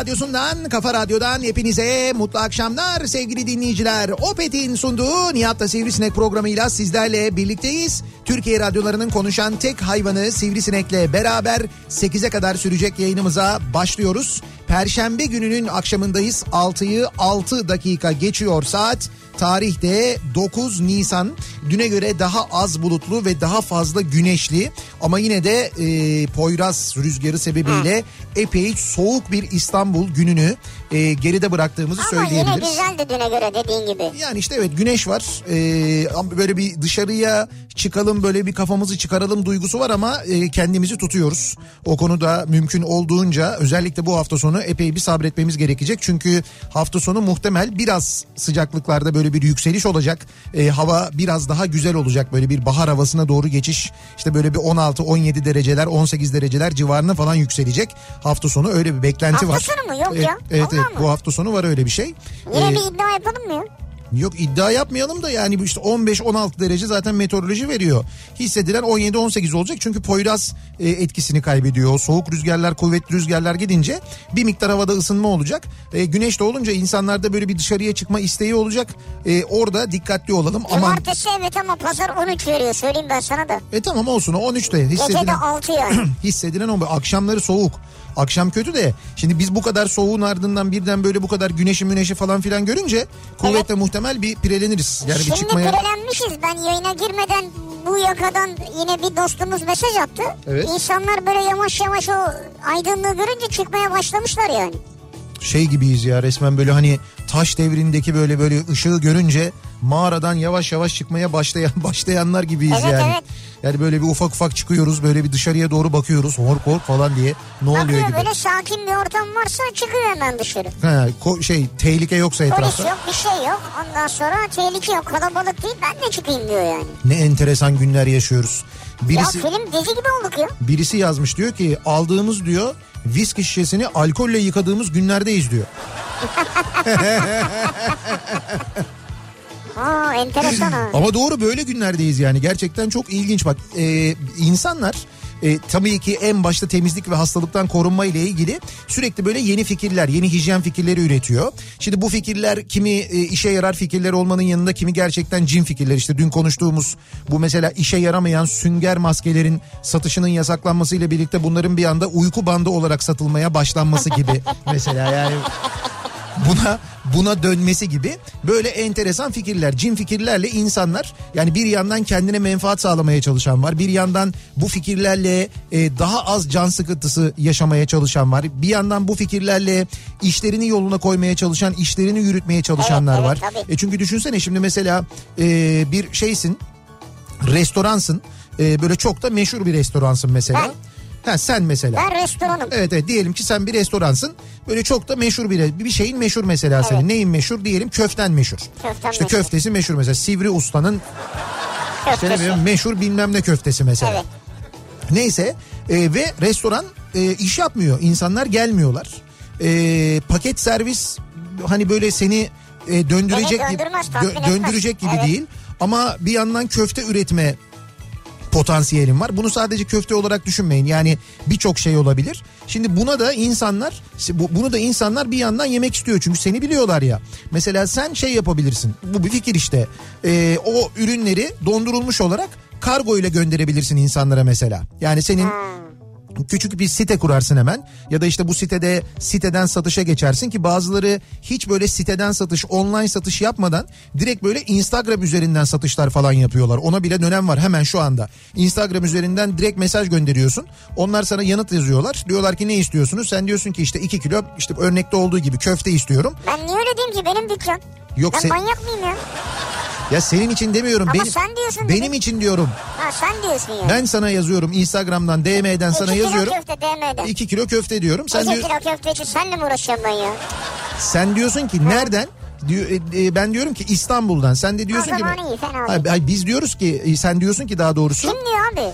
radyosundan, kafa radyodan hepinize mutlu akşamlar sevgili dinleyiciler. Opet'in sunduğu Nihat'la Sivrisinek programıyla sizlerle birlikteyiz. Türkiye radyolarının konuşan tek hayvanı Sivrisinek'le beraber 8'e kadar sürecek yayınımıza başlıyoruz. Perşembe gününün akşamındayız. 6'yı 6 dakika geçiyor saat. Tarihte 9 Nisan düne göre daha az bulutlu ve daha fazla güneşli. Ama yine de e, Poyraz rüzgarı sebebiyle epey soğuk bir İstanbul gününü e, geride bıraktığımızı Ama yine söyleyebiliriz. güzeldi düne göre dediğin gibi. Yani işte evet güneş var ama böyle bir dışarıya çıkalım böyle bir kafamızı çıkaralım duygusu var ama e, kendimizi tutuyoruz. O konuda mümkün olduğunca özellikle bu hafta sonu epey bir sabretmemiz gerekecek. Çünkü hafta sonu muhtemel biraz sıcaklıklarda böyle bir yükseliş olacak. Ee, hava biraz daha güzel olacak böyle bir bahar havasına doğru geçiş. İşte böyle bir 16-17 dereceler 18 dereceler civarına falan yükselecek. Hafta sonu öyle bir beklenti Hafta var. sonu mu? Yok Evet, ya. Evet, evet mı? bu hafta sonu var öyle bir şey. Yine Ee, bir iddia yapalım mı ya? Yok iddia yapmayalım da yani bu işte 15-16 derece zaten meteoroloji veriyor. Hissedilen 17-18 olacak çünkü Poyraz e, etkisini kaybediyor. Soğuk rüzgarlar, kuvvetli rüzgarlar gidince bir miktar havada ısınma olacak. E, güneş de olunca insanlarda böyle bir dışarıya çıkma isteği olacak. E, orada dikkatli olalım. Aman Cumartesi evet ama pazar 13 veriyor söyleyeyim ben sana da. e tamam olsun o 13'te Gece de hissedilen 6 yani. hissedilen o akşamları soğuk. Akşam kötü de şimdi biz bu kadar soğuğun ardından birden böyle bu kadar güneşi müneşi falan filan görünce kuvvetle muhtemel bir pireleniriz. Yani bir Şimdi çıkmaya pirelenmişiz. Ben yayına girmeden bu yakadan yine bir dostumuz mesaj attı. Evet. İnsanlar böyle yavaş yavaş o aydınlığı görünce çıkmaya başlamışlar yani. Şey gibiyiz ya resmen böyle hani taş devrindeki böyle böyle ışığı görünce mağaradan yavaş yavaş çıkmaya başlayan başlayanlar gibiyiz Evet, yani. evet. Yani böyle bir ufak ufak çıkıyoruz böyle bir dışarıya doğru bakıyoruz hork hork falan diye ne oluyor Bakıyor gibi. böyle sakin bir ortam varsa çıkıyor hemen dışarı. Ha, ko- şey tehlike yoksa Polis etrafta. yok bir şey yok. Ondan sonra tehlike yok. Kalabalık değil ben de çıkayım diyor yani. Ne enteresan günler yaşıyoruz. Birisi Ya film dizi gibi olduk ya. birisi yazmış diyor ki aldığımız diyor viski şişesini alkolle yıkadığımız günlerdeyiz diyor. Aa enteresan ha. Ama doğru böyle günlerdeyiz yani gerçekten çok ilginç bak e, insanlar e, tabii ki en başta temizlik ve hastalıktan korunma ile ilgili sürekli böyle yeni fikirler, yeni hijyen fikirleri üretiyor. Şimdi bu fikirler kimi e, işe yarar fikirler olmanın yanında kimi gerçekten cin fikirler. İşte dün konuştuğumuz bu mesela işe yaramayan sünger maskelerin satışının yasaklanmasıyla birlikte bunların bir anda uyku bandı olarak satılmaya başlanması gibi mesela yani buna buna dönmesi gibi böyle enteresan fikirler, cin fikirlerle insanlar yani bir yandan kendine menfaat sağlamaya çalışan var. Bir yandan bu fikirlerle e, daha az can sıkıntısı yaşamaya çalışan var. Bir yandan bu fikirlerle işlerini yoluna koymaya çalışan, işlerini yürütmeye çalışanlar Evet, var. evet, tabii. E çünkü düşünsene şimdi mesela e, bir şeysin, restoransın, e, böyle çok da meşhur bir restoransın mesela. Ha sen mesela. Ben restoranım. Evet evet diyelim ki sen bir restoransın. Böyle çok da meşhur bir bir şeyin meşhur mesela senin. Evet. Neyin meşhur? Diyelim köften meşhur. Köftem işte meşhur. köftesi meşhur mesela. Sivri Usta'nın işte ne Köftesi. meşhur bilmem ne köftesi mesela. Evet. Neyse e, ve restoran e, iş yapmıyor. İnsanlar gelmiyorlar. E, paket servis hani böyle seni e, döndürecek gibi etmez. döndürecek gibi Evet. değil. Ama bir yandan köfte üretme potansiyelim var. Bunu sadece köfte olarak düşünmeyin. Yani birçok şey olabilir. Şimdi buna da insanlar bu- bunu da insanlar bir yandan yemek istiyor. Çünkü seni biliyorlar ya. Mesela sen şey yapabilirsin. Bu bir fikir işte. Ee, o ürünleri dondurulmuş olarak kargo ile gönderebilirsin insanlara mesela. Yani senin küçük bir site kurarsın hemen ya da işte bu sitede siteden satışa geçersin ki bazıları hiç böyle siteden satış online satış yapmadan direkt böyle Instagram üzerinden satışlar falan yapıyorlar. Ona bile dönem var hemen şu anda. Instagram üzerinden direkt mesaj gönderiyorsun. Onlar sana yanıt yazıyorlar. Diyorlar ki ne istiyorsunuz? Sen diyorsun ki işte 2 kilo işte örnekte olduğu gibi köfte istiyorum. Ben niye öyle diyeyim ki benim dükkan? Yok ben sen- manyak mıyım ya? Ya senin için demiyorum. Ama benim, sen diyorsun Benim dedim. için diyorum. Ha sen diyorsun ya. Ben sana yazıyorum Instagram'dan DM'den sana yazıyorum. kilo köfte DM'de. 2 kilo köfte diyorum. Sen İki diyor, kilo köfte için senle mi uğraşıyorum ben ya? Sen diyorsun ki nereden? Diyor, e, e, ben diyorum ki İstanbul'dan. Sen de diyorsun ki zaman iyi, fena. Hayır, hayır, biz diyoruz ki e, sen diyorsun ki daha doğrusu Kim diyor abi?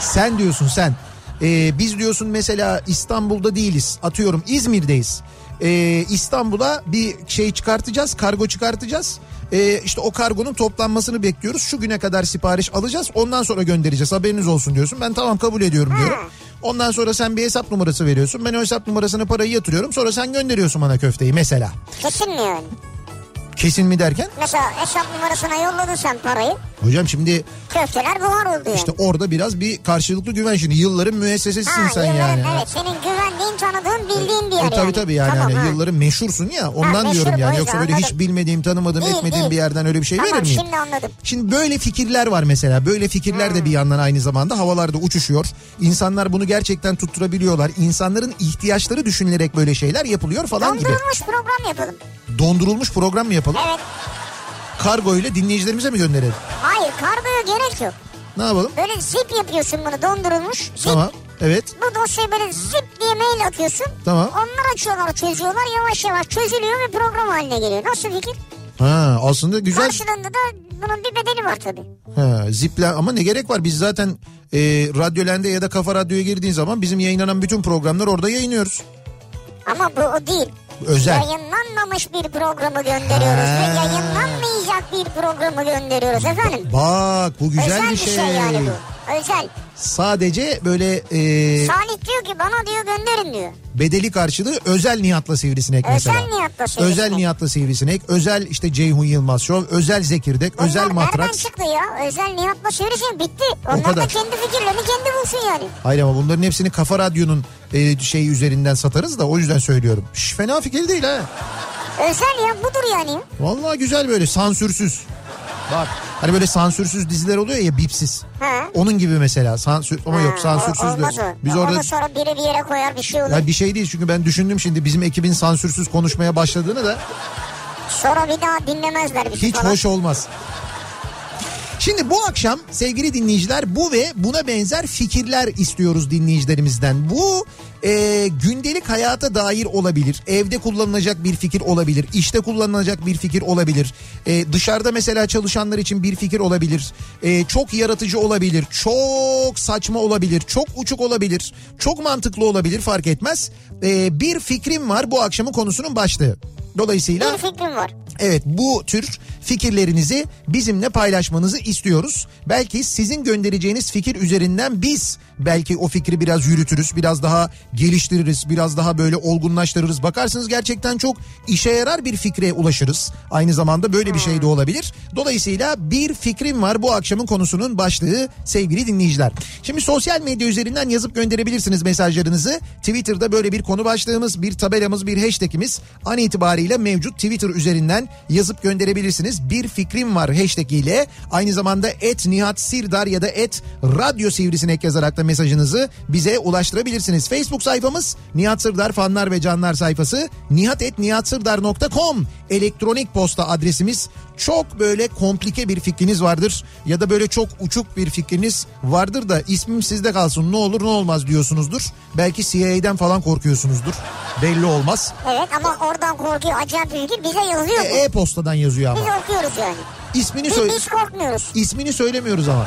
sen diyorsun sen. E, biz diyorsun mesela İstanbul'da değiliz. Atıyorum İzmir'deyiz. E, İstanbul'a bir şey çıkartacağız, kargo çıkartacağız. E, işte o kargonun toplanmasını bekliyoruz. Şu güne kadar sipariş alacağız. Ondan sonra göndereceğiz. Haberiniz olsun diyorsun. Ben tamam kabul ediyorum diyorum. Ondan sonra sen bir hesap numarası veriyorsun. Ben o hesap numarasına parayı yatırıyorum. Sonra sen gönderiyorsun bana köfteyi mesela. Kesin mi yani? Kesin mi derken? Mesela hesap numarasına yolladın sen parayı. Hocam şimdi Köfteler buhar oldu yani. işte orada biraz bir karşılıklı güven şimdi yılların müessesesisin sen yılların- yani. Evet senin güvendiğin tanıdığın bildiğin bir E, yer tabii yani. tabii yani Tamam, ha. yılların meşhursun ya ondan meşhur, diyorum yani yoksa böyle hiç anladım. bilmediğim tanımadığım Değil, etmediğim değil. bir yerden öyle bir şey Tamam verir miyim? şimdi anladım. Şimdi böyle fikirler var mesela böyle fikirler Hmm. de bir yandan aynı zamanda havalarda uçuşuyor. İnsanlar bunu gerçekten tutturabiliyorlar. İnsanların ihtiyaçları düşünülerek böyle şeyler yapılıyor falan gibi. Dondurulmuş program yapalım. Dondurulmuş program mı yapalım? Evet. Kargo ile dinleyicilerimize mi gönderelim? Hayır kargoya gerek yok. Ne yapalım? Böyle zip yapıyorsun bunu dondurulmuş. Zip. Tamam. Evet. Bu dosyayı böyle zip diye mail atıyorsun. Tamam. Onlar açıyorlar çözüyorlar yavaş yavaş çözülüyor ve program haline geliyor. Nasıl fikir? Ha aslında güzel. Karşılığında da bunun bir bedeli var tabii. Ha, ziplen ama ne gerek var? Biz zaten e, Radyolende ya da Kafa Radyo'ya girdiğin zaman bizim yayınlanan bütün programlar orada yayınlıyoruz. Ama bu o değil. Özel. Yayınlanmamış bir programı gönderiyoruz Ha. ve yayınlanmayacak bir programı gönderiyoruz efendim. Bak bu güzel Özel bir şey. yani bu. Özel. Sadece böyle e, Salih diyor ki bana diyor gönderin diyor. bedeli karşılığı özel Nihat'la Sivrisinek Özel mesela. Nihat'la Sivrisinek. Özel Nihat'la Sivrisinek, özel işte Ceyhun Yılmaz Show, özel Zekirdek, Bunlar özel Matraks. çıktı ya? Özel Nihat'la Sivrisinek bitti. Onlar kadar. da kendi fikirlerini kendi bulsun yani. Hayır ama bunların hepsini Kafa Radyo'nun e, şeyi üzerinden satarız da o yüzden söylüyorum. Şş, fena fikir değil ha. Özel ya budur yani. Vallahi güzel böyle sansürsüz. Bak hani böyle sansürsüz diziler oluyor ya bipsiz. Ha. Onun gibi mesela sansür ama yok Ha, sansürsüz o- olmaz de. o. Biz Onu orada sonra biri bir yere koyar bir şey olur. ya bir şey değil çünkü ben düşündüm şimdi bizim ekibin sansürsüz konuşmaya başladığını da Sonra bir daha dinlemezler bizi hiç falan. hoş olmaz. Şimdi bu akşam sevgili dinleyiciler bu ve buna benzer fikirler istiyoruz dinleyicilerimizden. Bu e, gündelik hayata dair olabilir. Evde kullanılacak bir fikir olabilir. işte kullanılacak bir fikir olabilir. E, dışarıda mesela çalışanlar için bir fikir olabilir. E, çok yaratıcı olabilir. Çok saçma olabilir. Çok uçuk olabilir. Çok mantıklı olabilir fark etmez. E, bir fikrim var bu akşamın konusunun başlığı. Dolayısıyla Bir fikrim var. Evet bu tür fikirlerinizi bizimle paylaşmanızı istiyoruz. Belki sizin göndereceğiniz fikir üzerinden biz belki o fikri biraz yürütürüz, biraz daha geliştiririz, biraz daha böyle olgunlaştırırız. Bakarsınız gerçekten çok işe yarar bir fikre ulaşırız. Aynı zamanda böyle bir şey de olabilir. Dolayısıyla bir fikrim var bu akşamın konusunun başlığı sevgili dinleyiciler. Şimdi sosyal medya üzerinden yazıp gönderebilirsiniz mesajlarınızı. Twitter'da böyle bir konu başlığımız, bir tabelamız, bir hashtagimiz an itibariyle mevcut Twitter üzerinden yazıp gönderebilirsiniz. Bir fikrim var hashtag ile aynı zamanda et Nihat Sirdar ya da et Radyo Sivrisinek yazarak da mesajınızı bize ulaştırabilirsiniz. Facebook sayfamız Nihat Sırdar fanlar ve canlar sayfası nihatetnihatsırdar.com elektronik posta adresimiz. Çok böyle komplike bir fikriniz vardır ya da böyle çok uçuk bir fikriniz vardır da ismim sizde kalsın ne olur ne olmaz diyorsunuzdur. Belki CIA'den falan korkuyorsunuzdur. Belli olmaz. Evet ama oradan korkuyor acayip fikir bize yazıyor. E-. E-postadan yazıyor Biz ama. okuyoruz yani. İsmini Biz, söyle biz korkmuyoruz. ismini söylemiyoruz ama.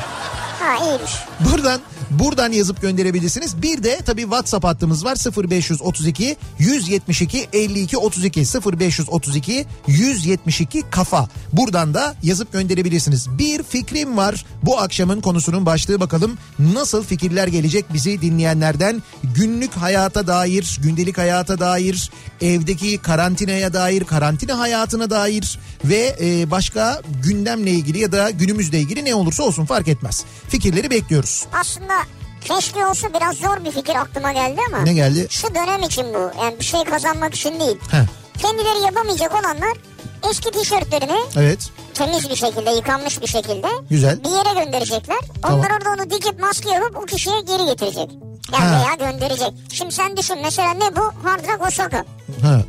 Ha iyiymiş. Buradan buradan yazıp gönderebilirsiniz. Bir de tabii WhatsApp hattımız var 0532 172 52 32 0532 172 kafa. Buradan da yazıp gönderebilirsiniz. Bir fikrim var. Bu akşamın konusunun başlığı bakalım. Nasıl fikirler gelecek bizi dinleyenlerden? Günlük hayata dair, gündelik hayata dair, evdeki karantinaya dair, karantina hayatına dair ve e, başka gündemle ilgili ya da günümüzle ilgili ne olursa olsun fark etmez. Fikirleri bekliyoruz. Aslında keşke olsa biraz zor bir fikir aklıma geldi ama. Ne geldi? Şu dönem için bu. Yani bir şey kazanmak için değil. Heh, Kendileri yapamayacak olanlar eski tişörtlerini evet. temiz bir şekilde yıkanmış bir şekilde Güzel. bir yere gönderecekler. Tamam. Onlar orada onu dikip maske yapıp o kişiye geri getirecek. Yani Ha. veya gönderecek. Şimdi sen düşün mesela ne bu? Hard Rock Osaka. Ha.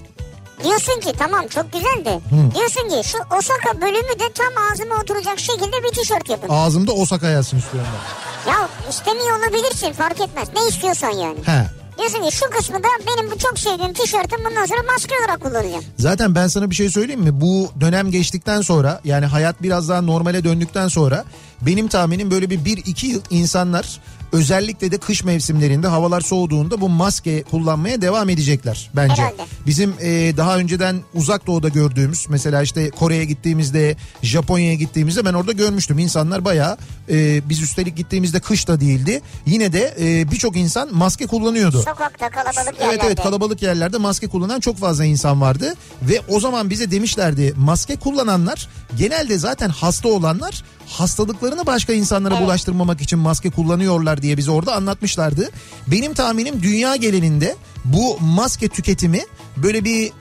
Diyorsun ki tamam çok güzel de. Diyorsun ki şu Osaka bölümü de tam ağzıma oturacak şekilde bir tişört yapın. Ağzımda Osaka yazsın istiyorum ben. Ya istemiyor olabilirsin fark etmez. Ne istiyorsan yani. He. Diyorsun ki şu kısmı da benim bu çok sevdiğim tişörtüm bundan sonra maske olarak kullanacağım. Zaten ben sana bir şey söyleyeyim mi? Bu dönem geçtikten sonra yani hayat biraz daha normale döndükten sonra benim tahminim böyle bir 1-2 yıl insanlar özellikle de kış mevsimlerinde havalar soğuduğunda bu maske kullanmaya devam edecekler bence. Herhalde. Bizim e, daha önceden uzak doğuda gördüğümüz mesela işte Kore'ye gittiğimizde Japonya'ya gittiğimizde ben orada görmüştüm insanlar bayağı e, biz üstelik gittiğimizde kış da değildi yine de e, birçok insan maske kullanıyordu. Sokakta kalabalık yerlerde. Evet evet kalabalık yerlerde maske kullanan çok fazla insan vardı ve o zaman bize demişlerdi maske kullananlar genelde zaten hasta olanlar hastalıklarını başka insanlara Evet. bulaştırmamak için maske kullanıyorlar diye bize orada anlatmışlardı. Benim tahminim dünya genelinde bu maske tüketimi böyle bir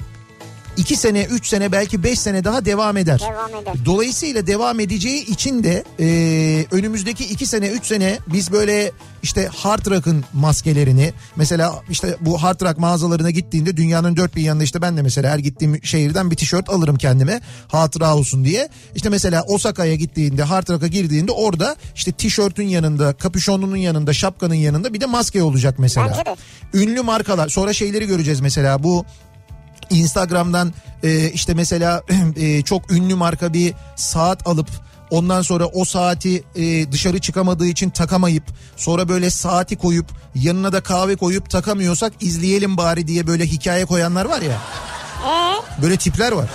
2 sene, 3 sene belki 5 sene daha devam eder. Devam eder. Dolayısıyla devam edeceği için de e, önümüzdeki 2 sene 3 sene biz böyle işte Hard Rock'ın maskelerini mesela işte bu Hard Rock mağazalarına gittiğinde dünyanın dört bir yanında işte ben de mesela her gittiğim şehirden bir tişört alırım kendime hatıra olsun diye. İşte mesela Osaka'ya gittiğinde Hard Rock'a girdiğinde orada işte tişörtün yanında, kapüşonunun yanında, şapkanın yanında bir de maske olacak mesela. Ünlü markalar sonra şeyleri göreceğiz mesela bu Instagram'dan e, işte mesela e, çok ünlü marka bir saat alıp ondan sonra o saati e, dışarı çıkamadığı için takamayıp sonra böyle saati koyup yanına da kahve koyup takamıyorsak izleyelim bari diye böyle hikaye koyanlar var ya. Ee, Böyle tipler var.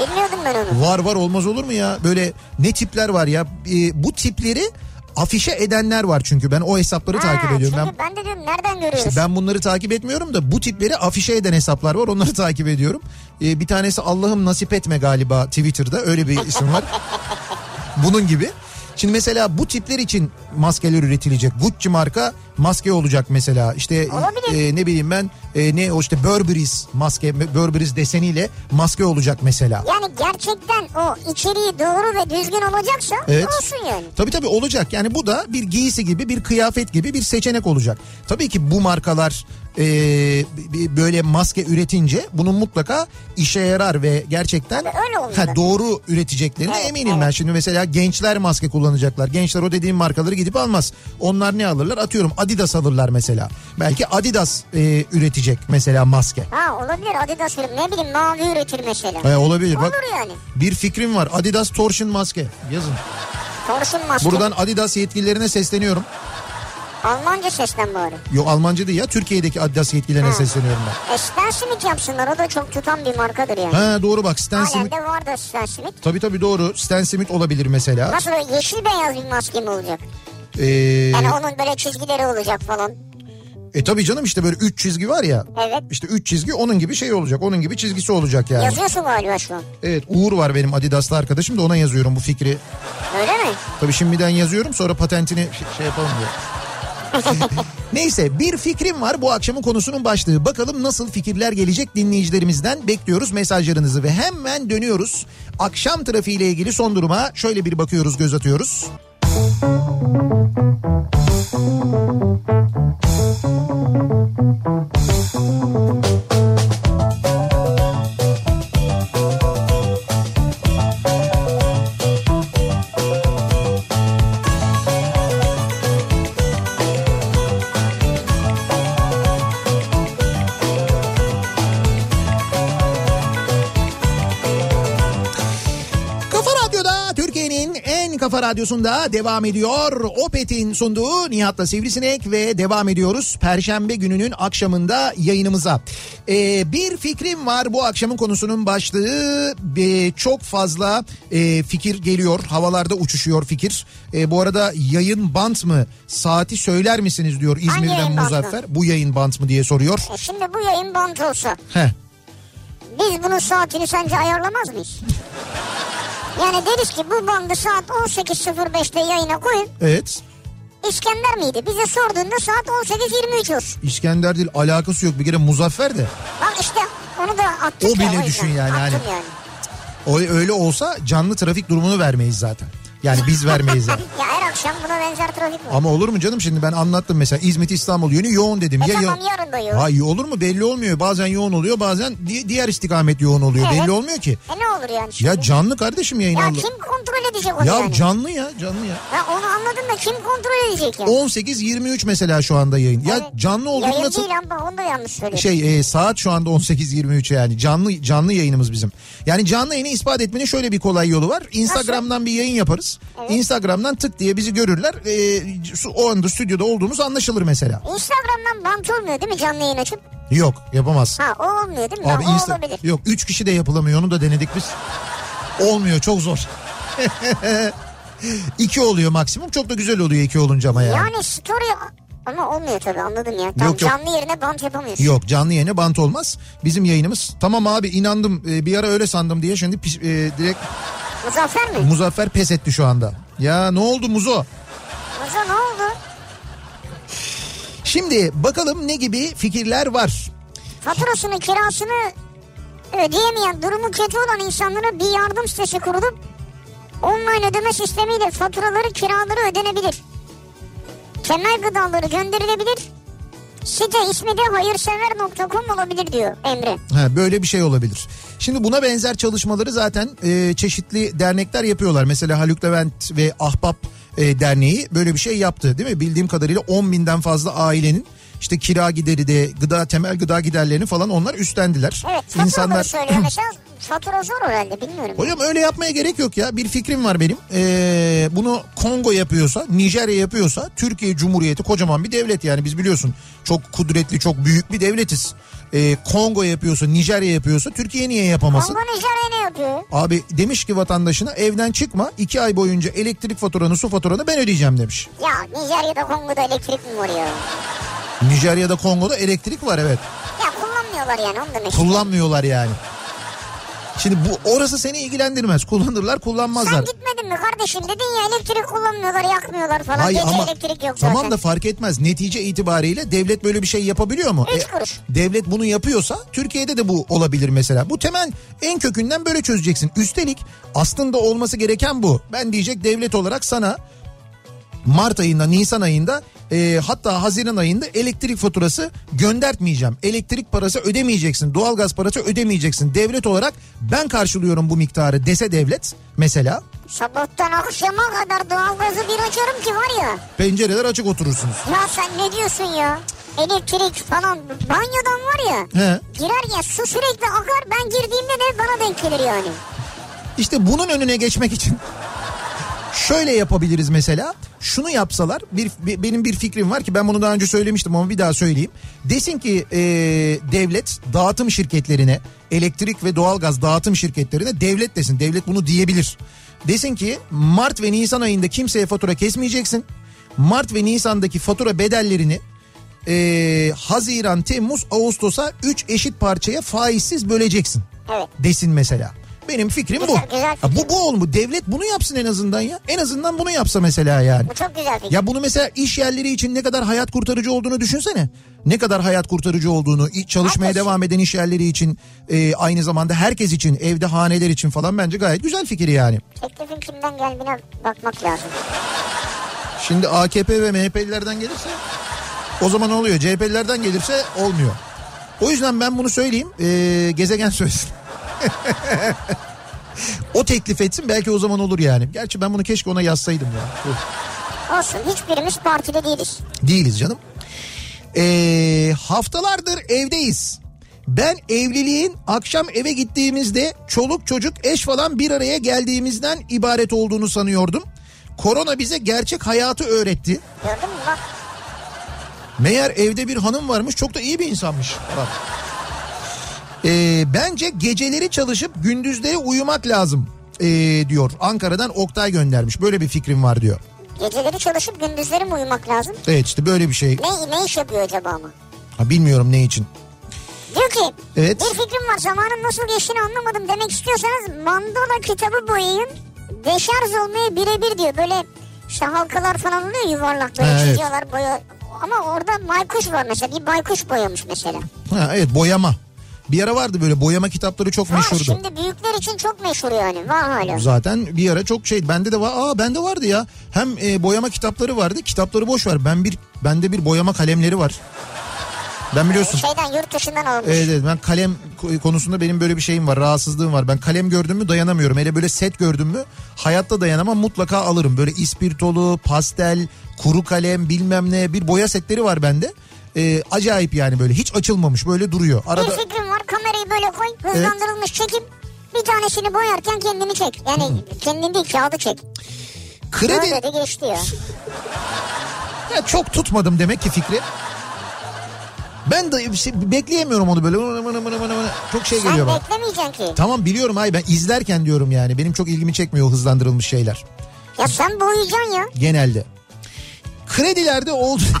bilmiyordum ben onu. Var var olmaz olur mu ya? Böyle ne tipler var ya? E, bu tipleri afişe edenler var çünkü ben o hesapları takip Ha, ediyorum. Çünkü Ben ben, de diyorum nereden görüyoruz? işte ben bunları takip etmiyorum da bu tipleri afişe eden hesaplar var onları takip ediyorum. Ee, bir tanesi Allah'ım nasip etme galiba Twitter'da öyle bir isim var. Bunun gibi. Şimdi mesela bu tipler için maskeler üretilecek. Gucci marka maske olacak mesela. İşte Olabilir. e, ne bileyim ben e, ne o işte Burberry's maske Burberry's deseniyle maske olacak mesela. Yani gerçekten o içeriği doğru ve düzgün olacaksa Evet. olsun yani. Tabii tabii olacak. Yani bu da bir giysi gibi, bir kıyafet gibi bir seçenek olacak. Tabii ki bu markalar e, böyle maske üretince bunun mutlaka işe yarar ve gerçekten ha, doğru üreteceklerine Evet, eminim ben. evet. Şimdi mesela gençler maske kullanacaklar. Gençler o dediğim markaları gidip almaz. Onlar ne alırlar? Atıyorum Adidas alırlar mesela. Belki Adidas e, üretecek mesela maske. Ha olabilir Adidas film ne bileyim mavi üretir mesela. E, olabilir. Bak Olur yani. bir fikrim var. Adidas Torsion maske. Yazın. Torsun maske. Buradan Adidas yetkililerine sesleniyorum. Almanca seslen bari. Yok Almanca değil ya Türkiye'deki Adidas yetkililerine Ha. sesleniyorum ben. E Stan Smith yapsınlar o da çok tutan bir markadır yani. Ha doğru bak Stan Halen Smith. de var da Stan Smith. Tabii tabii doğru. Stan Smith olabilir mesela. Nasıl yeşil beyaz bir maske mi olacak? Ee, Yani onun böyle çizgileri olacak falan. e tabii canım işte böyle üç çizgi var ya. Evet. İşte üç çizgi onun gibi şey olacak. Onun gibi çizgisi olacak yani. Yazıyorsun galiba şu an. Evet Uğur var benim Adidas'lı arkadaşım da ona yazıyorum bu fikri. Öyle mi? Tabii şimdiden yazıyorum sonra patentini şey, yapalım diye. Neyse bir fikrim var bu akşamın konusunun başlığı. Bakalım nasıl fikirler gelecek dinleyicilerimizden bekliyoruz mesajlarınızı ve hemen dönüyoruz. Akşam trafiğiyle ilgili son duruma şöyle bir bakıyoruz göz atıyoruz. Thank you. Kafa Radyosu'nda devam ediyor. Opet'in sunduğu Nihat'la Sivrisinek ve devam ediyoruz. Perşembe gününün akşamında yayınımıza. Ee, bir fikrim var bu akşamın konusunun başlığı. Ee, çok fazla e, fikir geliyor. Havalarda uçuşuyor fikir. Ee, bu arada yayın bant mı? Saati söyler misiniz diyor İzmir'den? Muzaffer. Bu yayın bant mı diye soruyor. E şimdi bu yayın bant olsa Heh. biz bunun saatini sence ayarlamaz mıyız? Yani deriz ki bu bandı saat 18.05'te yayına koyun. Evet. İskender miydi? Bize sorduğunda saat 18.23 olsun. İskender değil alakası yok bir kere Muzaffer de. Bak işte onu da attık O bile düşün yani, Attım hani. yani. O öyle olsa canlı trafik durumunu vermeyiz zaten. Yani biz vermeyiz yani. Ya her akşam buna benzer trafik var. Ama olur mu canım şimdi ben anlattım mesela İzmit İstanbul yönü yoğun dedim. E tamam, yo- yarın da yoğun. Hayır olur mu belli olmuyor. Bazen yoğun oluyor bazen di- diğer istikamet yoğun oluyor. Evet. Belli olmuyor ki. E ne olur yani şimdi? Ya canlı kardeşim yayın Ya Allah. kim kontrol edecek onu Ya yani? canlı ya canlı ya. Ya onu anladım da kim kontrol edecek ya? 18-23 mesela şu anda yayın. Ya Evet. canlı olduğunu Yayın nasıl... değil ama onu da yanlış söylüyorum. Şey e, saat şu anda 18.23 yani canlı canlı yayınımız bizim. Yani canlı yayını ispat etmenin şöyle bir kolay yolu var. Instagram'dan bir yayın yaparız. Evet. Instagram'dan tık diye bizi görürler. E, su- o anda stüdyoda olduğumuz anlaşılır mesela. Instagram'dan bant olmuyor değil mi canlı yayın açıp? Yok yapamaz. Ha o olmuyor değil mi? Abi o Insta- olabilir. yok 3 kişi de yapılamıyor onu da denedik biz. Olmuyor çok zor. iki oluyor maksimum çok da güzel oluyor iki olunca ama yani. Yani story ama olmuyor tabii anladım ya. Tam Yok, yok. canlı yerine bant yapamıyorsun. Yok canlı yayına bant olmaz. Bizim yayınımız tamam abi inandım e, bir ara öyle sandım diye şimdi e, direkt Muzaffer mi? Muzaffer pes etti şu anda. Ya ne oldu Muzo? Muzo ne oldu? Şimdi bakalım ne gibi fikirler var. Faturasını kirasını ödeyemeyen durumu kötü olan insanlara bir yardım sitesi kurulup online ödeme sistemiyle faturaları kiraları ödenebilir. Temel gıdaları gönderilebilir. Site ismi de hayırsever.com olabilir diyor Emre. Ha, böyle bir şey olabilir. Şimdi buna benzer çalışmaları zaten e, çeşitli dernekler yapıyorlar. Mesela Haluk Levent ve Ahbap e, Derneği böyle bir şey yaptı değil mi? Bildiğim kadarıyla 10 binden fazla ailenin işte kira gideri de gıda temel gıda giderlerini falan onlar üstlendiler. Evet söylüyor mesela fatura zor herhalde bilmiyorum. Hocam öyle yapmaya gerek yok ya. Bir fikrim var benim. Ee, bunu Kongo yapıyorsa, Nijerya yapıyorsa Türkiye Cumhuriyeti kocaman bir devlet yani biz biliyorsun çok kudretli, çok büyük bir devletiz. Ee, Kongo yapıyorsa, Nijerya yapıyorsa Türkiye niye yapamasın? Kongo Nijerya ne yapıyor? Abi demiş ki vatandaşına evden çıkma iki ay boyunca elektrik faturanı su faturanı ben ödeyeceğim demiş. Ya Nijerya'da Kongo'da elektrik mi var ya? Nijerya'da Kongo'da elektrik var evet. Ya kullanmıyorlar yani onu demek. Kullanmıyorlar yani. Şimdi bu orası seni ilgilendirmez. Kullanırlar kullanmazlar. Sen gitmedin mi kardeşim dedin ya elektrik kullanmıyorlar yakmıyorlar falan. Hayır Gece ama elektrik yok zaten. tamam da fark etmez. Netice itibariyle devlet böyle bir şey yapabiliyor mu? Üç kuruş. devlet bunu yapıyorsa Türkiye'de de bu olabilir mesela. Bu temel en kökünden böyle çözeceksin. Üstelik aslında olması gereken bu. Ben diyecek devlet olarak sana Mart ayında, Nisan ayında e, hatta Haziran ayında elektrik faturası göndertmeyeceğim. Elektrik parası ödemeyeceksin. Doğalgaz parası ödemeyeceksin. Devlet olarak ben karşılıyorum bu miktarı dese devlet mesela Sabahtan akşama kadar doğalgazı bir açarım ki var ya. pencereler açık oturursunuz. Ya sen ne diyorsun ya? Elektrik falan banyodan var ya. He. Girer ya su sürekli akar ben girdiğimde de bana denk gelir yani. İşte bunun önüne geçmek için şöyle yapabiliriz mesela. Şunu yapsalar bir, bir- benim bir fikrim var ki ben bunu daha önce söylemiştim ama bir daha söyleyeyim. Desin ki e, devlet dağıtım şirketlerine elektrik ve doğalgaz dağıtım şirketlerine devlet desin. Devlet bunu diyebilir. Desin ki Mart ve Nisan ayında kimseye fatura kesmeyeceksin. Mart ve Nisan'daki fatura bedellerini e, Haziran, Temmuz, Ağustos'a 3 eşit parçaya faizsiz böleceksin Evet. desin mesela. Benim fikrim bu. Güzel, güzel fikir. Ha, bu bu olmu. Devlet bunu yapsın en azından ya. En azından bunu yapsa mesela yani. Bu çok güzel fikir. Ya bunu mesela iş yerleri için ne kadar hayat kurtarıcı olduğunu düşünsene. Ne kadar hayat kurtarıcı olduğunu, çalışmaya Herkes. devam eden iş yerleri için, e, aynı zamanda herkes için, evde haneler için falan bence gayet güzel fikir yani. Teklifin kimden geldiğine bakmak lazım. Şimdi AKP ve MHP'lilerden gelirse o zaman oluyor. CHP'lilerden gelirse olmuyor. O yüzden ben bunu söyleyeyim. e, gezegen söylesin. O teklif etsin belki o zaman olur yani. Gerçi ben bunu keşke ona yazsaydım ya. Olsun hiçbirimiz partide değiliz. Değiliz canım. Ee, haftalardır evdeyiz. Ben evliliğin akşam eve gittiğimizde çoluk çocuk eş falan bir araya geldiğimizden ibaret olduğunu sanıyordum. Korona bize gerçek hayatı öğretti. Gördün mü bak. Meğer evde bir hanım varmış çok da iyi bir insanmış. Bak. Ee, bence geceleri çalışıp gündüzleri uyumak lazım ee, diyor. Ankara'dan Oktay göndermiş. Böyle bir fikrim var diyor. Geceleri çalışıp gündüzleri mi uyumak lazım? Evet işte böyle bir şey. Ne, ne iş yapıyor acaba ama? Ha, bilmiyorum ne için. Diyor ki Evet. bir fikrim var zamanın nasıl geçtiğini anlamadım demek istiyorsanız Mandola kitabı boyayın deşarj olmaya birebir diyor. Böyle işte halkalar falan oluyor yuvarlak böyle evet. çiziyorlar boya. Ama orada baykuş var mesela bir baykuş boyamış mesela. Ha, evet boyama. Bir ara vardı böyle boyama kitapları çok Var meşhurdu. şimdi büyükler için çok meşhur yani var hala. Zaten bir ara çok şey bende de var. Aa bende vardı ya. Hem e, boyama kitapları vardı. Kitapları boş ver. Ben bir bende bir boyama kalemleri var. Ben biliyorsun. Şeyden yurt dışından almış. Evet, evet ben kalem ko- konusunda benim böyle bir şeyim var rahatsızlığım var. Ben kalem gördüm mü dayanamıyorum. Hele böyle set gördüm mü hayatta dayanamam mutlaka alırım. Böyle ispirtolu, pastel, kuru kalem bilmem ne bir boya setleri var bende. Ee, acayip yani böyle hiç açılmamış böyle duruyor. Bir Arada fikrim var kamerayı böyle koy hızlandırılmış çekim bir tanesini boyarken kendini çek. Yani kendini değil kağıdı çek. kredi Öyle de geçti ya. ya çok tutmadım demek ki fikri. Ben de bir şey, bekleyemiyorum onu böyle. Çok şey Sen geliyor bana. beklemeyeceksin ki. Tamam biliyorum ay ben izlerken diyorum yani. Benim çok ilgimi çekmiyor hızlandırılmış şeyler. Ya sen boyayacaksın ya. genelde. Kredilerde oldu.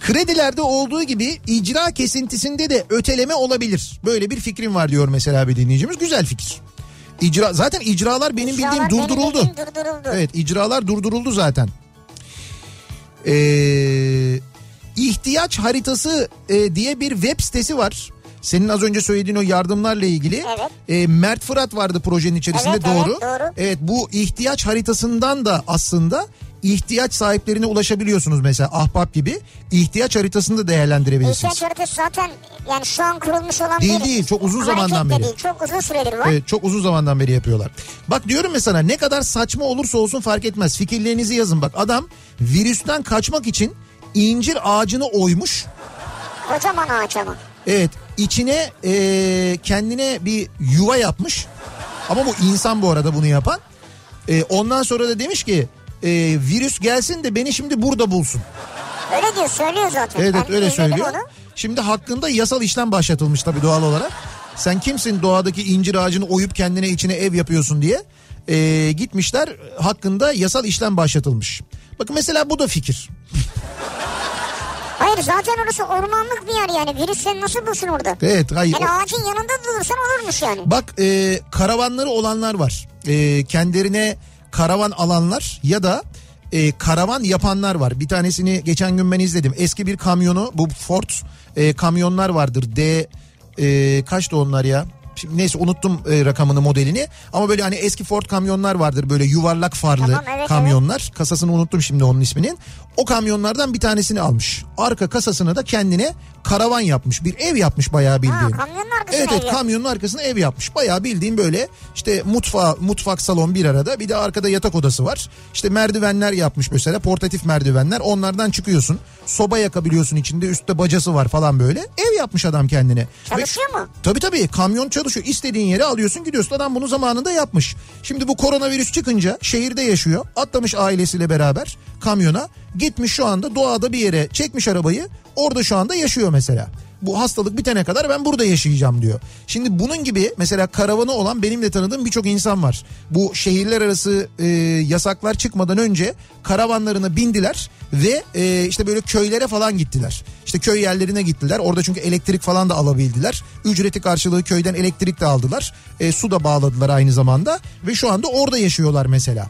Kredilerde olduğu gibi icra kesintisinde de öteleme olabilir. Böyle bir fikrim var diyor mesela bir dinleyicimiz. Güzel fikir. İcra zaten icralar benim bildiğim İcralar benim durduruldu. bildiğim durduruldu. Evet icralar durduruldu zaten. Ee, ihtiyaç haritası e, diye bir web sitesi var. Senin az önce söylediğin o yardımlarla ilgili. Evet. Ee, Mert Fırat vardı projenin içerisinde Evet, evet, doğru. doğru. Evet bu ihtiyaç haritasından da aslında ihtiyaç sahiplerine ulaşabiliyorsunuz mesela ahbap gibi. ihtiyaç haritasını da değerlendirebilirsiniz. İhtiyaç haritası zaten yani şu an kurulmuş olan Değil, değil, çok uzun zamandan beri. Değil, çok uzun süredir var. Evet çok uzun zamandan beri yapıyorlar. Bak diyorum ya sana ne kadar saçma olursa olsun fark etmez. Fikirlerinizi yazın bak adam virüsten kaçmak için incir ağacını oymuş. Kocaman ağaç ama. Evet içine eee, kendine bir yuva yapmış. Ama bu insan bu arada bunu yapan. Eee, ondan sonra da demiş ki eee, virüs gelsin de beni şimdi burada bulsun. Öyle diyor söylüyor zaten. Evet Ben öyle söylüyor. onu. Şimdi hakkında yasal işlem başlatılmış tabii doğal olarak. Sen kimsin doğadaki incir ağacını oyup kendine içine ev yapıyorsun diye Ee, gitmişler hakkında yasal işlem başlatılmış. Bakın mesela bu da fikir. Hayır zaten orası ormanlık bir yer yani. Virüs seni nasıl bulsun orada? Evet hayır. Yani o- ağacın yanında durursan olurmuş yani. Bak e, karavanları olanlar var. E, kendilerine karavan alanlar ya da e, karavan yapanlar var. Bir tanesini geçen gün ben izledim. Eski bir kamyonu bu Ford e, kamyonlar vardır. D e, kaçtı onlar ya? Şimdi neyse unuttum e, rakamını modelini. Ama böyle hani eski Ford kamyonlar vardır böyle yuvarlak farlı Tamam, evet, kamyonlar. Kasasını unuttum şimdi onun isminin. O kamyonlardan bir tanesini almış. Arka kasasını da kendine karavan yapmış. Bir ev yapmış bayağı bildiğin. Ha, kamyonun arkasına Evet ev evet kamyonun arkasına ev yapmış. Bayağı bildiğim böyle işte mutfağı, mutfak salon bir arada. Bir de arkada yatak odası var. İşte merdivenler yapmış mesela portatif merdivenler. Onlardan çıkıyorsun. Soba yakabiliyorsun içinde üstte bacası var falan böyle. Ev yapmış adam kendine. Çalışıyor mu? Tabii tabii kamyon çalışıyor. İstediğin yere alıyorsun gidiyorsun. Adam bunu zamanında yapmış. Şimdi bu koronavirüs çıkınca şehirde yaşıyor. Atlamış ailesiyle beraber kamyona. Gitmiş şu anda doğada bir yere çekmiş arabayı. Orada şu anda yaşıyor mesela. Bu hastalık bitene kadar ben burada yaşayacağım diyor. Şimdi bunun gibi mesela karavanı olan benim de tanıdığım birçok insan var. Bu şehirler arası e, yasaklar çıkmadan önce karavanlarına bindiler ve e, işte böyle köylere falan gittiler. İşte köy yerlerine gittiler. Orada çünkü elektrik falan da alabildiler. Ücreti karşılığı köyden elektrik de aldılar. E, su da bağladılar aynı zamanda ve şu anda orada yaşıyorlar mesela.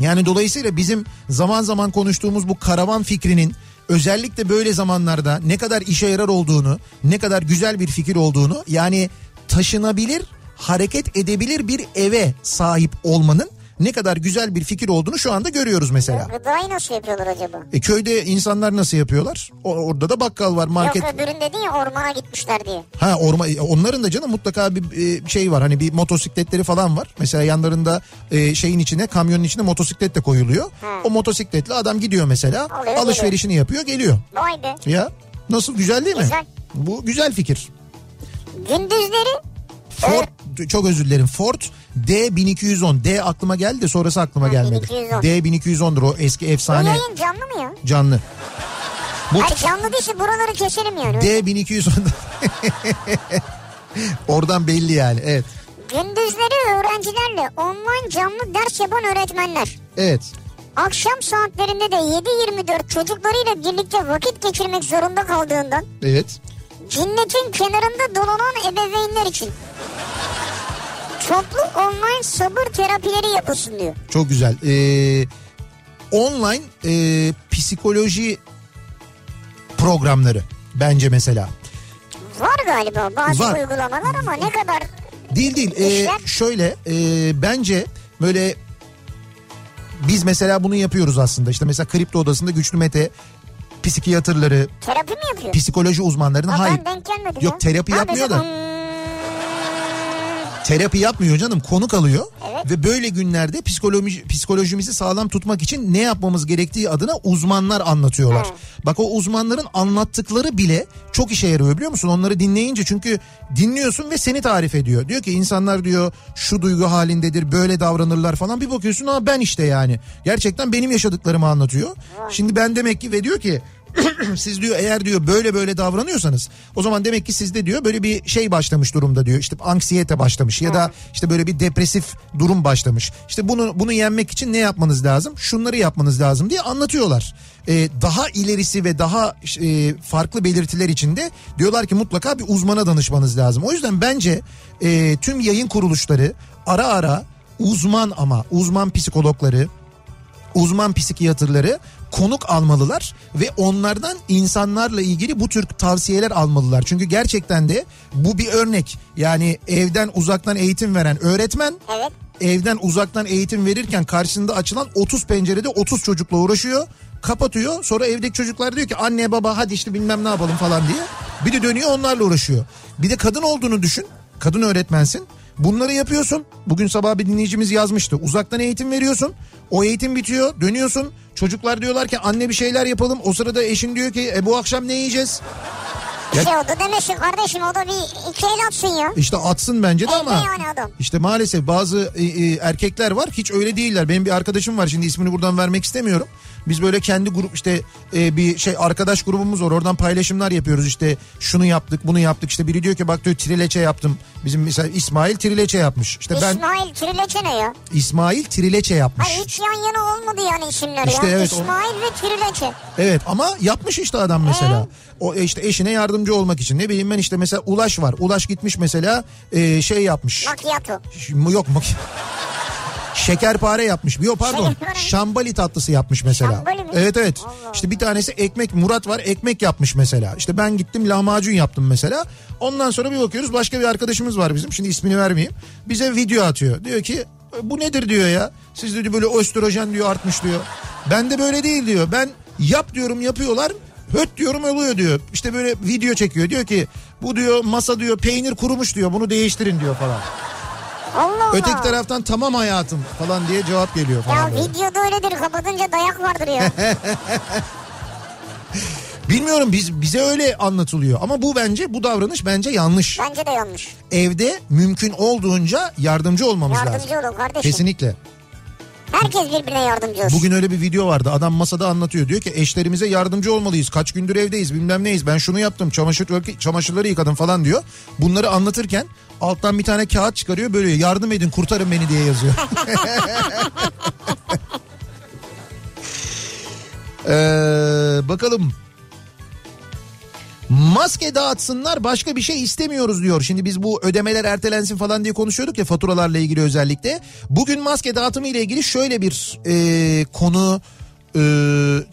Yani dolayısıyla bizim zaman zaman konuştuğumuz bu karavan fikrinin özellikle böyle zamanlarda ne kadar işe yarar olduğunu, ne kadar güzel bir fikir olduğunu yani taşınabilir, hareket edebilir bir eve sahip olmanın ne kadar güzel bir fikir olduğunu şu anda görüyoruz mesela. Gıdayı nasıl yapıyorlar acaba? E köyde insanlar nasıl yapıyorlar? O- orada da bakkal var, market. Yok öbüründe değil ya ormana gitmişler diye. Ha orma onların da canım mutlaka bir e, şey var hani bir motosikletleri falan var. Mesela yanlarında e, şeyin içine kamyonun içine motosiklet de koyuluyor. O motosikletle adam gidiyor mesela Alıyor, alışverişini yapıyor geliyor. Vay be. Ya nasıl güzel değil mi? Güzel. Bu güzel fikir. Gündüzleri Ford çok özür dilerim. Ford D1210. D aklıma geldi de sonrası aklıma Ha, gelmedi. 1210. D1210'dur o eski Bu efsane yayın canlı mı ya? canlı. Bu Hayır canlı değilse buraları keselim yani. D1210. Oradan belli yani evet. Gündüzleri öğrencilerle online canlı ders yapan öğretmenler. Evet. Akşam saatlerinde de 7-24 çocuklarıyla birlikte vakit geçirmek zorunda kaldığından Evet. cennetin kenarında dolanan ebeveynler için toplu online sabır terapileri yapılsın diyor. Çok güzel. Ee, online e, psikoloji programları bence mesela. Var galiba bazı Var. uygulamalar ama ne kadar Değil değil. Ee, şöyle e, bence böyle biz mesela bunu yapıyoruz aslında. İşte mesela kripto odasında güçlü Mete psikiyatrları, terapi mi yapıyor? psikoloji uzmanlarının Ha, hayır. Ben denk gelmedim Yok, ya. terapi Ha, yapmıyor da. Hmm, Terapi yapmıyor canım konuk alıyor Evet. ve böyle günlerde psikoloji, psikolojimizi sağlam tutmak için ne yapmamız gerektiği adına uzmanlar anlatıyorlar. Hı. Bak o uzmanların anlattıkları bile çok işe yarıyor biliyor musun? Onları dinleyince çünkü dinliyorsun ve seni tarif ediyor. Diyor ki insanlar diyor şu duygu halindedir böyle davranırlar falan bir bakıyorsun ama ben işte yani. Gerçekten benim yaşadıklarımı anlatıyor. Şimdi ben demek ki ve diyor ki siz diyor eğer diyor böyle böyle davranıyorsanız o zaman demek ki sizde diyor böyle bir şey başlamış durumda diyor. İşte anksiyete başlamış ya da işte böyle bir depresif durum başlamış. İşte bunu bunu yenmek için ne yapmanız lazım? Şunları yapmanız lazım diye anlatıyorlar. Ee, daha ilerisi ve daha e, farklı belirtiler içinde diyorlar ki mutlaka bir uzmana danışmanız lazım. O yüzden bence e, tüm yayın kuruluşları ara ara uzman ama uzman psikologları uzman psikiyatrları konuk almalılar ve onlardan insanlarla ilgili bu tür tavsiyeler almalılar. Çünkü gerçekten de bu bir örnek. Yani evden uzaktan eğitim veren öğretmen Evet. evden uzaktan eğitim verirken karşısında açılan 30 pencerede 30 çocukla uğraşıyor. Kapatıyor. Sonra evdeki çocuklar diyor ki anne baba hadi işte bilmem ne yapalım falan diye. Bir de dönüyor onlarla uğraşıyor. Bir de kadın olduğunu düşün. Kadın öğretmensin. Bunları yapıyorsun. Bugün sabah bir dinleyicimiz yazmıştı. Uzaktan eğitim veriyorsun. O eğitim bitiyor. Dönüyorsun. Çocuklar diyorlar ki anne bir şeyler yapalım. O sırada eşin diyor ki e, bu akşam ne yiyeceğiz? Ya- şey oldu demesin kardeşim o da bir iki el atsın ya. İşte atsın bence de Evde ama yani adam. işte maalesef bazı e, e, erkekler var hiç öyle değiller. Benim bir arkadaşım var şimdi ismini buradan vermek istemiyorum. Biz böyle kendi grup işte e, bir şey arkadaş grubumuz var oradan paylaşımlar yapıyoruz işte şunu yaptık bunu yaptık işte biri diyor ki bak diyor trileçe yaptım. Bizim mesela İsmail trileçe yapmış. İşte ben İsmail Trileçe ne ya? İsmail trileçe yapmış. Hayır hiç yan yana olmadı yani isimler İşte ya. evet, o- İsmail ve Trileçe. Evet ama yapmış işte adam mesela. O e, işte eşine yardımcı olmak için. Ne bileyim ben işte mesela Ulaş var. Ulaş gitmiş mesela e, şey yapmış. Macchiato. Ş- Yok mu? Şekerpare yapmış. Yok pardon. Şekerpare? Şambali tatlısı yapmış mesela. Şambali mi? Evet evet. Allah İşte bir tanesi ekmek Murat var ekmek yapmış mesela. İşte ben gittim lahmacun yaptım mesela. Ondan sonra bir bakıyoruz başka bir arkadaşımız var bizim. Şimdi ismini vermeyeyim. Bize video atıyor. Diyor ki bu nedir diyor ya. Siz diyor böyle östrojen diyor artmış diyor. Ben de böyle değil diyor. Ben yap diyorum yapıyorlar. Höt diyorum oluyor diyor. İşte böyle video çekiyor. Diyor ki bu diyor masa diyor peynir kurumuş diyor. Bunu değiştirin diyor falan. Allah Allah. Öteki taraftan tamam hayatım falan diye cevap geliyor falan. Ya böyle. videoda öyledir kapatınca dayak vardır ya. Bilmiyorum biz bize öyle anlatılıyor ama bu bence bu davranış bence yanlış. Bence de yanlış. Evde mümkün olduğunca yardımcı olmamız lazım. Yardımcı olun kardeşim. Kesinlikle. Herkes birbirine yardımcı olsun. Bugün öyle bir video vardı. Adam masada anlatıyor. Diyor ki eşlerimize yardımcı olmalıyız. Kaç gündür evdeyiz bilmem neyiz. Ben şunu yaptım çamaşır çamaşırları yıkadım falan diyor. Bunları anlatırken alttan bir tane kağıt çıkarıyor böyle yardım edin kurtarın beni diye yazıyor. Ee, bakalım. Maske dağıtsınlar başka bir şey istemiyoruz diyor. Şimdi biz bu ödemeler ertelensin falan diye konuşuyorduk ya faturalarla ilgili özellikle. Bugün maske dağıtımı ile ilgili şöyle bir e, konu e,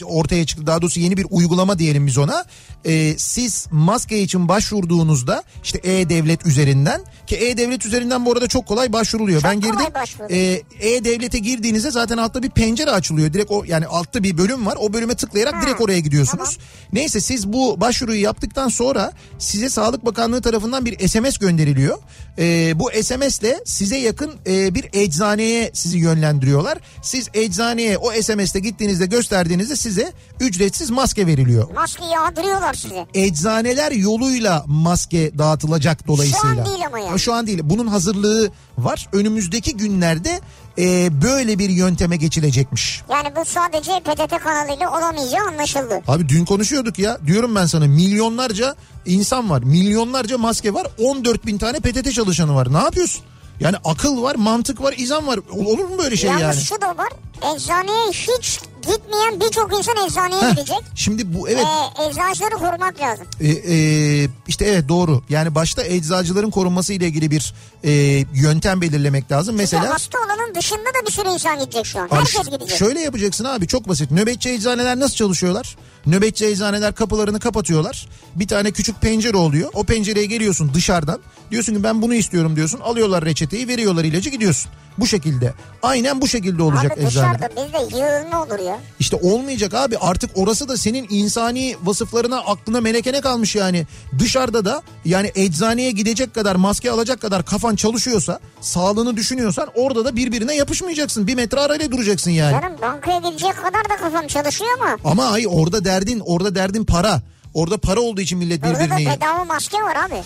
ortaya çıktı. Daha doğrusu yeni bir uygulama diyelim biz ona. E, siz maske için başvurduğunuzda işte E-Devlet üzerinden ki E-Devlet üzerinden bu arada çok kolay başvuruluyor. ben kolay girdim. E, E-Devlet'e girdiğinizde zaten altta bir pencere açılıyor. Direkt o yani altta bir bölüm var. O bölüme tıklayarak Ha, direkt oraya gidiyorsunuz. Neyse siz bu başvuruyu yaptıktan sonra size Sağlık Bakanlığı tarafından bir SMS gönderiliyor. Ee, bu SMS'le size yakın e, bir eczaneye sizi yönlendiriyorlar. Siz eczaneye o SMS'te gittiğinizde gösterdiğinizde size ücretsiz maske veriliyor. Maske yağdırıyorlar size. Eczaneler yoluyla maske dağıtılacak dolayısıyla. Şu an değil ama yani. Şu an değil. Bunun hazırlığı var. Önümüzdeki günlerde e, böyle bir yönteme geçilecekmiş. Yani bu sadece PTT kanalıyla olamayacağı anlaşıldı. Abi dün konuşuyorduk ya. Diyorum ben sana milyonlarca insan var. Milyonlarca maske var. 14 bin tane PTT çalışanı var. Ne yapıyorsun? Yani akıl var, mantık var, izan var. Olur mu böyle şey Yalnız yani? şu da var. Eczaneye hiç gitmeyen birçok insan eczaneye Heh, gidecek. Şimdi bu evet Ee, eczacıları korumak lazım. e, e, işte evet doğru. Yani başta eczacıların korunması ile ilgili bir e, yöntem belirlemek lazım. Mesela... Mesela hasta olanın dışında da bir sürü insan gidecek şu an. Abi Herkes gidecek. Şöyle yapacaksın abi çok basit. Nöbetçi eczaneler nasıl çalışıyorlar? Nöbetçi eczaneler kapılarını kapatıyorlar. Bir tane küçük pencere oluyor. O pencereye geliyorsun dışarıdan. Diyorsun ki ben bunu istiyorum diyorsun. Alıyorlar reçeteyi veriyorlar ilacı gidiyorsun. Bu şekilde. Aynen bu şekilde olacak Abi eczane. Dışarıda bizde yığılma olur ya. İşte olmayacak abi artık orası da senin insani vasıflarına aklına melekene kalmış yani. Dışarıda da yani eczaneye gidecek kadar maske alacak kadar kafan çalışıyorsa sağlığını düşünüyorsan orada da birbirine yapışmayacaksın. Bir metre arayla duracaksın yani. Canım bankaya gidecek kadar da kafam çalışıyor ama. Ama ay orada derdin orada derdin para. Orada para olduğu için millet Burada da birbirini... bedava maske var abi.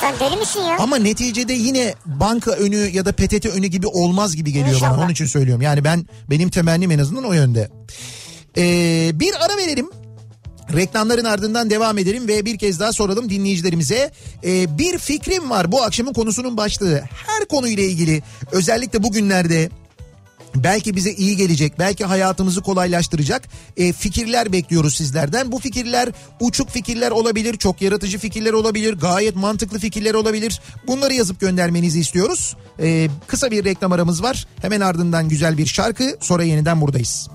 Sen deli misin ya? Ama neticede yine banka önü ya da PTT önü gibi olmaz gibi geliyor bana. İnşallah. Onun için söylüyorum. Yani ben benim temennim en azından o yönde. Ee, bir ara verelim. Reklamların ardından devam edelim ve bir kez daha soralım dinleyicilerimize. Ee, bir fikrim var bu akşamın konusunun başlığı. Her konuyla ilgili özellikle bugünlerde belki bize iyi gelecek, belki hayatımızı kolaylaştıracak e, fikirler bekliyoruz sizlerden. Bu fikirler uçuk fikirler olabilir, çok yaratıcı fikirler olabilir, gayet mantıklı fikirler olabilir. Bunları yazıp göndermenizi istiyoruz. E, kısa bir reklam aramız var. Hemen ardından güzel bir şarkı, sonra yeniden buradayız.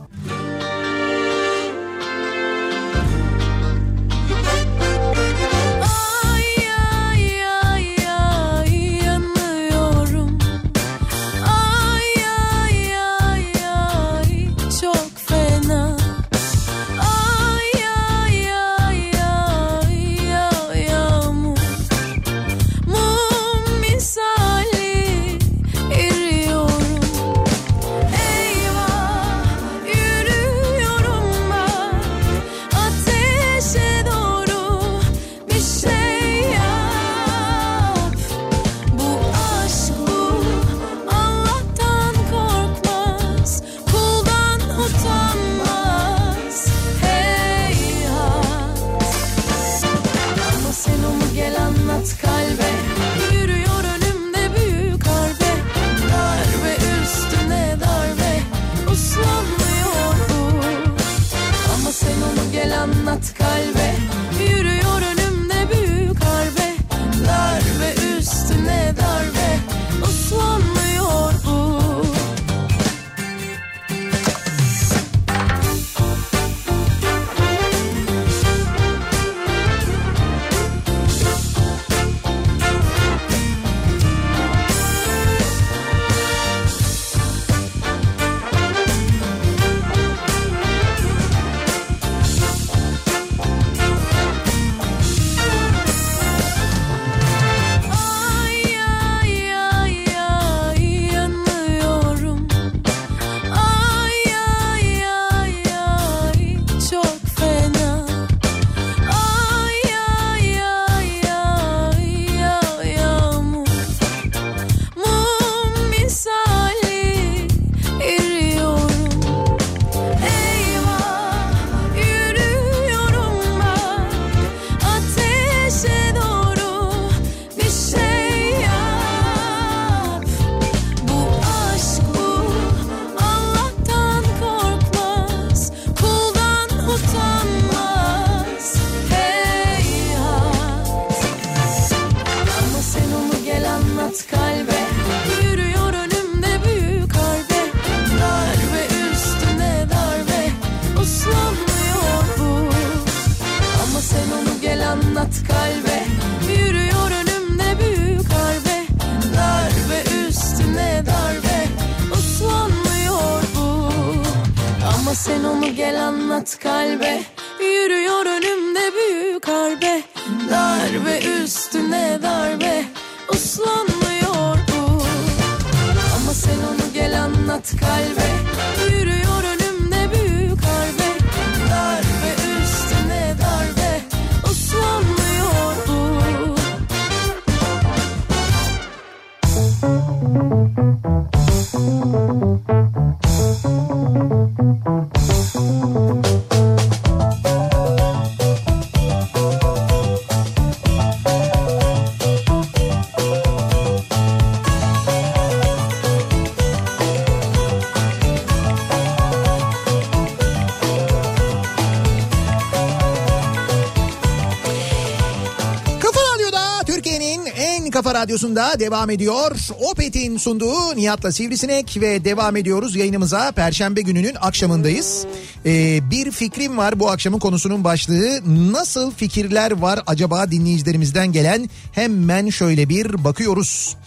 Radyosu'nda devam ediyor. Opet'in sunduğu Nihat'la Sivrisinek ve devam ediyoruz yayınımıza. Perşembe gününün akşamındayız. Ee, bir fikrim var bu akşamın konusunun başlığı. Nasıl fikirler var acaba dinleyicilerimizden gelen? Hemen şöyle bir bakıyoruz.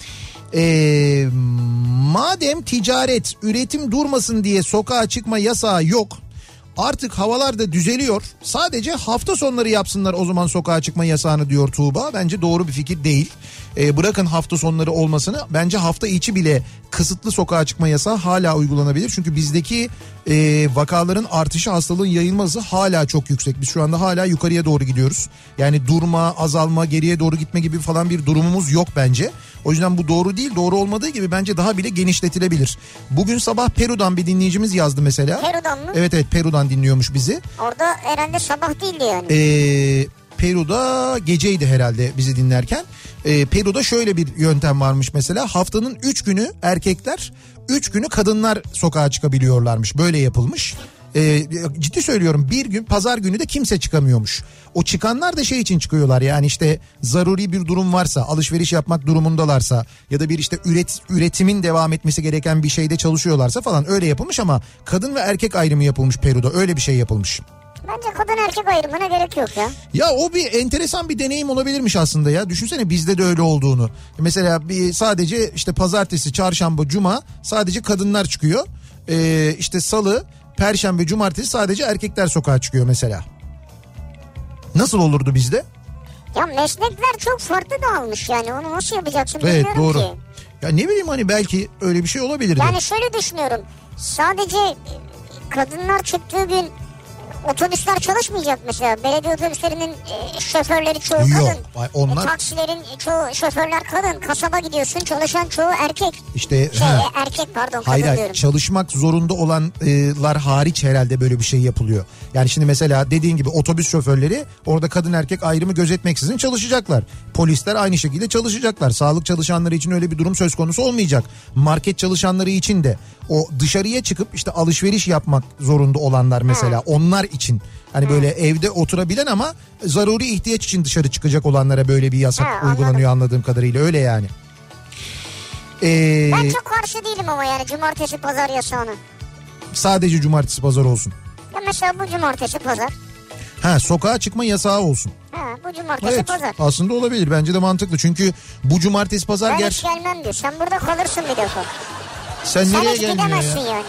Ee, madem ticaret, üretim durmasın diye sokağa çıkma yasağı yok. Artık havalar da düzeliyor. Sadece hafta sonları yapsınlar o zaman sokağa çıkma yasağını diyor Tuğba. Bence doğru bir fikir değil. Ee, bırakın hafta sonları olmasını bence hafta içi bile kısıtlı sokağa çıkma yasağı hala uygulanabilir. Çünkü bizdeki e, vakaların artışı hastalığın yayılması hala çok yüksek. Biz şu anda hala yukarıya doğru gidiyoruz. Yani durma, azalma, geriye doğru gitme gibi falan bir durumumuz yok bence. O yüzden bu doğru değil. Doğru olmadığı gibi bence daha bile genişletilebilir. Bugün sabah Peru'dan bir dinleyicimiz yazdı mesela. Peru'dan mı? Evet evet Peru'dan dinliyormuş bizi. Orada herhalde sabah değildi yani. Ee, Peru'da geceydi herhalde bizi dinlerken. Ee, Peru'da şöyle bir yöntem varmış mesela. Haftanın 3 günü erkekler, 3 günü kadınlar sokağa çıkabiliyorlarmış. Böyle yapılmış. Ee, ciddi söylüyorum bir gün pazar günü de kimse çıkamıyormuş. O çıkanlar da şey için çıkıyorlar yani işte zaruri bir durum varsa alışveriş yapmak durumundalarsa ya da bir işte üret, üretimin devam etmesi gereken bir şeyde çalışıyorlarsa falan öyle yapılmış ama kadın ve erkek ayrımı yapılmış Peru'da öyle bir şey yapılmış. Bence kadın erkek ayrımına gerek yok ya. Ya o bir enteresan bir deneyim olabilirmiş aslında ya. Düşünsene bizde de öyle olduğunu. Mesela bir sadece işte pazartesi, çarşamba, cuma sadece kadınlar çıkıyor. Ee, işte salı, perşembe, cumartesi sadece erkekler sokağa çıkıyor mesela. Nasıl olurdu bizde? Ya meslekler çok farklı dağılmış yani onu nasıl yapacaksın Evet bilmiyorum doğru. ki. Ya ne bileyim hani belki öyle bir şey olabilirdi. Yani şöyle düşünüyorum. Sadece e, kadınlar çıktığı gün otobüsler çalışmayacak mesela. Belediye otobüslerinin e, şoförleri çoğu Yok, kadın. ay onlar- E, taksilerin çoğu şoförler kadın. Kasaba gidiyorsun çalışan çoğu erkek. İşte Şey ha. e, erkek pardon kadın Hayır hayır diyorum. çalışmak zorunda olanlar hariç herhalde böyle bir şey yapılıyor. Yani şimdi mesela dediğin gibi otobüs şoförleri orada kadın erkek ayrımı gözetmeksizin çalışacaklar. Polisler aynı şekilde çalışacaklar. Sağlık çalışanları için öyle bir durum söz konusu olmayacak. Market çalışanları için de o dışarıya çıkıp işte alışveriş yapmak zorunda olanlar mesela onlar için hani böyle evde oturabilen ama zaruri ihtiyaç için dışarı çıkacak olanlara böyle bir yasak Ha, anladım. uygulanıyor anladığım kadarıyla öyle yani. Ee, Ben çok karşı değilim ama yani cumartesi pazar yasağına. sadece cumartesi pazar olsun. Ya mesela bu cumartesi pazar. Ha sokağa çıkma yasağı olsun. Ha bu cumartesi Evet pazar. aslında olabilir bence de mantıklı çünkü bu cumartesi pazar Ben ger hiç gelmem diyor. Sen burada kalırsın bir defa. sen Sen nereye hiç gidemezsin ya? yani.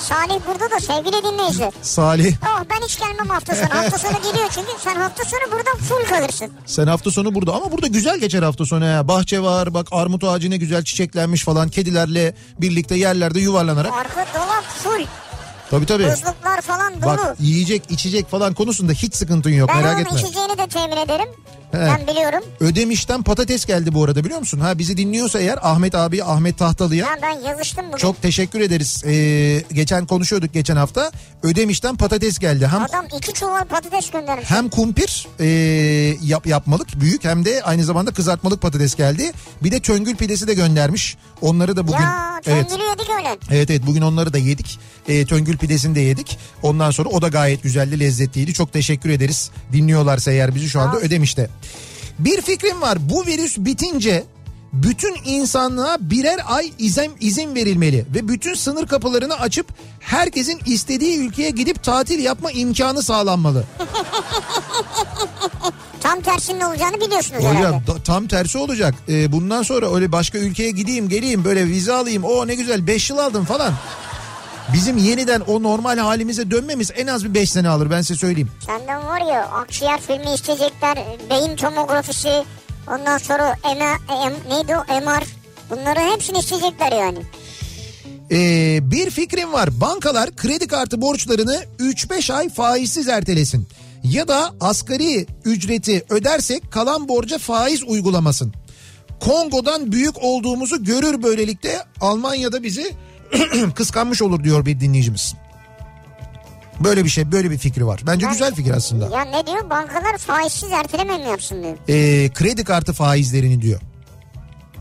Salih burada da sevgili dinleyiciler. Salih Oh ben hiç gelmem hafta sonu. Hafta sonu geliyor çünkü sen hafta sonu burada full kalırsın. sen hafta sonu burada ama burada güzel geçer hafta sonu ya. Bahçe var bak armut ağacı ne güzel çiçeklenmiş falan kedilerle birlikte yerlerde yuvarlanarak. Arka dolap full. Tabii tabii. Buzluklar falan dolu. Bak yiyecek içecek falan konusunda hiç sıkıntın yok ben merak onun etme. içeceğini de temin ederim. He. Ben biliyorum. Ödemiş'ten patates geldi bu arada biliyor musun? Ha bizi dinliyorsa eğer Ahmet abi Ahmet Tahtalı'ya Ya ben yazıştım bugün. çok teşekkür ederiz. Ee, geçen konuşuyorduk geçen hafta. Ödemiş'ten patates geldi. Hem Adam iki çuval patates göndermiş. hem kumpir e, yap, yapmalık büyük hem de aynı zamanda kızartmalık patates geldi. Bir de töngül pidesi de göndermiş. Onları da bugün Ya evet yedik öyle. evet evet bugün onları da yedik. E, töngül pidesini de yedik. Ondan sonra o da gayet güzeldi, lezzetliydi. Çok teşekkür ederiz. Dinliyorlarsa eğer bizi şu anda ödemişte. Bir fikrim var. Bu virüs bitince bütün insanlığa birer ay izin, izin verilmeli ve bütün sınır kapılarını açıp herkesin istediği ülkeye gidip tatil yapma imkanı sağlanmalı. Tam tersinin olacağını biliyorsunuz herhalde. Hocam da- tam tersi olacak. Ee, bundan sonra öyle başka ülkeye gideyim geleyim böyle vize alayım. O ne güzel 5 yıl aldım falan. Bizim yeniden o normal halimize dönmemiz en az bir 5 sene alır ben size söyleyeyim. Senden var ya akciğer filmi isteyecekler, beyin tomografisi, ondan sonra MR, em, neydi o MR. Bunları hepsini isteyecekler yani. Ee, bir fikrim var. Bankalar kredi kartı borçlarını 3-5 ay faizsiz ertelesin. Ya da asgari ücreti ödersek kalan borca faiz uygulamasın. Kongo'dan büyük olduğumuzu görür böylelikle Almanya'da bizi kıskanmış olur diyor bir dinleyicimiz. Böyle bir şey böyle bir fikri var. Bence güzel fikir aslında. Ya ne diyor? Bankalar faizsiz erteleme mi yapsın diyor. Ee, kredi kartı faizlerini diyor.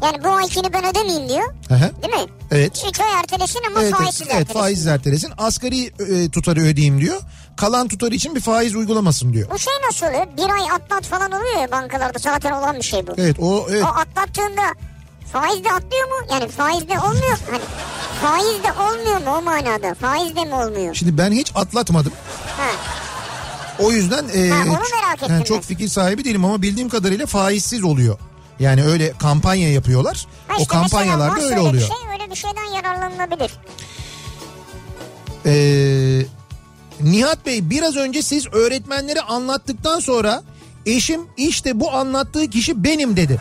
Yani bu aykini ben ödemeyeyim diyor. Hı. Değil mi? Evet. 3 ay ertelesin ama Evet, faizsiz evet, evet ertelesin. faizsiz ertelesin. Asgari e, tutarı ödeyeyim diyor. kalan tutar için bir faiz uygulamasın diyor. Bu şey nasıl oluyor? Bir ay atlat falan oluyor ya bankalarda zaten olan bir şey bu. Evet o evet. O atlattığında faiz de atlıyor mu? Yani faiz de olmuyor. Hani faiz de olmuyor mu o manada? Faiz de mi olmuyor? Şimdi ben hiç atlatmadım. Ha. O yüzden e, Ha, ettim yani çok fikir sahibi değilim ama bildiğim kadarıyla faizsiz oluyor. Yani öyle kampanya yapıyorlar. Ha o işte mesela kampanyalarda öyle öyle oluyor. Bir şey, öyle bir şeyden yararlanılabilir. Ee, Nihat Bey biraz önce siz öğretmenleri anlattıktan sonra eşim işte bu anlattığı kişi benim dedi.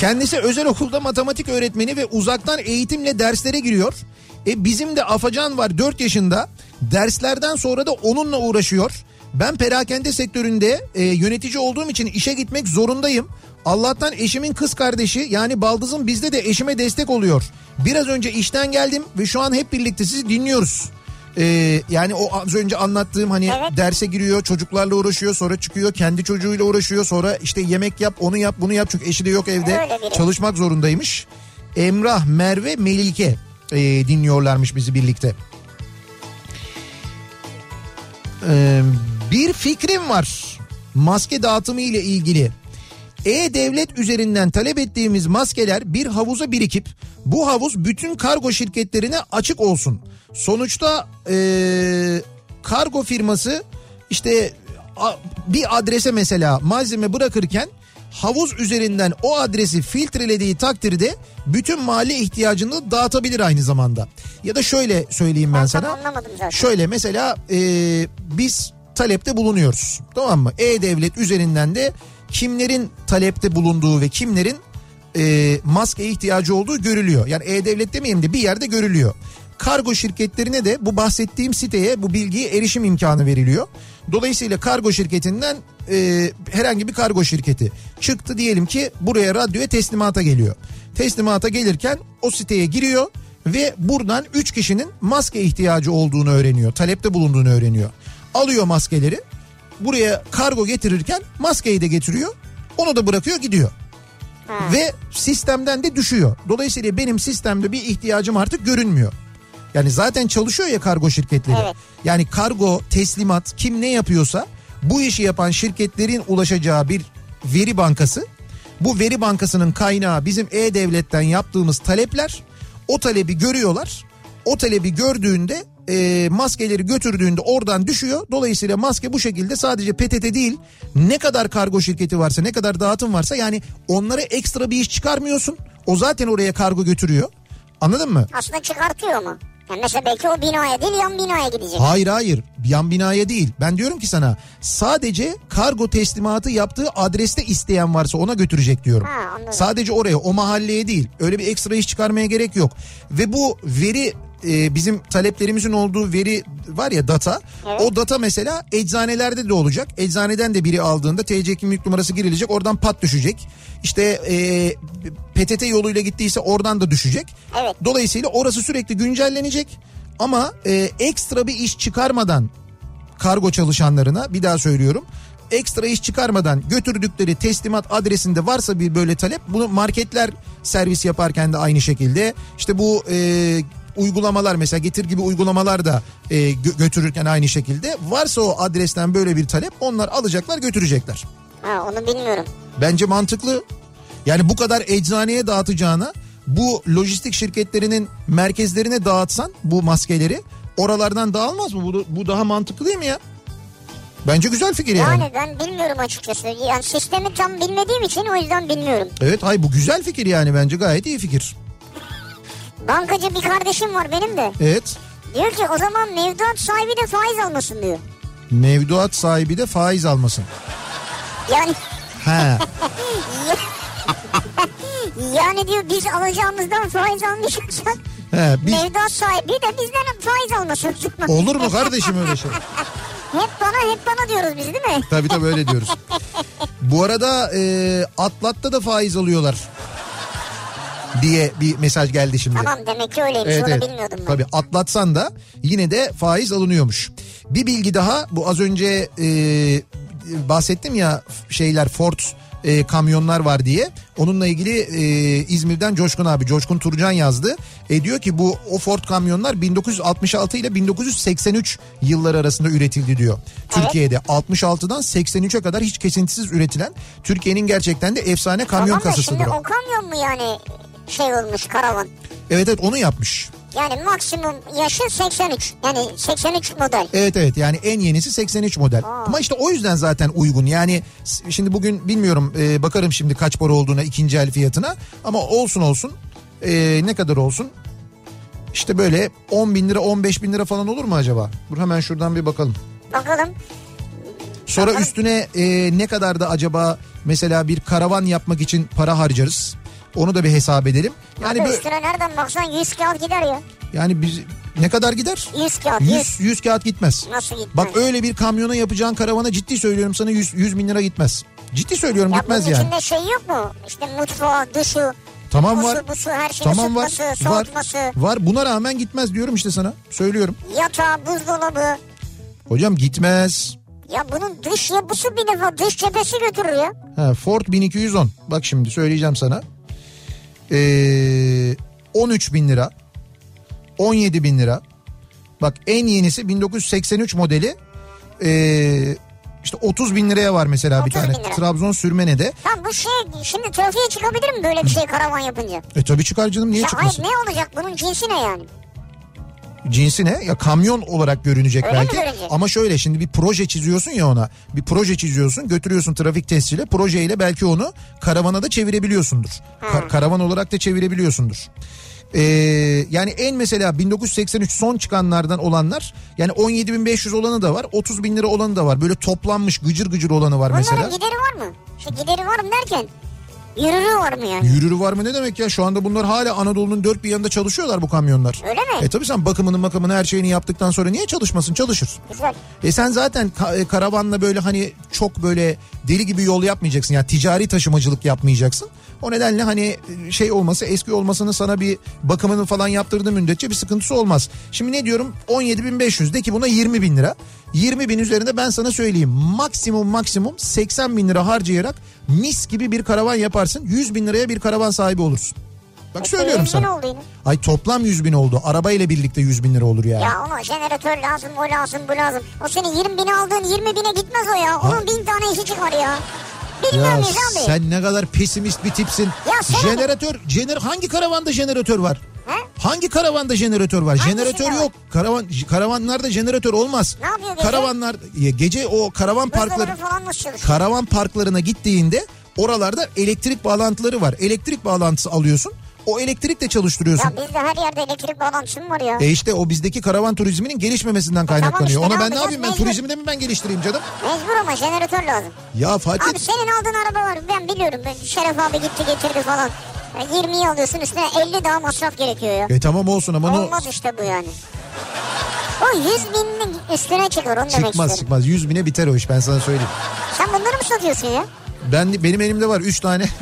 Kendisi özel okulda matematik öğretmeni ve uzaktan eğitimle derslere giriyor. E bizim de Afacan var 4 yaşında. Derslerden sonra da onunla uğraşıyor. Ben perakende sektöründe e, yönetici olduğum için işe gitmek zorundayım. Allah'tan eşimin kız kardeşi yani baldızım bizde de eşime destek oluyor. Biraz önce işten geldim ve şu an hep birlikte sizi dinliyoruz. E, yani o az önce anlattığım hani Evet. derse giriyor çocuklarla uğraşıyor sonra çıkıyor kendi çocuğuyla uğraşıyor sonra işte yemek yap onu yap bunu yap çünkü eşi de yok evde çalışmak zorundaymış. Emrah, Merve, Melike e, dinliyorlarmış bizi birlikte. Ee, bir fikrim var maske dağıtımı ile ilgili. E-Devlet üzerinden talep ettiğimiz maskeler bir havuza birikip bu havuz bütün kargo şirketlerine açık olsun. Sonuçta ee, kargo firması işte a- bir adrese mesela malzeme bırakırken havuz üzerinden o adresi filtrelediği takdirde bütün mahalle ihtiyacını dağıtabilir aynı zamanda. Ya da şöyle söyleyeyim ben, Ben sana. anlamadım zaten. Şöyle mesela e, biz talepte bulunuyoruz. Tamam mı? E-Devlet üzerinden de kimlerin talepte bulunduğu ve kimlerin e, maske ihtiyacı olduğu görülüyor. Yani E-Devlet demeyeyim de bir yerde görülüyor. Kargo şirketlerine de bu bahsettiğim siteye bu bilgiye erişim imkanı veriliyor. Dolayısıyla kargo şirketinden e, herhangi bir kargo şirketi çıktı diyelim ki buraya radyoya teslimata geliyor. Teslimata gelirken o siteye giriyor ve buradan 3 kişinin maske ihtiyacı olduğunu öğreniyor. Talepte bulunduğunu öğreniyor. Alıyor maskeleri buraya kargo getirirken maskeyi de getiriyor. Onu da bırakıyor gidiyor. Ve sistemden de düşüyor. Dolayısıyla benim sistemde bir ihtiyacım artık görünmüyor. Yani zaten çalışıyor ya kargo şirketleri. Evet. Yani kargo, teslimat kim ne yapıyorsa bu işi yapan şirketlerin ulaşacağı bir veri bankası. Bu veri bankasının kaynağı bizim E-Devlet'ten yaptığımız talepler. O talebi görüyorlar. O talebi gördüğünde e, maskeleri götürdüğünde oradan düşüyor. Dolayısıyla maske bu şekilde sadece PTT değil ne kadar kargo şirketi varsa ne kadar dağıtım varsa yani onlara ekstra bir iş çıkarmıyorsun. O zaten oraya kargo götürüyor. Anladın mı? Aslında çıkartıyor mu? Yani mesela belki o binaya değil yan binaya gidecek. Hayır hayır yan binaya değil. Ben diyorum ki sana sadece kargo teslimatı yaptığı adreste isteyen varsa ona götürecek diyorum. Ha, anladım. Sadece oraya o mahalleye değil. Öyle bir ekstra iş çıkarmaya gerek yok. Ve bu veri e, bizim taleplerimizin olduğu veri var ya data. Evet. O data mesela eczanelerde de olacak. Eczaneden de biri aldığında TC kimlik numarası girilecek. Oradan pat düşecek. İşte e, PTT yoluyla gittiyse oradan da düşecek. Evet. Dolayısıyla orası sürekli güncellenecek. Ama e, ekstra bir iş çıkarmadan kargo çalışanlarına bir daha söylüyorum. Ekstra iş çıkarmadan götürdükleri teslimat adresinde varsa bir böyle talep bunu marketler servis yaparken de aynı şekilde işte bu e, uygulamalar mesela getir gibi uygulamalar da e, gö- götürürken aynı şekilde varsa o adresten böyle bir talep onlar alacaklar götürecekler. Ha, onu bilmiyorum. Bence mantıklı. Yani bu kadar eczaneye dağıtacağına bu lojistik şirketlerinin merkezlerine dağıtsan bu maskeleri oralardan dağılmaz mı? Bu, bu daha mantıklı değil mi ya? Bence güzel fikir yani. Yani ben bilmiyorum açıkçası. Yani sistemi tam bilmediğim için o yüzden bilmiyorum. Evet hay bu güzel fikir yani bence gayet iyi fikir. Bankacı bir kardeşim var benim de. Evet. Diyor ki o zaman mevduat sahibi de faiz almasın diyor. Mevduat sahibi de faiz almasın. Yani He. yani diyor biz alacağımızdan faiz almayacaksak He, biz mevduat sahibi de bizden faiz almasın. olur mu kardeşim öyle şey? hep bana hep bana diyoruz biz değil mi? Tabii tabii öyle diyoruz. Bu arada e, Atlat'ta da faiz alıyorlar diye bir mesaj geldi şimdi. Tamam demek ki öyleymiş Evet, onu evet. bilmiyordum ben. Tabii atlatsan da yine de faiz alınıyormuş. Bir bilgi daha bu az önce e, bahsettim ya şeyler Ford e, kamyonlar var diye. Onunla ilgili e, İzmir'den Coşkun abi Coşkun Turcan yazdı. E, diyor ki bu o Ford kamyonlar 1966 ile 1983 yılları arasında üretildi diyor. Türkiye'de 66'dan 83'e kadar hiç kesintisiz üretilen Türkiye'nin gerçekten de efsane kamyon Tamam kasasıdır şimdi o kamyon mu yani şey olmuş karavan? Evet evet onu yapmış. Yani maksimum yaşı 83. Yani 83 model. Evet evet yani en yenisi 83 model. Ama işte o yüzden zaten uygun. Yani şimdi bugün bilmiyorum e, bakarım şimdi kaç para olduğuna ikinci el fiyatına. Ama olsun olsun e, ne kadar olsun? İşte böyle 10 bin lira 15 bin lira falan olur mu acaba? Dur hemen şuradan bir bakalım. Bakalım. Sonra Bakalım. üstüne e, ne kadar da acaba mesela bir karavan yapmak için para harcarız? Onu da bir hesap edelim. Yani böyle, üstüne nereden baksan 100 kağıt gider ya. yani biz ne kadar gider? 100 kağıt. 100. 100 100 kağıt gitmez. Nasıl gitmez? Bak öyle bir kamyona yapacağın karavana ciddi söylüyorum sana 100, 100 bin lira gitmez. Ciddi söylüyorum ya gitmez bunun yani. içinde şey yok mu? İşte mutfağı, duşu, Tamam busu, var. busu, her şeyi Tamam var. ısıtması, Var. soğutması, Var. Buna rağmen gitmez diyorum işte sana. Söylüyorum. yatağı, buzdolabı. Hocam gitmez. Ya bunun dış yapısı bir defa dış cephesi götürür ya. Ha, Ford 1210. Bak şimdi söyleyeceğim sana. Ee, 13 bin lira. 17 bin lira. Bak en yenisi 1983 modeli. Ee, işte 30 bin liraya var mesela bir 30 tane. Trabzon Sürmene'de. Tamam bu şey şimdi trafiğe çıkabilir mi böyle bir şey karavan yapınca? E tabii çıkar canım niye Ya hayır çıkmasın? ne olacak bunun cinsi ne yani? Cinsi ne? Ya kamyon olarak görünecek Öyle belki. Ama şöyle şimdi bir proje çiziyorsun ya ona. Bir proje çiziyorsun, götürüyorsun trafik testiyle. Projeyle belki onu karavana da çevirebiliyorsundur. Ka- karavan olarak da çevirebiliyorsundur. Ee, yani en mesela 1983 son çıkanlardan olanlar yani 17.500 olanı da var 30 bin lira olanı da var böyle toplanmış gıcır gıcır olanı var Bunların mesela. gideri var mı? Şu gideri var mı derken yürürü var mı yani? Yürürü var mı ne demek ya şu anda bunlar hala Anadolu'nun dört bir yanında çalışıyorlar bu kamyonlar. Öyle mi? E tabii sen bakımını makımını her şeyini yaptıktan sonra niye çalışmasın çalışır. Güzel. E sen zaten e, karavanla böyle hani çok böyle deli gibi yol yapmayacaksın. Yani ticari taşımacılık yapmayacaksın. O nedenle hani e, şey olması eski olmasını sana bir bakımını falan yaptırdığı müddetçe bir sıkıntısı olmaz. Şimdi ne diyorum 17.500 de ki buna 20 bin lira. 20 bin üzerinde ben sana söyleyeyim maksimum maksimum 80 bin lira harcayarak mis gibi bir karavan yaparsın. 100 bin liraya bir karavan sahibi olursun. Bak söylüyorum Yüz bin sana. oldu yine. Ay toplam 100 bin oldu. Araba ile birlikte 100 bin lira olur yani. Ya ona jeneratör lazım, o lazım, bu lazım. O senin 20 bini aldığın 20 bine gitmez o ya. Onun bin tane işi çıkar ya. Bilmiyor Ya abi? sen ne kadar pesimist bir tipsin. Ya sen- Jeneratör, jener hangi karavanda jeneratör var? He? Hangi karavanda jeneratör var? Hangisinde jeneratör var? yok. Karavan karavanlarda jeneratör olmaz. Ne yapıyor gece? Karavanlar ya gece o karavan parkları falan nasıl çalışıyor? karavan parklarına gittiğinde oralarda elektrik bağlantıları var. Elektrik bağlantısı alıyorsun. O elektrikle çalıştırıyorsun. Ya bizde her yerde elektrik bağlantısı mı var ya? E işte o bizdeki karavan turizminin gelişmemesinden kaynaklanıyor. işte, Ona ben ne yapayım ben turizmi de mi ben geliştireyim canım? Mecbur ama jeneratör lazım. Ya Fatih Abi senin aldığın araba var ben biliyorum. Şeref abi gitti getirdi falan. Ya 20'yi alıyorsun üstüne 50 daha masraf gerekiyor ya. e tamam olsun ama Olmaz işte bu yani. O 100 binin üstüne çıkar onu demek çıkmaz çıkmaz 100 bine biter o iş ben sana söyleyeyim. Sen bunları mı satıyorsun ya? Ben benim elimde var 3 tane.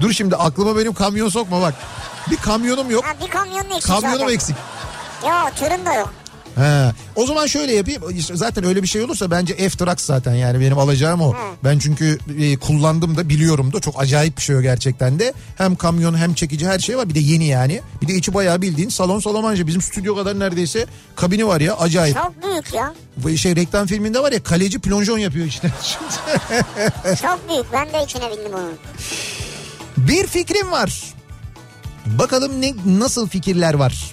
Dur şimdi aklıma benim kamyon sokma bak. Bir kamyonum yok. Ha bir kamyonun eksik Kamyonum zaten. eksik. Ya tırın da yok. He. O zaman şöyle yapayım. Zaten öyle bir şey olursa bence F-Trax zaten yani benim alacağım o. Ben çünkü e, kullandım da biliyorum da çok acayip bir şey o gerçekten de. Hem kamyon hem çekici her şey var. Bir de yeni yani. Bir de içi bayağı bildiğin salon salamanca. Bizim stüdyo kadar neredeyse kabini var ya acayip. Çok büyük ya. Bu Şey reklam filminde var ya kaleci plonjon yapıyor işte. Çok büyük. Ben de içine bindim onun. Bir fikrim var. Bakalım ne nasıl fikirler var.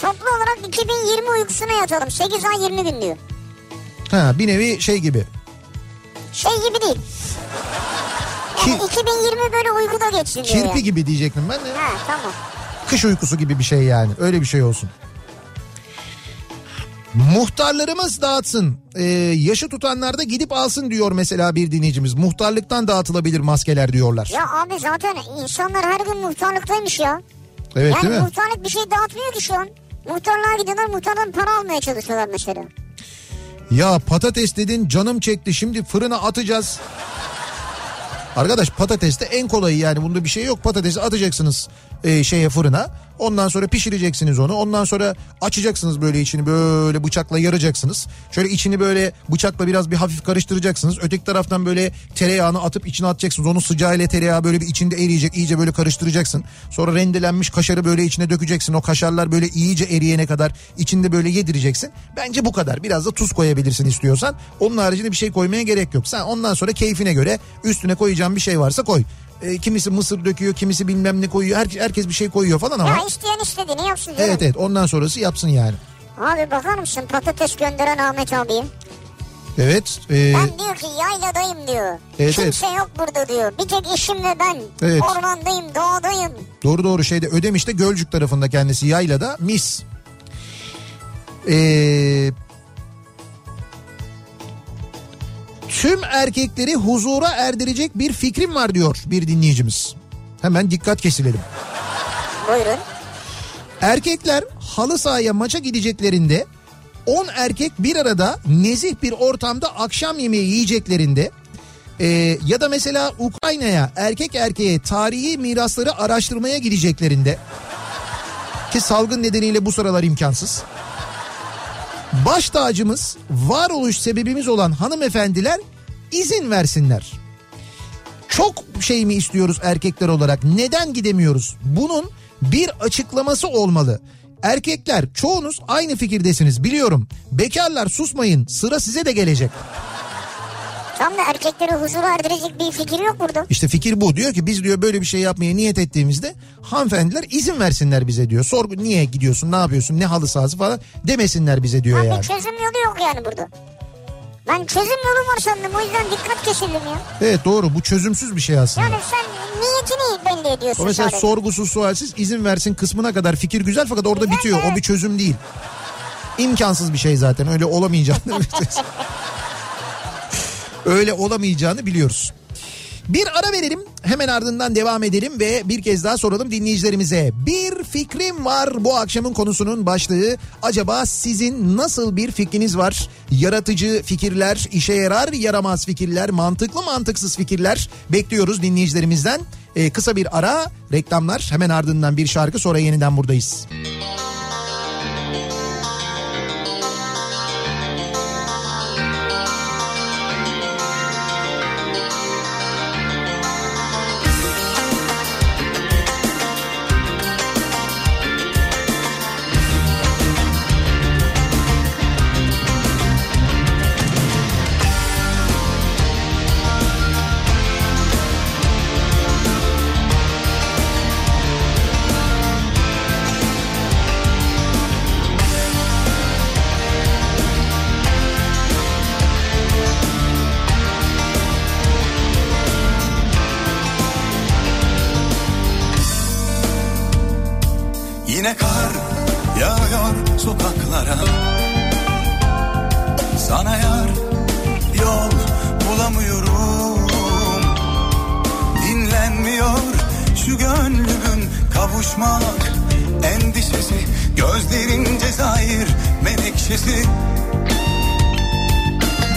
Toplu olarak 2020 uykusuna yatalım. 8 ay 20 gün diyor. Ha bir nevi şey gibi. Şey gibi değil. Yani Ki- 2020 böyle uykuda geçsin diyor. Kirpi yani. gibi diyecektim ben de. Ha tamam. Kış uykusu gibi bir şey yani. Öyle bir şey olsun. Muhtarlarımız dağıtsın. Ee, yaşı tutanlar da gidip alsın diyor mesela bir dinleyicimiz. Muhtarlıktan dağıtılabilir maskeler diyorlar. Ya abi zaten insanlar her gün muhtarlıktaymış ya. evet yani değil mi? muhtarlık bir şey dağıtmıyor ki şu an. Muhtarlığa gidiyorlar muhtardan para almaya çalışıyorlar mesela. Ya patates dedin canım çekti şimdi fırına atacağız. Arkadaş patates de en kolayı yani bunda bir şey yok. Patatesi atacaksınız e, şeye fırına. Ondan sonra pişireceksiniz onu. Ondan sonra açacaksınız böyle içini böyle bıçakla yaracaksınız. Şöyle içini böyle bıçakla biraz bir hafif karıştıracaksınız. Öteki taraftan böyle tereyağını atıp içine atacaksınız. Onun sıcağıyla tereyağı böyle bir içinde eriyecek. iyice böyle karıştıracaksın. Sonra rendelenmiş kaşarı böyle içine dökeceksin. O kaşarlar böyle iyice eriyene kadar içinde böyle yedireceksin. Bence bu kadar. Biraz da tuz koyabilirsin istiyorsan. Onun haricinde bir şey koymaya gerek yok. Sen ondan sonra keyfine göre üstüne koyacağın bir şey varsa koy. E, kimisi mısır döküyor, kimisi bilmem ne koyuyor. Her, herkes bir şey koyuyor falan ama. Ya isteyen istediğini yapsın canım. Evet evet ondan sonrası yapsın yani. Abi bakar mısın patates gönderen Ahmet abiye? Evet. e, Ben diyor ki yayladayım diyor. Evet, Kimse yok burada diyor. Bir tek eşim ve ben. Evet. Ormandayım, doğadayım. Doğru doğru şeyde Ödemiş'te Gölcük tarafında kendisi yaylada mis. Ee, tüm erkekleri huzura erdirecek bir fikrim var diyor bir dinleyicimiz. Hemen dikkat kesilelim. Buyurun. Erkekler halı sahaya maça gideceklerinde 10 erkek bir arada nezih bir ortamda akşam yemeği yiyeceklerinde e, ya da mesela Ukrayna'ya erkek erkeğe tarihi mirasları araştırmaya gideceklerinde ki salgın nedeniyle bu sıralar imkansız. Baş tacımız, varoluş sebebimiz olan hanımefendiler izin versinler. Çok şey mi istiyoruz erkekler olarak? Neden gidemiyoruz? Bunun bir açıklaması olmalı. Erkekler çoğunuz aynı fikirdesiniz biliyorum. Bekarlar susmayın sıra size de gelecek. Tam da erkekleri huzura erdirecek bir fikir yok burada. İşte fikir bu. Diyor ki biz diyor böyle bir şey yapmaya niyet ettiğimizde hanımefendiler izin versinler bize diyor. Sorgu niye gidiyorsun ne yapıyorsun ne halı sahası falan demesinler bize diyor Abi yani. çözüm yolu yok yani burada. Ben çözüm yolu var sandım o yüzden dikkat kesildim ya. Evet doğru bu çözümsüz bir şey aslında. Yani sen niyetini belli ediyorsun O mesela sadece. sorgusuz sualsiz izin versin kısmına kadar fikir güzel fakat orada bitiyor. O bir çözüm değil. İmkansız bir şey zaten öyle olamayacağını öyle olamayacağını biliyoruz. Bir ara verelim hemen ardından devam edelim ve bir kez daha soralım dinleyicilerimize. Bir fikrim var bu akşamın konusunun başlığı. Acaba sizin nasıl bir fikriniz var? Yaratıcı fikirler, işe yarar yaramaz fikirler, mantıklı mantıksız fikirler bekliyoruz dinleyicilerimizden. Ee, kısa bir ara reklamlar hemen ardından bir şarkı sonra yeniden buradayız. Yine kavuşmak Endişesi gözlerin cezayir menekşesi.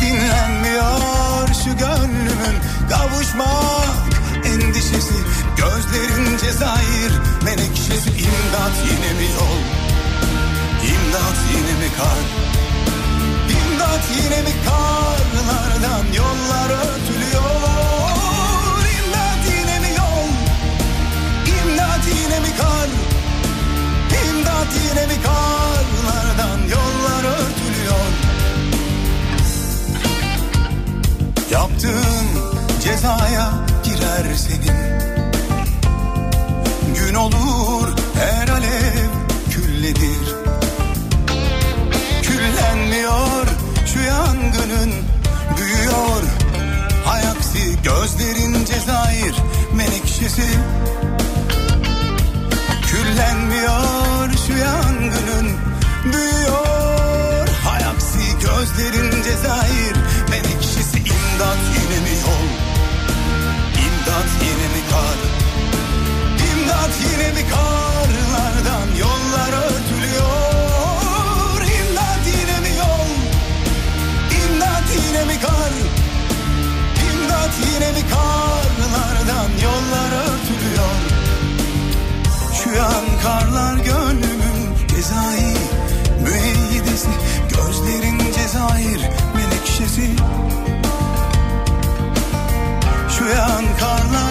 Dinlenmiyor şu gönlümün kavuşmak endişesi Gözlerin cezayir menekşesi. İmdat yine mi yol? İmdat yine mi kar? İmdat yine mi karlardan yollar örtülüyor yine mi kar İmdat yine mi karlardan yollar örtülüyor? Yaptığın cezaya girer senin. Gün olur her alev külledir. Küllenmiyor şu yangının büyüyor. Hayaksi gözlerin cezayir menekşesi Küllenmiyor şu yangının büyüyor. Hayaksi gözlerin cezayir menekşesi imdat yine mi yol? İmdat yine mi kar? İmdat yine mi karlardan yollar örtülüyor? İmdat yine mi yol? İmdat yine mi kar? İmdat yine mi karlardan yollar örtülüyor Yağan karlar gönlümün cezai müeyyidesi Gözlerin cezayir menekşesi. Şu yağan karlar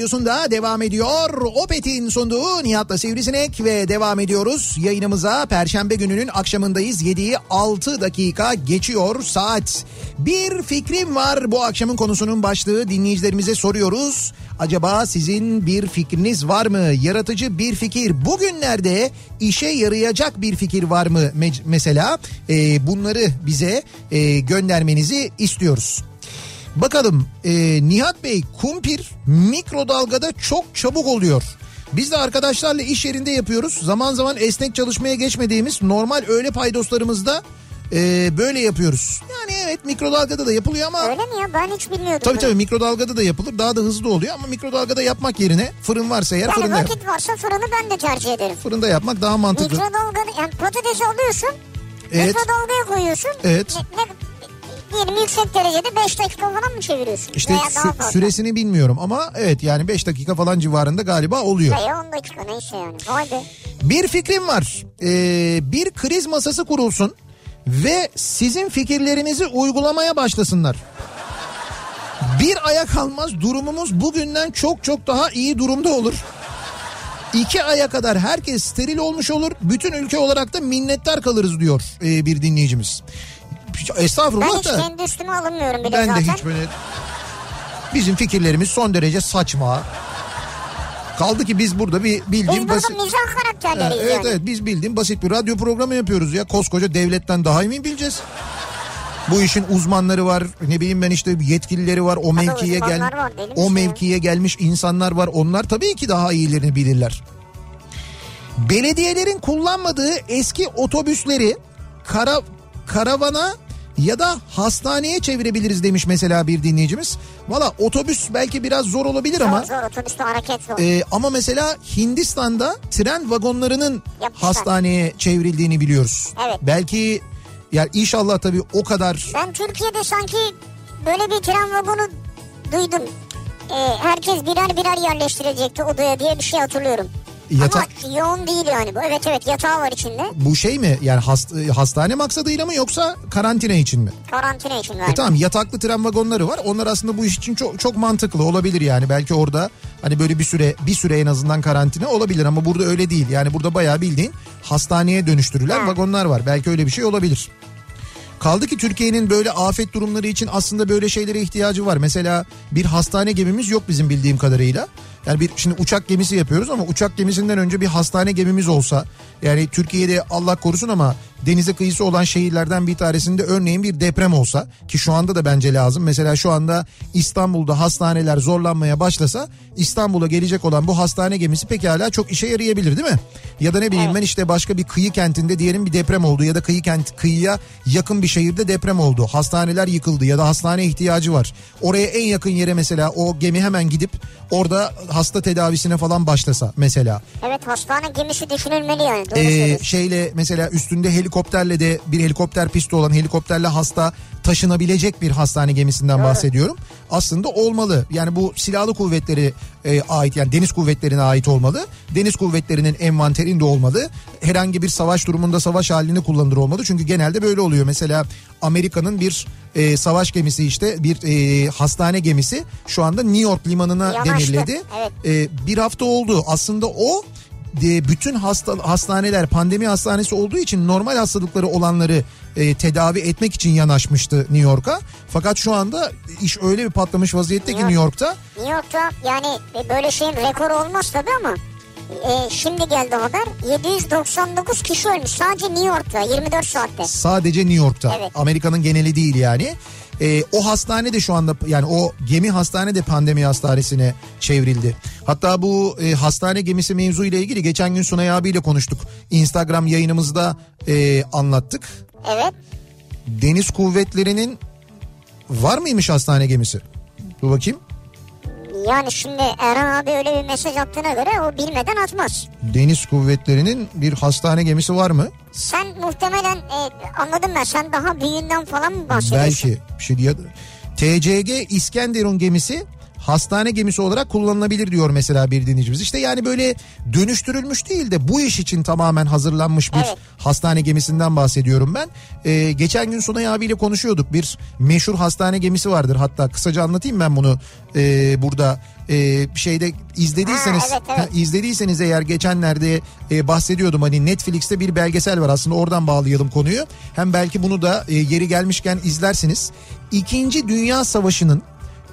radyosunda devam ediyor. Opet'in sunduğu Nihat'la Sivrisinek ve devam ediyoruz. Yayınımıza Perşembe gününün akşamındayız. 7'yi 6 dakika geçiyor saat. Bir fikrim var bu akşamın konusunun başlığı dinleyicilerimize soruyoruz. Acaba sizin bir fikriniz var mı? Yaratıcı bir fikir. Bugünlerde işe yarayacak bir fikir var mı? Me- mesela e, bunları bize e, göndermenizi istiyoruz. Bakalım e, Nihat Bey kumpir mikrodalgada çok çabuk oluyor. Biz de arkadaşlarla iş yerinde yapıyoruz. Zaman zaman esnek çalışmaya geçmediğimiz normal öğle paydoslarımızda e, böyle yapıyoruz. Yani evet mikrodalgada da yapılıyor ama... Öyle mi ya ben hiç bilmiyordum. Tabii bunu. tabii mikrodalgada da yapılır. Daha da hızlı oluyor ama mikrodalgada yapmak yerine fırın varsa eğer Yani fırında, yap- vakit varsa fırını ben de tercih ederim. fırında yapmak daha mantıklı. Mikrodalga yani patatesi alıyorsun. Evet. Mikrodalgaya koyuyorsun. Evet. Ne, ne, diyelim yüksek derecede 5 dakika falan mı çeviriyorsun? İşte Veya sü- süresini bilmiyorum ama evet yani 5 dakika falan civarında galiba oluyor. Veya 10 dakika neyse yani. Be. Bir fikrim var. Ee, bir kriz masası kurulsun ve sizin fikirlerinizi uygulamaya başlasınlar. Bir aya kalmaz durumumuz bugünden çok çok daha iyi durumda olur. İki aya kadar herkes steril olmuş olur. Bütün ülke olarak da minnettar kalırız diyor ee, bir dinleyicimiz. Ben Estağfurullah hiç da kendi üstüme alınmıyorum bile ben zaten. de hiç böyle bizim fikirlerimiz son derece saçma. Kaldı ki biz burada bir Biz bildiğin burada basit... mizah karakterleriyiz Evet yani. evet biz bildiğin basit bir radyo programı yapıyoruz ya. Koskoca devletten daha iyi mi bileceğiz? Bu işin uzmanları var ne bileyim ben işte yetkilileri var o mevkiye gel var, o mevkiye gelmiş insanlar var onlar tabii ki daha iyilerini bilirler. Belediyelerin kullanmadığı eski otobüsleri kara, karavana ya da hastaneye çevirebiliriz demiş mesela bir dinleyicimiz. Valla otobüs belki biraz zor olabilir ama Zor zor otobüste hareket zor. ee, ama mesela Hindistan'da tren vagonlarının Yapmışlar. hastaneye çevrildiğini biliyoruz. Evet. Belki yani inşallah tabii o kadar Ben Türkiye'de sanki böyle bir tren vagonu duydum. Ee, herkes birer birer yerleştirilecekti odaya diye bir şey hatırlıyorum. Yata- Ama yoğun değil yani bu. Evet evet yatağı var içinde. bu şey mi yani hast- hastane maksadıyla mı yoksa karantina için mi? Karantina için E galiba. tamam yataklı tren vagonları var. Onlar aslında bu iş için çok çok mantıklı olabilir yani. Belki orada hani böyle bir süre bir süre en azından karantina olabilir ama burada öyle değil. Yani burada bayağı bildiğin hastaneye dönüştürülen Ha. vagonlar var. Belki öyle bir şey olabilir. Kaldı ki Türkiye'nin böyle afet durumları için aslında böyle şeylere ihtiyacı var. Mesela bir hastane gemimiz yok bizim bildiğim kadarıyla. Yani bir şimdi uçak gemisi yapıyoruz ama uçak gemisinden önce bir hastane gemimiz olsa yani Türkiye'de Allah korusun ama denize kıyısı olan şehirlerden bir tanesinde örneğin bir deprem olsa ki şu anda da bence lazım. Mesela şu anda İstanbul'da hastaneler zorlanmaya başlasa İstanbul'a gelecek olan bu hastane gemisi pekala çok işe yarayabilir değil mi? Ya da ne bileyim ben işte başka bir kıyı kentinde diyelim bir deprem oldu ya da kıyı kent kıyıya yakın bir şehirde deprem oldu. Hastaneler yıkıldı ya da hastane ihtiyacı var. Oraya en yakın yere mesela o gemi hemen gidip orada hasta tedavisine falan başlasa mesela. Evet hastane gemisi düşünülmeli yani. Doğru Ee, şeyle mesela üstünde helikopterle de bir helikopter pisti olan helikopterle hasta taşınabilecek bir hastane gemisinden bahsediyorum. Aslında olmalı. Yani bu silahlı kuvvetleri e, ait yani deniz kuvvetlerine ait olmalı. Deniz kuvvetlerinin envanterinde olmalı. Herhangi bir savaş durumunda savaş halini kullanılır olmalı. Çünkü genelde böyle oluyor. Mesela Amerika'nın bir e, savaş gemisi işte bir e, hastane gemisi şu anda New York limanına Yanaştı, demirledi. evet. E, bir hafta oldu. Aslında o e, bütün hasta hastaneler pandemi hastanesi olduğu için normal hastalıkları olanları e, tedavi etmek için yanaşmıştı New York'a. Fakat şu anda iş öyle bir patlamış vaziyette ki New New York'ta New York'ta yani böyle şeyin rekoru olmaz tabii ama e, şimdi geldi haber 799 kişi ölmüş sadece New York'ta 24 saatte. sadece New York'ta. Evet. Amerika'nın geneli değil yani. E, o hastane de şu anda yani o gemi hastane de pandemi hastanesine çevrildi. Hatta bu e, hastane gemisi mevzu ile ilgili geçen gün Sunay abiyle konuştuk. Instagram yayınımızda e, anlattık. Evet Deniz kuvvetlerinin var mıymış hastane gemisi? Dur bakayım. Yani şimdi Erhan abi öyle bir mesaj attığına göre o bilmeden atmaz. Deniz kuvvetlerinin bir hastane gemisi var mı? Sen muhtemelen e, anladım ben sen daha büyüğünden falan mı bahsediyorsun? Belki bir şey diye. TCG İskenderun gemisi hastane gemisi olarak kullanılabilir diyor mesela bir dinleyicimiz. İşte yani böyle dönüştürülmüş değil de bu iş için tamamen hazırlanmış bir Evet. hastane gemisinden bahsediyorum ben. Ee, geçen gün Sunay abiyle konuşuyorduk. Bir meşhur hastane gemisi vardır. Hatta kısaca anlatayım ben bunu ee, burada ee, şeyde izlediyseniz Ha, evet, evet. Ha, izlediyseniz eğer geçenlerde e, bahsediyordum hani Netflix'te bir belgesel var aslında oradan bağlayalım konuyu. Hem belki bunu da e, yeri gelmişken izlersiniz. İkinci Dünya Savaşı'nın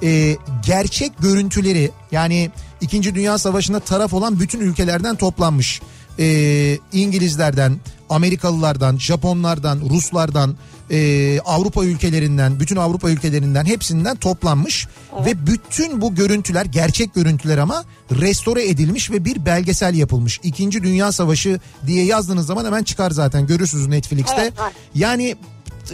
e, gerçek görüntüleri yani İkinci Dünya Savaşı'na taraf olan bütün ülkelerden toplanmış. E, İngilizlerden, Amerikalılardan, Japonlardan, Ruslardan, e, Avrupa ülkelerinden, bütün Avrupa ülkelerinden hepsinden toplanmış ve bütün bu görüntüler gerçek görüntüler ama restore edilmiş ve bir belgesel yapılmış. İkinci Dünya Savaşı diye yazdığınız zaman hemen çıkar zaten görürsünüz Netflix'te. Evet. Yani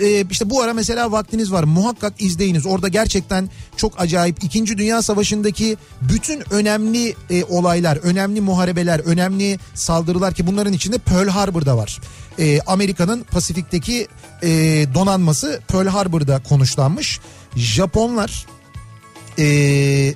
e, işte bu ara mesela vaktiniz var muhakkak izleyiniz. Orada gerçekten çok acayip 2. Dünya Savaşı'ndaki bütün önemli e, olaylar, önemli muharebeler, önemli saldırılar ki bunların içinde Pearl Harbor'da var. E, Amerika'nın Pasifik'teki e, donanması Pearl Harbor'da konuşlanmış. Japonlar e,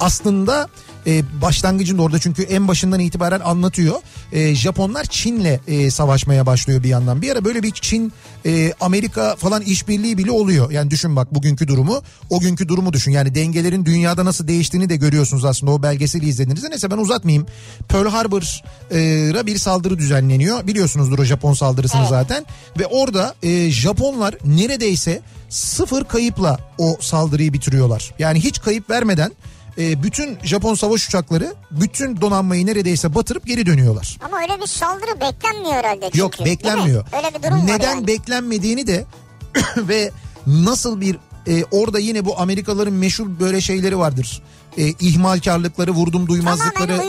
aslında e, başlangıcında orada çünkü en başından itibaren anlatıyor. E, Japonlar Çin'le e, savaşmaya başlıyor bir yandan. Bir ara böyle bir Çin e, Amerika falan işbirliği bile oluyor. Yani düşün bak bugünkü durumu o günkü durumu düşün. Yani dengelerin dünyada nasıl değiştiğini de görüyorsunuz aslında o belgeseli izlediğinizde. Neyse ben uzatmayayım. Pearl Harbor'a bir saldırı düzenleniyor. Biliyorsunuzdur o Japon saldırısını zaten. Ve orada e, Japonlar neredeyse sıfır kayıpla o saldırıyı bitiriyorlar. Yani hiç kayıp vermeden e, bütün Japon savaş uçakları bütün donanmayı neredeyse batırıp geri dönüyorlar. Ama öyle bir saldırı beklenmiyor herhalde çünkü. Yok beklenmiyor. Öyle bir durum Neden yani. beklenmediğini de ve nasıl bir e, orada yine bu Amerikalıların meşhur böyle şeyleri vardır. E, ihmalkarlıkları, vurdum duymazlıkları,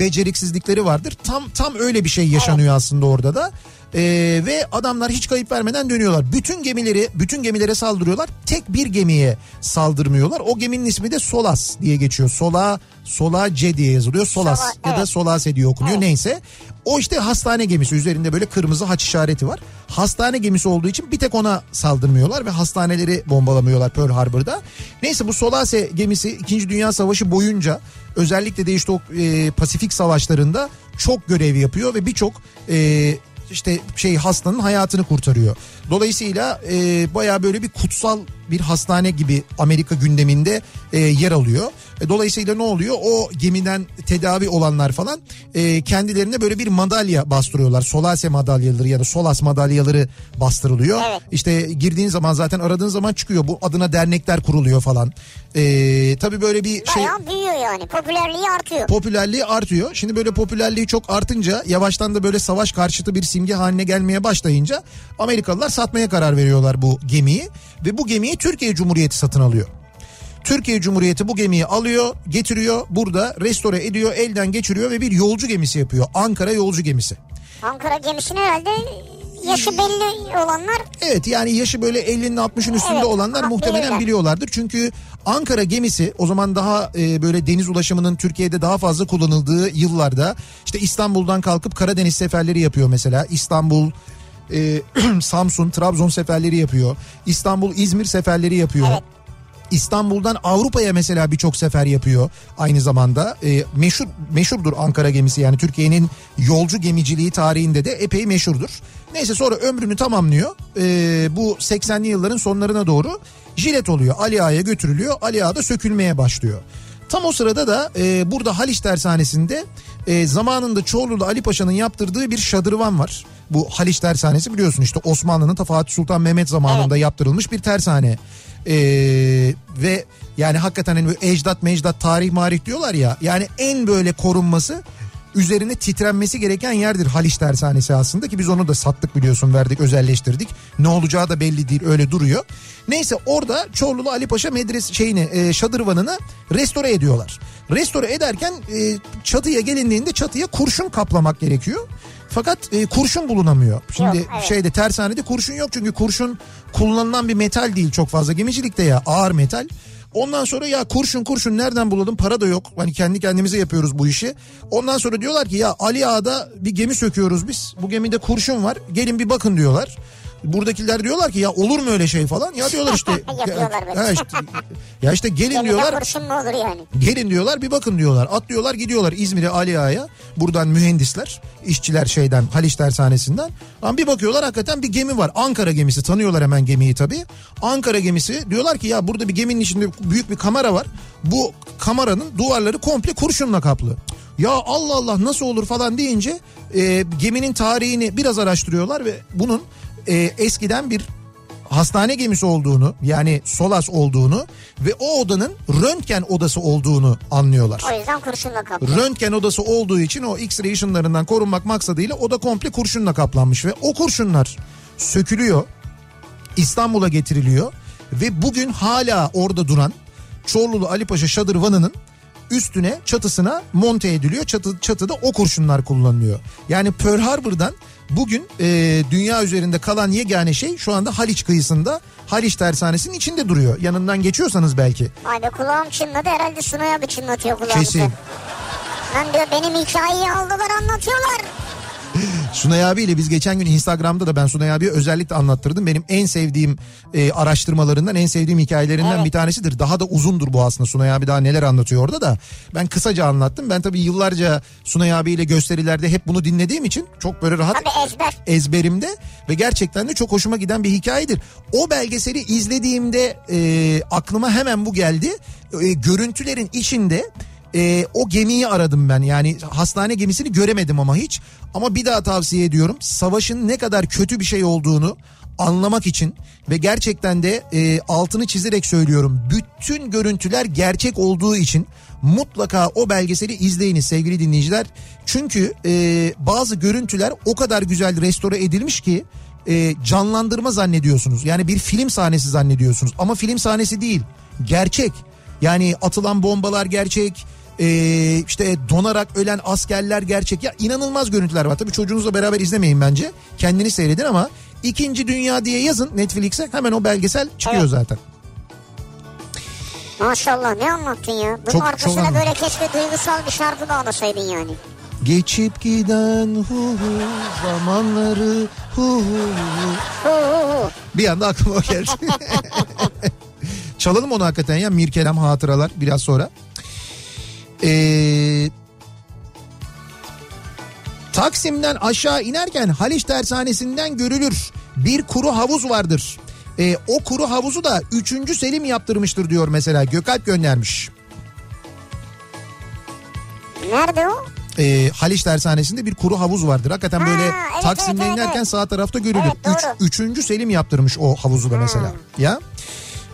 beceriksizlikleri vardır. Tam tam öyle bir şey yaşanıyor aslında orada da. E, ve adamlar hiç kayıp vermeden dönüyorlar. Bütün gemileri, bütün gemilere saldırıyorlar. Tek bir gemiye saldırmıyorlar. O geminin ismi de Solas diye geçiyor. Sola, Solace diye yazılıyor. Solas Sola, ya da. Solase diye okunuyor. Evet. Neyse. O işte hastane gemisi üzerinde böyle kırmızı haç işareti var. Hastane gemisi olduğu için bir tek ona saldırmıyorlar ve hastaneleri bombalamıyorlar Pearl Harbor'da. Neyse bu Solase gemisi 2. Dünya Savaşı boyunca özellikle de işte o e, Pasifik savaşlarında çok görev yapıyor ve birçok e, işte şey hastanın hayatını kurtarıyor. Dolayısıyla e, baya böyle bir kutsal bir hastane gibi Amerika gündeminde e, yer alıyor. E, dolayısıyla ne oluyor? O gemiden tedavi olanlar falan e, kendilerine böyle bir madalya bastırıyorlar. Solase madalyaları ya da Solas madalyaları bastırılıyor. Evet. İşte girdiğin zaman zaten aradığın zaman çıkıyor. Bu adına dernekler kuruluyor falan. E, tabii böyle bir şey Bayağı büyüyor yani popülerliği artıyor. popülerliği artıyor. Şimdi böyle popülerliği çok artınca yavaştan da böyle savaş karşıtı bir simge haline gelmeye başlayınca Amerikalılar satmaya karar veriyorlar bu gemiyi ve bu gemiyi Türkiye Cumhuriyeti satın alıyor. Türkiye Cumhuriyeti bu gemiyi alıyor, getiriyor, burada restore ediyor, elden geçiriyor ve bir yolcu gemisi yapıyor. Ankara yolcu gemisi. Ankara gemisinin herhalde yaşı belli olanlar Evet yani yaşı böyle 50'nin 60'ın üstünde Evet, olanlar muhtemelen bilirler. biliyorlardır. Çünkü Ankara gemisi o zaman daha e, böyle deniz ulaşımının Türkiye'de daha fazla kullanıldığı yıllarda işte İstanbul'dan kalkıp Karadeniz seferleri yapıyor mesela. İstanbul e, Samsun, Trabzon seferleri yapıyor. İstanbul, İzmir seferleri yapıyor. Evet. İstanbul'dan Avrupa'ya mesela birçok sefer yapıyor aynı zamanda. E, meşhur meşhurdur Ankara gemisi yani Türkiye'nin yolcu gemiciliği tarihinde de epey meşhurdur. Neyse sonra ömrünü tamamlıyor. E, bu 80'li yılların sonlarına doğru jilet oluyor. Ali Ağa'ya götürülüyor. Ali Ağa da sökülmeye başlıyor. Tam o sırada da e, burada Haliç Tersanesi'nde e, zamanında Çorlu'da Ali Paşa'nın yaptırdığı bir şadırvan var. Bu Haliç Tersanesi biliyorsun işte Osmanlı'nın ta Fatih Sultan Mehmet zamanında yaptırılmış bir tersane. E, ve yani hakikaten hani ecdat mecdat tarih marih diyorlar ya yani en böyle korunması üzerine titrenmesi gereken yerdir Haliç Tersanesi aslında ki biz onu da sattık biliyorsun verdik özelleştirdik. Ne olacağı da belli değil öyle duruyor. Neyse orada Çorlulu Ali Paşa medrese şeyini e, şadırvanını restore ediyorlar. Restore ederken e, çatıya gelindiğinde çatıya kurşun kaplamak gerekiyor. Fakat e, kurşun bulunamıyor. Şimdi Yok, evet. şeyde tersanede kurşun yok çünkü kurşun kullanılan bir metal değil çok fazla gemicilikte ya ağır metal. Ondan sonra ya kurşun kurşun nereden bulalım para da yok. Hani kendi kendimize yapıyoruz bu işi. Ondan sonra diyorlar ki ya Ali Ağa'da bir gemi söküyoruz biz. Bu gemide kurşun var gelin bir bakın diyorlar. Buradakiler diyorlar ki ya olur mu öyle şey falan. Ya diyorlar işte. Yapıyorlar böyle. ya işte, ya işte gelin Gemide diyorlar. kurşun mu olur yani? Gelin diyorlar bir bakın diyorlar. Atlıyorlar gidiyorlar İzmir'e Ali Ağa'ya. Buradan mühendisler, işçiler şeyden Haliç Tersanesi'nden. Ama bir bakıyorlar hakikaten bir gemi var. Ankara gemisi tanıyorlar hemen gemiyi tabii. Ankara gemisi diyorlar ki ya burada bir geminin içinde büyük bir kamera var. Bu kameranın duvarları komple kurşunla kaplı. Ya Allah Allah nasıl olur falan deyince e, geminin tarihini biraz araştırıyorlar ve bunun e, eskiden bir hastane gemisi olduğunu yani Solas olduğunu ve o odanın röntgen odası olduğunu anlıyorlar. O yüzden kurşunla kaplı. Röntgen odası olduğu için o X-ray ışınlarından korunmak maksadıyla oda komple kurşunla kaplanmış ve o kurşunlar sökülüyor. İstanbul'a getiriliyor ve bugün hala orada duran Çorlulu Ali Paşa şadırvanının üstüne çatısına monte ediliyor. Çatı, çatıda o kurşunlar kullanılıyor. Yani Pearl Harbor'dan bugün e, dünya üzerinde kalan yegane şey şu anda Haliç kıyısında Haliç Tersanesi'nin içinde duruyor. Yanından geçiyorsanız belki. Ay be kulağım çınladı herhalde Sunay abi çınlatıyor kulağımı. Kesin. Lan diyor benim hikayeyi aldılar anlatıyorlar. Sunay abiyle biz geçen gün Instagram'da da ben Sunay abiye özellikle anlattırdım. Benim en sevdiğim e, araştırmalarından, en sevdiğim hikayelerinden Evet. bir tanesidir. Daha da uzundur bu aslında. Sunay abi daha neler anlatıyor orada da. Ben kısaca anlattım. Ben tabii yıllarca Sunay abiyle gösterilerde hep bunu dinlediğim için çok böyle rahat Tabii ezber. ezberimde ve gerçekten de çok hoşuma giden bir hikayedir. O belgeseli izlediğimde e, aklıma hemen bu geldi. E, görüntülerin içinde e, o gemiyi aradım ben. Yani hastane gemisini göremedim ama hiç. Ama bir daha tavsiye ediyorum. Savaşın ne kadar kötü bir şey olduğunu anlamak için ve gerçekten de e, altını çizerek söylüyorum. Bütün görüntüler gerçek olduğu için mutlaka o belgeseli izleyiniz sevgili dinleyiciler. Çünkü e, bazı görüntüler o kadar güzel restore edilmiş ki e, canlandırma zannediyorsunuz. Yani bir film sahnesi zannediyorsunuz ama film sahnesi değil. Gerçek. Yani atılan bombalar gerçek. E, işte donarak ölen askerler gerçek. Ya inanılmaz görüntüler var. Tabii çocuğunuzla beraber izlemeyin bence. Kendini seyredin ama İkinci Dünya diye yazın Netflix'e hemen o belgesel çıkıyor Evet. zaten. Maşallah ne anlattın ya. Bunun Çok- çok arkasına anlattım. böyle keşke duygusal bir şarkı bağlasaydın yani. Geçip giden hu hu zamanları hu hu hu. Hu hu. Bir anda aklıma o geldi. Çalalım onu hakikaten ya Mirkelem Hatıralar biraz sonra. Ee, Taksim'den aşağı inerken Haliç Tersanesi'nden görülür. Bir kuru havuz vardır. Ee, o kuru havuzu da 3. Selim yaptırmıştır diyor mesela Gökalp göndermiş. Nerede o? Ee, Haliç Tersanesi'nde bir kuru havuz vardır. Hakikaten Ha, böyle evet, Taksim'den evet, inerken evet. sağ tarafta görülür. Evet, doğru. Üç, üçüncü Selim yaptırmış o havuzu da mesela. Ya.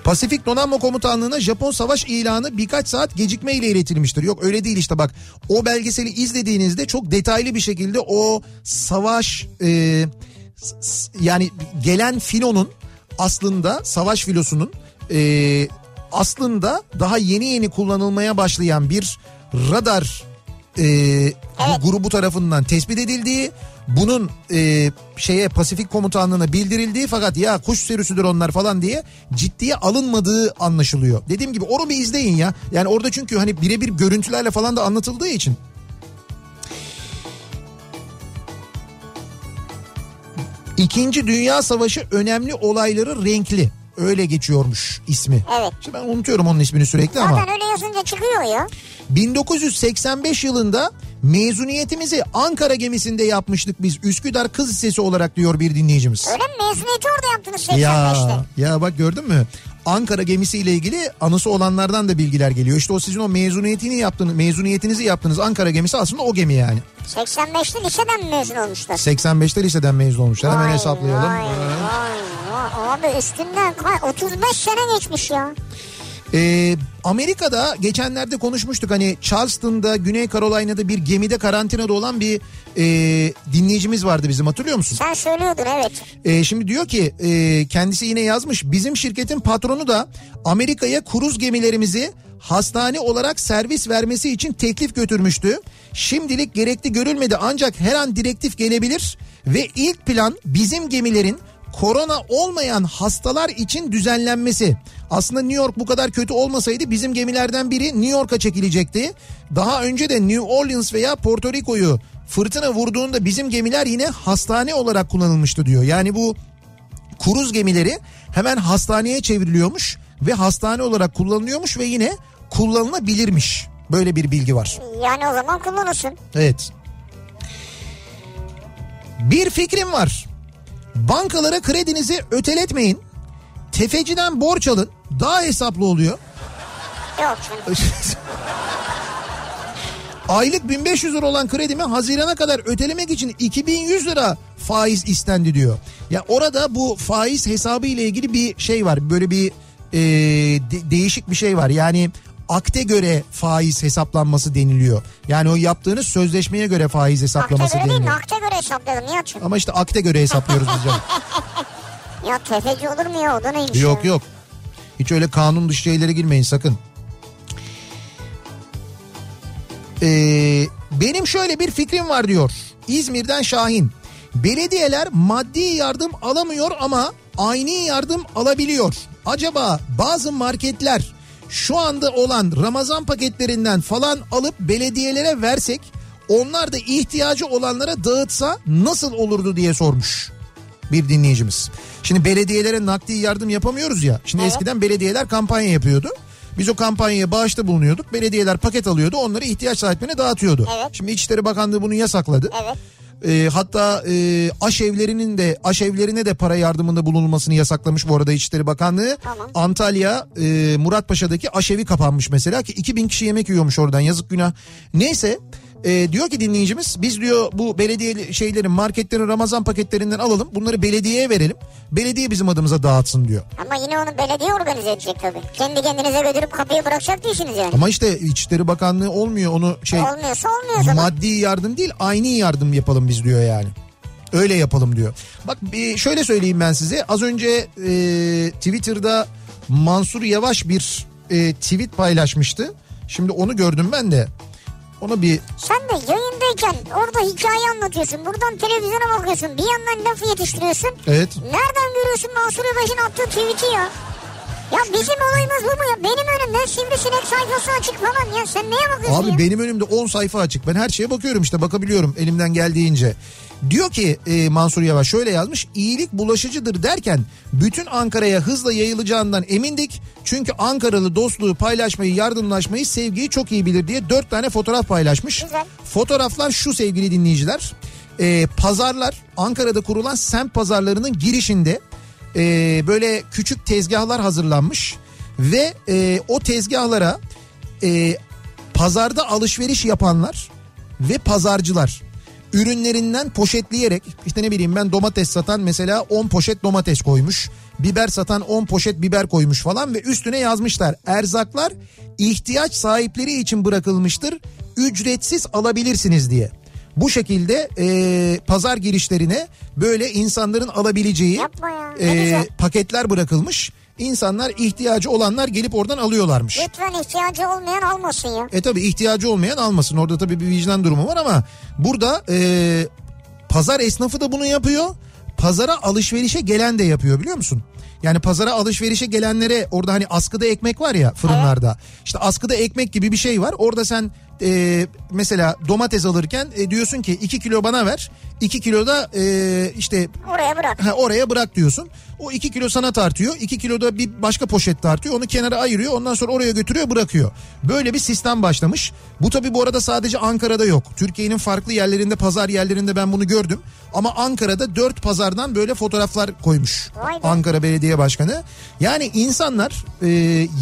Pasifik Donanma Komutanlığı'na Japon savaş ilanı birkaç saat gecikmeyle iletilmiştir. Yok öyle değil işte bak. O belgeseli izlediğinizde çok detaylı bir şekilde o savaş e, yani gelen filonun aslında savaş filosunun e, aslında daha yeni yeni kullanılmaya başlayan bir radar e, bu grubu tarafından tespit edildiği, bunun e, şeye Pasifik Komutanlığı'na bildirildiği fakat ya kuş sürüsüdür onlar falan diye ciddiye alınmadığı anlaşılıyor. Dediğim gibi onu bir izleyin ya. Yani orada çünkü hani birebir görüntülerle falan da anlatıldığı için. İkinci Dünya Savaşı önemli olayları renkli. Öyle geçiyormuş ismi. Evet. Şimdi ben unutuyorum onun ismini sürekli ama. Zaten öyle yazınca çıkıyor ya. 1985 yılında mezuniyetimizi Ankara gemisinde yapmıştık biz. Üsküdar Kız Lisesi olarak diyor bir dinleyicimiz. Öyle mi? Mezuniyeti orada yaptınız 85'te. Ya, ya bak gördün mü? Ankara gemisiyle ilgili anısı olanlardan da bilgiler geliyor. İşte o sizin o mezuniyetini yaptığınız, mezuniyetinizi yaptığınız Ankara gemisi aslında o gemi yani. 85'te liseden mezun olmuşlar? 85'te liseden mezun olmuşlar. Hemen hesaplayalım. Vay, vay, vay. Abi üstünden kay- 35 sene geçmiş ya. Ee, Amerika'da geçenlerde konuşmuştuk hani Charleston'da Güney Carolina'da bir gemide karantinada olan bir e, dinleyicimiz vardı bizim hatırlıyor musun? Sen söylüyordun evet. E, şimdi diyor ki e, kendisi yine yazmış bizim şirketin patronu da Amerika'ya kruz gemilerimizi hastane olarak servis vermesi için teklif götürmüştü. Şimdilik gerekli görülmedi ancak her an direktif gelebilir ve ilk plan bizim gemilerin korona olmayan hastalar için düzenlenmesi. Aslında New York bu kadar kötü olmasaydı bizim gemilerden biri New York'a çekilecekti. Daha önce de New Orleans veya Porto Rico'yu fırtına vurduğunda bizim gemiler yine hastane olarak kullanılmıştı diyor. Yani bu kruz gemileri hemen hastaneye çevriliyormuş ve hastane olarak kullanılıyormuş ve yine kullanılabilirmiş. Böyle bir bilgi var. Yani o zaman kullanırsın. Evet. Bir fikrim var. Bankalara kredinizi öteletmeyin. Tefeciden borç alın. Daha hesaplı oluyor. Yok canım. Aylık 1500 lira olan kredimi Haziran'a kadar ötelemek için 2100 lira faiz istendi diyor. Ya orada bu faiz hesabı ile ilgili bir şey var. Böyle bir e, de- değişik bir şey var. Yani akte göre faiz hesaplanması deniliyor. Yani o yaptığınız sözleşmeye göre faiz hesaplaması Akte göre değil deniliyor. nakte göre hesapladım Nihat'cığım. Ama işte akte göre hesaplıyoruz biz. Ya tefeci olur mu ya o da neymiş Yok ya? yok. Hiç öyle kanun dışı şeylere girmeyin sakın. Ee, benim şöyle bir fikrim var diyor. İzmir'den Şahin. Belediyeler maddi yardım alamıyor ama aynı yardım alabiliyor. Acaba bazı marketler şu anda olan Ramazan paketlerinden falan alıp belediyelere versek onlar da ihtiyacı olanlara dağıtsa nasıl olurdu diye sormuş bir dinleyicimiz. Şimdi belediyelere nakdi yardım yapamıyoruz ya. Şimdi Evet. eskiden belediyeler kampanya yapıyordu. Biz o kampanyaya bağışta bulunuyorduk. Belediyeler paket alıyordu. Onları ihtiyaç sahiplerine dağıtıyordu. Evet. Şimdi İçişleri Bakanlığı bunu yasakladı. Evet. Ee, hatta e, aşevlerinin de aşevlerine de para yardımında bulunulmasını yasaklamış bu arada İçişleri Bakanlığı. Tamam. Antalya e, Muratpaşa'daki aşevi kapanmış mesela ki 2000 kişi yemek yiyormuş oradan yazık günah. Neyse e, diyor ki dinleyicimiz biz diyor bu belediye şeylerin marketlerin Ramazan paketlerinden alalım bunları belediyeye verelim. Belediye bizim adımıza dağıtsın diyor. Ama yine onu belediye organize edecek tabii. Kendi kendinize götürüp kapıya bırakacak değilsiniz yani. Ama işte İçişleri Bakanlığı olmuyor onu şey Olmuyorsa olmuyor zaman. maddi yardım değil aynı yardım yapalım biz diyor yani. Öyle yapalım diyor. Bak bir şöyle söyleyeyim ben size. Az önce e, Twitter'da Mansur Yavaş bir e, tweet paylaşmıştı. Şimdi onu gördüm ben de. Ona bir Sen de yayındayken orada hikaye anlatıyorsun. Buradan televizyona bakıyorsun. Bir yandan lafı yetiştiriyorsun. evet Nereden görüyorsun Mansur Yavaş'ın attığı tweet'i ya? Ya bizim olayımız bu mu ya? Benim önümde sivrisinek sayfası açık falan ya. Sen neye bakıyorsun Abi ya? benim önümde 10 sayfa açık. Ben her şeye bakıyorum işte bakabiliyorum elimden geldiğince. Diyor ki e, Mansur Yavaş şöyle yazmış. İyilik bulaşıcıdır derken bütün Ankara'ya hızla yayılacağından emindik. Çünkü Ankaralı dostluğu paylaşmayı, yardımlaşmayı, sevgiyi çok iyi bilir diye dört tane fotoğraf paylaşmış. Güzel. Fotoğraflar şu sevgili dinleyiciler. E, pazarlar Ankara'da kurulan semt pazarlarının girişinde e, böyle küçük tezgahlar hazırlanmış. Ve e, o tezgahlara e, pazarda alışveriş yapanlar ve pazarcılar ürünlerinden poşetleyerek işte ne bileyim ben domates satan mesela 10 poşet domates koymuş. Biber satan 10 poşet biber koymuş falan ve üstüne yazmışlar. Erzaklar ihtiyaç sahipleri için bırakılmıştır. Ücretsiz alabilirsiniz diye. Bu şekilde e, pazar girişlerine böyle insanların alabileceği ya, e, paketler bırakılmış. İnsanlar ihtiyacı olanlar gelip oradan alıyorlarmış. Lütfen ihtiyacı olmayan almasın ya. E tabi ihtiyacı olmayan almasın. Orada tabi bir vicdan durumu var ama burada e, pazar esnafı da bunu yapıyor. Pazara alışverişe gelen de yapıyor biliyor musun? Yani pazara alışverişe gelenlere orada hani askıda ekmek var ya fırınlarda. İşte askıda ekmek gibi bir şey var. Orada sen e, mesela domates alırken e, diyorsun ki 2 kilo bana ver. 2 kilo da e, işte Oraya bırak. Ha, oraya bırak diyorsun. O 2 kilo sana tartıyor. 2 kilo da bir başka poşet tartıyor. Onu kenara ayırıyor. Ondan sonra oraya götürüyor bırakıyor. Böyle bir sistem başlamış. Bu tabi bu arada sadece Ankara'da yok. Türkiye'nin farklı yerlerinde pazar yerlerinde ben bunu gördüm. Ama Ankara'da 4 pazardan böyle fotoğraflar koymuş. Be. Ankara Belediye Başkanı. Yani insanlar e,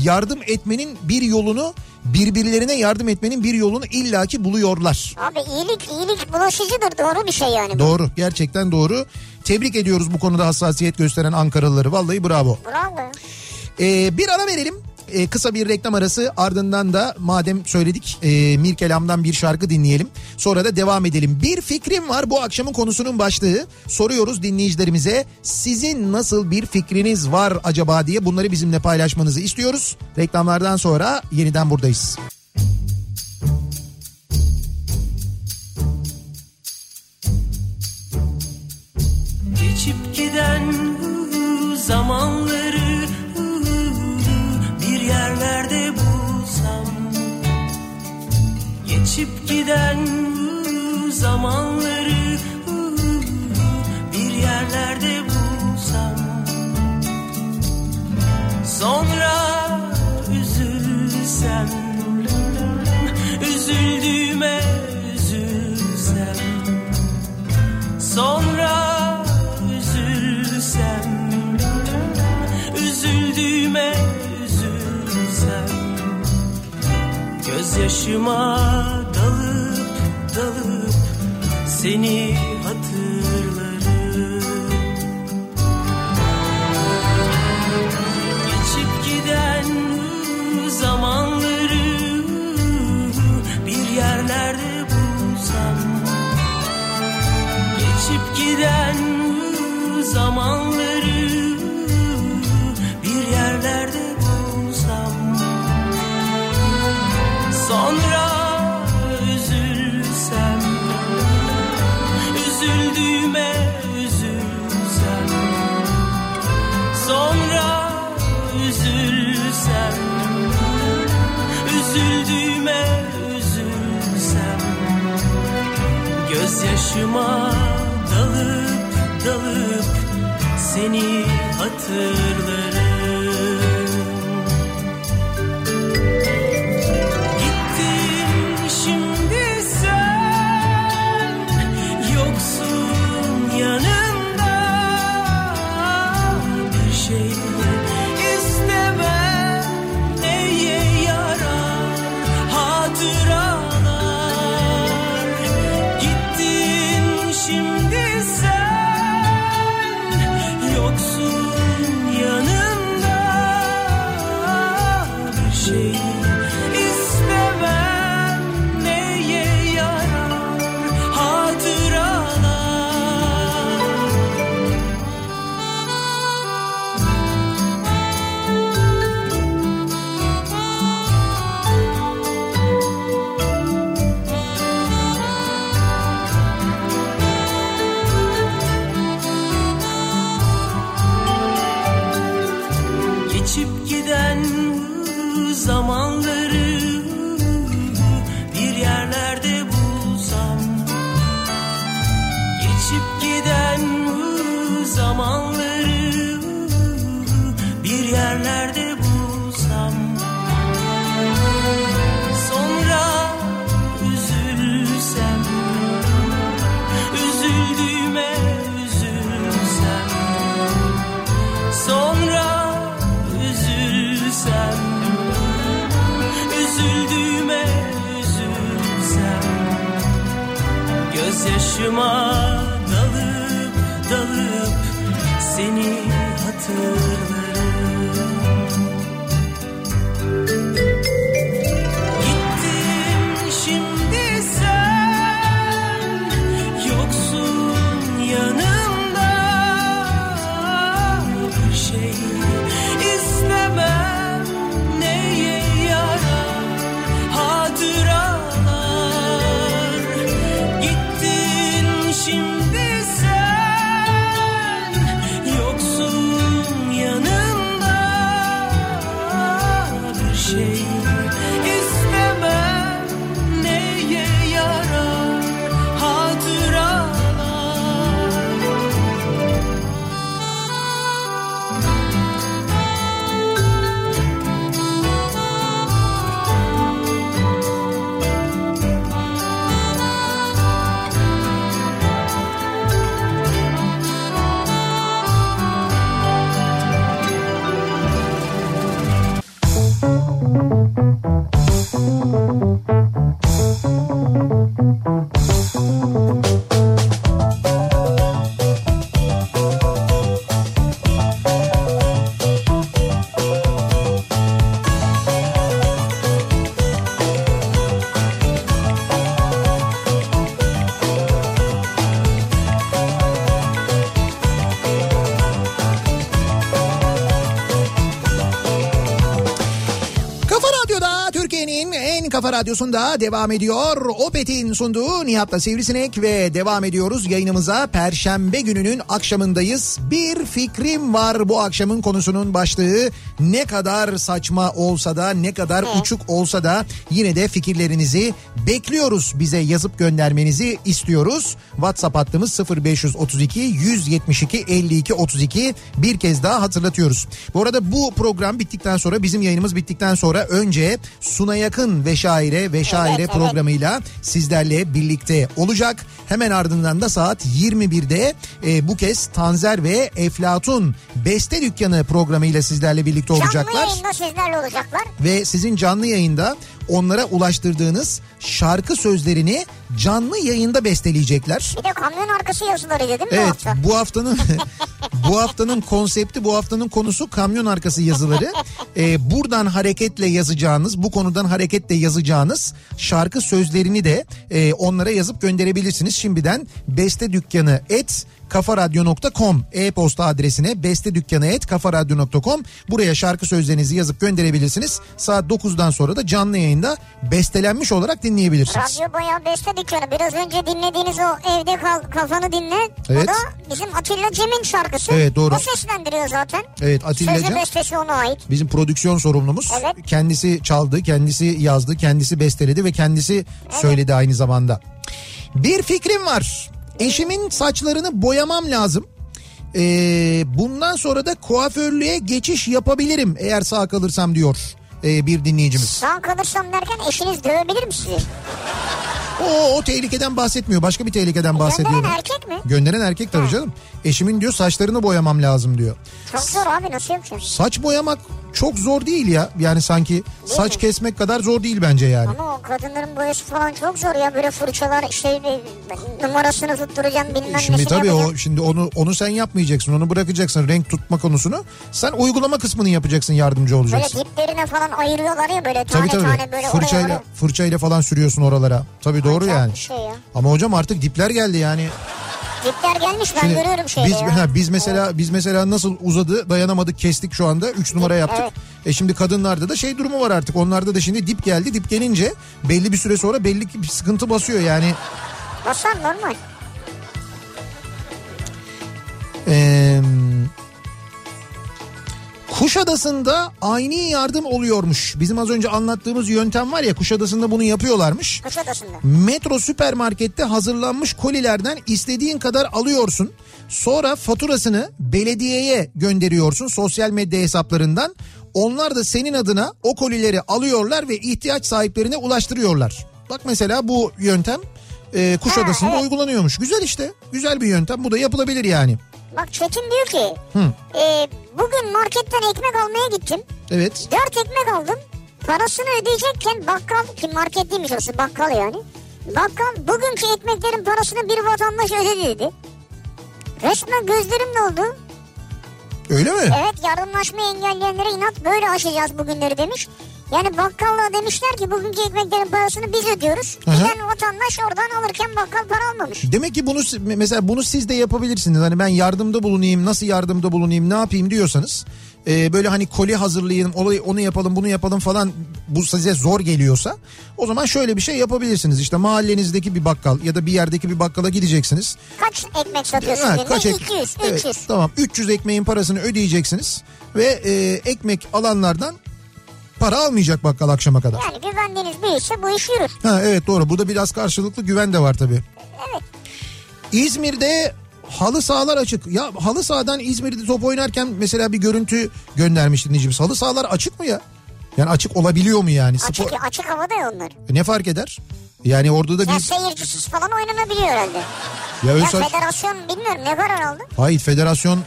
yardım etmenin bir yolunu birbirlerine yardım etmenin bir yolunu illaki buluyorlar. Abi iyilik iyilik bulaşıcıdır doğru bir şey yani. bu. Doğru gerçekten doğru. Tebrik ediyoruz bu konuda hassasiyet gösteren Ankaralıları. Vallahi bravo. Bravo. Ee, bir ara verelim. Ee, kısa bir reklam arası ardından da madem söyledik e, Mirkelam'dan bir şarkı dinleyelim. Sonra da devam edelim. Bir fikrim var bu akşamın konusunun başlığı. Soruyoruz dinleyicilerimize sizin nasıl bir fikriniz var acaba diye bunları bizimle paylaşmanızı istiyoruz. Reklamlardan sonra yeniden buradayız. Geçip giden Geçip giden zamanları bir yerlerde bulsam. Sonra üzülsem Üzüldüğüme üzülsem. Sonra Gözyaşıma dalıp dalıp Seni hatırlarım. Geçip giden zamanları Bir yerlerde bulsam. Geçip giden zamanları Üzüldüğüme üzülsem Gözyaşıma dalıp dalıp seni hatırlarım Kafa Radyosu'nda devam ediyor. Opet'in sunduğu Nihat'la Sivrisinek ve devam ediyoruz yayınımıza. Perşembe gününün akşamındayız. Bir fikrim var bu akşamın konusunun başlığı. Ne kadar saçma olsa da ne kadar uçuk olsa da yine de fikirlerinizi bekliyoruz. Bize yazıp göndermenizi istiyoruz. WhatsApp hattımız 0532 172 52 32 bir kez daha hatırlatıyoruz. Bu arada bu program bittikten sonra bizim yayınımız bittikten sonra önce Suna Yakın ve Şaire ve Şaire evet. programıyla sizlerle birlikte olacak. Hemen ardından da saat 21'de e, bu kez Tanzer ve Eflatun Beste Dükkanı programıyla sizlerle birlikte Canlı olacaklar. yayında sizlerle olacaklar. Ve sizin canlı yayında onlara ulaştırdığınız şarkı sözlerini canlı yayında besteleyecekler. Bir de kamyon arkası yazıları dedim bu Evet hafta. bu haftanın bu haftanın konsepti bu haftanın konusu kamyon arkası yazıları. Ee, buradan hareketle yazacağınız bu konudan hareketle yazacağınız şarkı sözlerini de e, onlara yazıp gönderebilirsiniz. Şimdiden beste dükkanı et kafaradyo.com e-posta adresine beste dükkanı et kafaradyo.com buraya şarkı sözlerinizi yazıp gönderebilirsiniz. Saat 9'dan sonra da canlı yayında bestelenmiş olarak dinleyebilirsiniz. Radyo bayağı beste dükkanı. Biraz önce dinlediğiniz o evde kal kafanı dinle. Evet. O da bizim Atilla Cem'in şarkısı. Evet, doğru. O seslendiriyor zaten. Evet Atilla Sözü Cem- bestesi ona ait. Bizim prodüksiyon sorumlumuz. Evet. Kendisi çaldı, kendisi yazdı, kendisi besteledi ve kendisi söyledi aynı zamanda. Bir fikrim var. Eşimin saçlarını boyamam lazım. Ee, bundan sonra da kuaförlüğe geçiş yapabilirim eğer sağ kalırsam diyor ee, bir dinleyicimiz. Sağ kalırsam derken eşiniz dövebilir mi sizi? O, o tehlikeden bahsetmiyor. Başka bir tehlikeden bahsediyor. Gönderen erkek mi? Gönderen erkek tabii canım. Eşimin diyor saçlarını boyamam lazım diyor. Çok zor abi nasıl yapacaksın? Saç boyamak çok zor değil ya. Yani sanki saç mi? kesmek kadar zor değil bence yani. Ama o kadınların boyası falan çok zor ya. Böyle fırçalar işte bir numarasını tutturacağım bilmem Şimdi nesini tabii yapacağım. o şimdi onu onu sen yapmayacaksın. Onu bırakacaksın renk tutma konusunu. Sen uygulama kısmını yapacaksın, yardımcı Böyle olacaksın. diplerine falan ayırıyorlar ya böyle Tabii tane tabii. tane böyle Fırçayla oraya. fırçayla falan sürüyorsun oralara. Tabii doğru Acayip yani. şey ya. Ama hocam artık dipler geldi yani. Dipler gelmiş ben Şimdi görüyorum şeyde biz ya. ha, biz mesela biz mesela nasıl uzadı dayanamadık kestik şu anda 3 numara yaptık. Evet. E şimdi kadınlarda da şey durumu var artık. Onlarda da şimdi dip geldi. Dip gelince belli bir süre sonra belli ki bir sıkıntı basıyor yani. Basar normal. Ee, Kuşadası'nda ani yardım oluyormuş. Bizim az önce anlattığımız yöntem var ya Kuşadası'nda bunu yapıyorlarmış. Kuşadası'nda. Metro süpermarkette hazırlanmış kolilerden istediğin kadar alıyorsun. Sonra faturasını belediyeye gönderiyorsun sosyal medya hesaplarından. Onlar da senin adına o kolileri alıyorlar ve ihtiyaç sahiplerine ulaştırıyorlar. Bak mesela bu yöntem e, Kuşadası'nda Ha, evet. uygulanıyormuş. Güzel işte. Güzel bir yöntem. Bu da yapılabilir yani. Bak Çetin diyor ki e, bugün marketten ekmek almaya gittim. Evet. Dört ekmek aldım. Parasını ödeyecekken bakkal ki market değilmiş orası bakkal yani. Bakkal bugünkü ekmeklerin parasını bir vatandaş ödedi dedi. Resmen gözlerim doldu. Öyle mi? Evet yardımlaşmayı engelleyenlere inat böyle aşacağız bugünleri demiş. Yani bakkalla demişler ki bugünkü ekmeklerin parasını biz ödüyoruz. Giden vatandaş oradan alırken bakkal para almamış. Demek ki bunu mesela bunu siz de yapabilirsiniz. Hani ben yardımda bulunayım, nasıl yardımda bulunayım, ne yapayım diyorsanız e, böyle hani koli hazırlayalım, olayı onu yapalım, bunu yapalım falan bu size zor geliyorsa o zaman şöyle bir şey yapabilirsiniz. İşte mahallenizdeki bir bakkal ya da bir yerdeki bir bakkala gideceksiniz. Kaç ekmek satıyorsun Ha, kaç ek- 200, Evet, 300. tamam 300 ekmeğin parasını ödeyeceksiniz ve e, ekmek alanlardan para almayacak bakkal akşama kadar. Yani güvendiğiniz bir işse bu iş yürür. Ha evet doğru. Burada biraz karşılıklı güven de var tabii. Evet. İzmir'de halı sahalar açık. Ya halı sahadan İzmir'de top oynarken mesela bir görüntü göndermiş dinleyicimiz. Halı sahalar açık mı ya? Yani açık olabiliyor mu yani? Spor- Açık, açık havada ya onlar. E Ne fark eder? Yani orada da Ya bir... seyircisiz falan oynanabiliyor herhalde. Ya Ya saç- federasyon bilmiyorum ne karar aldı. Hayır federasyon...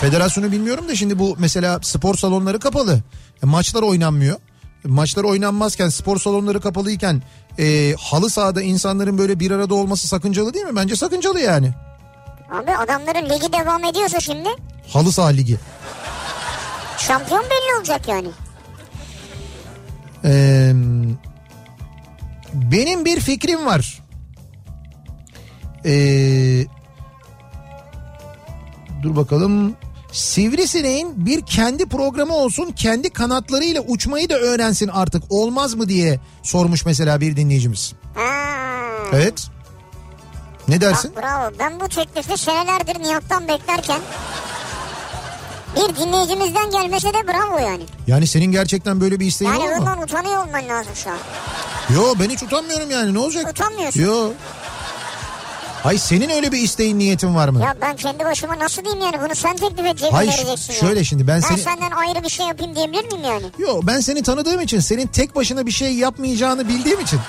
Federasyonu bilmiyorum da şimdi bu mesela spor salonları kapalı. E, maçlar oynanmıyor. E, maçlar oynanmazken spor salonları kapalıyken e, halı sahada insanların böyle bir arada olması sakıncalı değil mi? Bence sakıncalı yani. Abi adamların ligi devam ediyorsa şimdi Halı saha ligi. şampiyon belli olacak yani. Ee, benim bir fikrim var. Ee, dur bakalım. Sivrisineğin bir kendi programı olsun kendi kanatlarıyla uçmayı da öğrensin artık olmaz mı diye sormuş mesela bir dinleyicimiz. Ha. Evet. Ne dersin? Bak bravo. Ben bu teklifi senelerdir Nihat'tan beklerken bir dinleyicimizden gelmese de bravo yani. Yani senin gerçekten böyle bir isteğin Yani var mı? bundan utanıyor olman lazım şu an. Yo ben hiç utanmıyorum yani ne olacak? Utanmıyorsun. Yo. Ay senin öyle bir isteğin niyetin var mı? Ya ben kendi başıma nasıl diyeyim yani bunu sen teklif edeceksin Hayır, vereceksin şöyle yani. şimdi ben Ben seni- senden ayrı bir şey yapayım diyebilir miyim yani? Yo ben seni tanıdığım için senin tek başına bir şey yapmayacağını bildiğim için.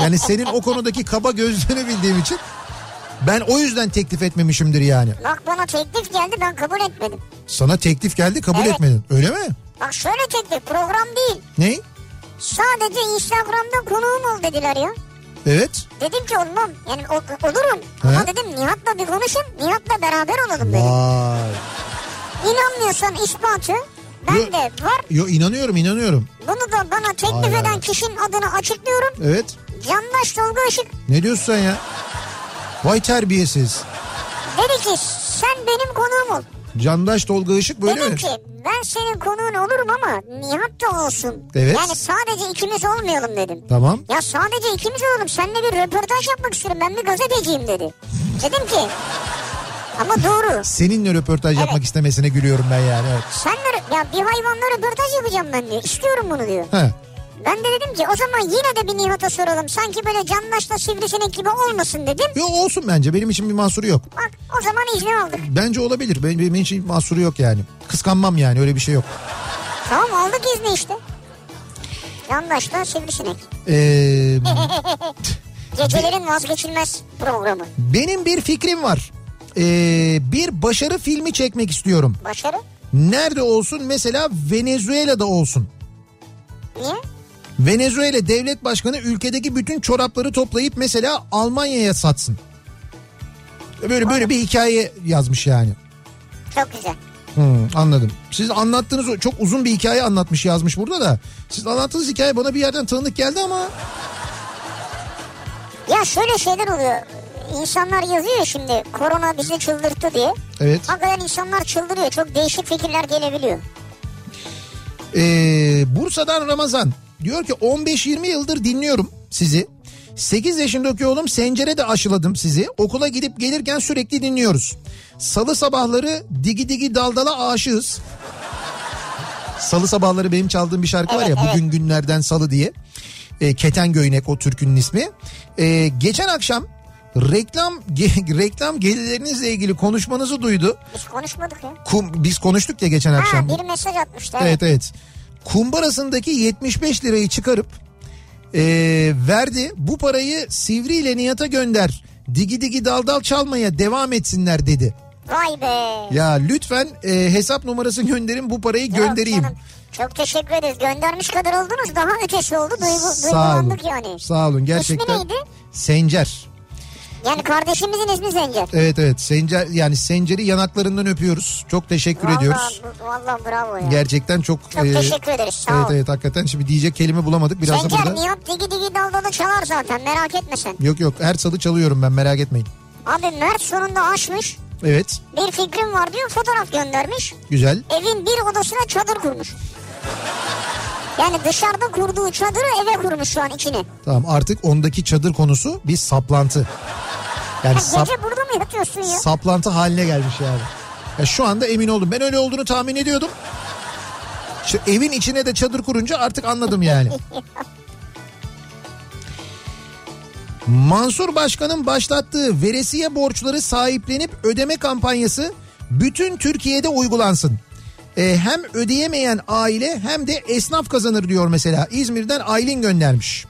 yani senin o konudaki kaba gözlüğünü bildiğim için. Ben o yüzden teklif etmemişimdir yani. Bak bana teklif geldi ben kabul etmedim. Sana teklif geldi kabul Evet. etmedin. Öyle mi? Bak şöyle teklif program değil. Ne? Sadece Instagram'da konuğum ol dediler ya. Evet. Dedim ki olmam. Yani o- olurum. He? Ama dedim Nihat'la bir konuşun. Nihat'la beraber olalım dedim. Vay. İnanmıyorsan ispatı ben Yo- de var. Yo inanıyorum inanıyorum. Bunu da bana teklif Vay eden kişinin adını açıklıyorum. Evet. Candaş Tolga Işık Ne diyorsun sen ya? Vay terbiyesiz. dedi ki sen benim konuğum ol. Candaş Tolga Işık böyle dedim mi? ki ben senin konuğun olurum ama Nihat da olsun. Evet. Yani sadece ikimiz olmayalım dedim. Tamam. Ya sadece ikimiz olalım. Seninle bir röportaj yapmak istiyorum. Ben bir gazeteciyim dedi. Dedim ki ama doğru. Seninle röportaj Evet. yapmak istemesine gülüyorum ben yani. Evet. Senle ya bir hayvanla röportaj yapacağım ben diyor. İstiyorum bunu diyor. He. Ben de dedim ki o zaman yine de bir Nihat'a soralım. Sanki böyle candaşla sivrisinek gibi olmasın dedim. Yo olsun bence benim için bir mahsuru yok. Bak o zaman izni aldık. Bence olabilir. Benim, benim için mahsuru yok yani. Kıskanmam yani öyle bir şey yok. Tamam aldık izni işte. Candaşla sivrisinek. Ee, Gecelerin vazgeçilmez programı. benim bir fikrim var. Ee, bir başarı filmi çekmek istiyorum. Başarı. Nerede olsun? Mesela Venezuela'da olsun. Niye? Venezuela devlet başkanı ülkedeki bütün çorapları toplayıp mesela Almanya'ya satsın. Böyle böyle bir hikaye yazmış yani. Çok güzel. Hmm, anladım. Siz anlattığınız çok uzun bir hikaye anlatmış yazmış burada da. Siz anlattığınız hikaye bana bir yerden tanıdık geldi ama. Ya şöyle şeyler oluyor. İnsanlar yazıyor ya şimdi korona bizi çıldırttı diye. Evet. Hakikaten insanlar çıldırıyor. Çok değişik fikirler gelebiliyor. Ee, Bursa'dan Ramazan diyor ki 15-20 yıldır dinliyorum sizi. 8 yaşındaki oğlum Sencer'e de aşıladım sizi. Okula gidip gelirken sürekli dinliyoruz. Salı sabahları digi digi daldala aşığız. Salı sabahları benim çaldığım bir şarkı var Evet, ya evet. bugün günlerden salı diye. E, Keten Göynek o türkünün ismi. E, geçen akşam reklam ge- reklam gelirlerinizle ilgili konuşmanızı duydu. Biz konuşmadık ya. Kum, biz konuştuk ya geçen akşam. Ha bir mesaj atmıştı. Evet evet. Kumbarasındaki 75 lirayı çıkarıp e, verdi. Bu parayı Sivri ile Nihat'a gönder. Digi digi dal dal çalmaya devam etsinler dedi. Vay be. Ya lütfen e, hesap numarası gönderin bu parayı Yok göndereyim. canım, Çok teşekkür ederiz. Göndermiş kadar oldunuz. Daha ötesi oldu. Duygu, Sağ olun. yani. Sağ olun gerçekten. neydi? Sencer. Yani kardeşimizin ismi Zencer. Evet evet Sencer yani Sencer'i yanaklarından öpüyoruz. Çok teşekkür Vallahi, ediyoruz. Vallahi bravo ya. Gerçekten çok Çok e, teşekkür ederiz. Sağ Evet ol. evet hakikaten şimdi diyecek kelime bulamadık biraz da Zencer burada. Nihat digi digi daldalı çalar zaten merak etme sen. Yok yok her salı çalıyorum ben merak etmeyin. Abi Mert sonunda açmış. Evet Bir fikrim var diyor fotoğraf göndermiş. güzel. Evin bir odasına çadır kurmuş. Yani dışarıda kurduğu çadırı eve kurmuş şu an içine. Tamam artık ondaki çadır konusu bir saplantı. Yani Ha, sap, gece burada mı yatıyorsun ya? saplantı haline gelmiş yani. Ya şu anda emin oldum. Ben öyle olduğunu tahmin ediyordum. Şu evin içine de çadır kurunca artık anladım yani. Mansur Başkan'ın başlattığı veresiye borçları sahiplenip ödeme kampanyası bütün Türkiye'de uygulansın. Ee, hem ödeyemeyen aile hem de esnaf kazanır diyor mesela. İzmir'den Aylin göndermiş.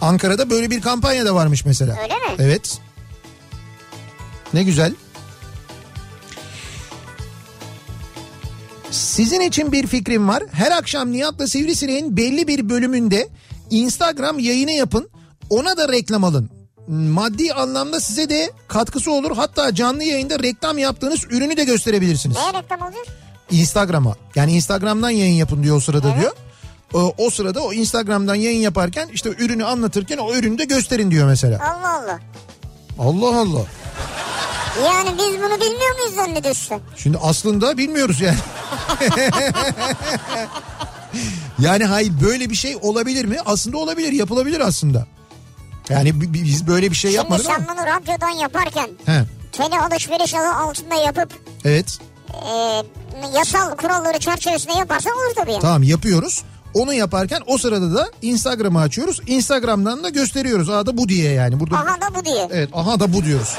Ankara'da böyle bir kampanya da varmış mesela. Öyle mi? Evet. Ne güzel. Sizin için bir fikrim var. Her akşam Nihat'la Sivrisineğin belli bir bölümünde Instagram yayını yapın. Ona da reklam alın. Maddi anlamda size de katkısı olur. Hatta canlı yayında reklam yaptığınız ürünü de gösterebilirsiniz. Neye reklam oluyor? Instagram'a. Yani Instagram'dan yayın yapın diyor o sırada diyor. O, o sırada o Instagram'dan yayın yaparken işte ürünü anlatırken o ürünü de gösterin diyor mesela. Allah Allah. Allah Allah. Yani biz bunu bilmiyor muyuz zannediyorsun? Şimdi aslında bilmiyoruz yani. yani hayır böyle bir şey olabilir mi? Aslında olabilir yapılabilir aslında. Yani bi- bi- biz böyle bir şey Şimdi yapmadık sen ama. bunu radyodan yaparken He, tele alışveriş adı altında yapıp evet e, yasal kuralları çerçevesinde yaparsan olur tabii yani. tamam yapıyoruz. Onu yaparken o sırada da Instagram'ı açıyoruz. Instagram'dan da gösteriyoruz. Aa da bu diye yani. Burada Aha da bu diye. Evet aha da bu diyoruz.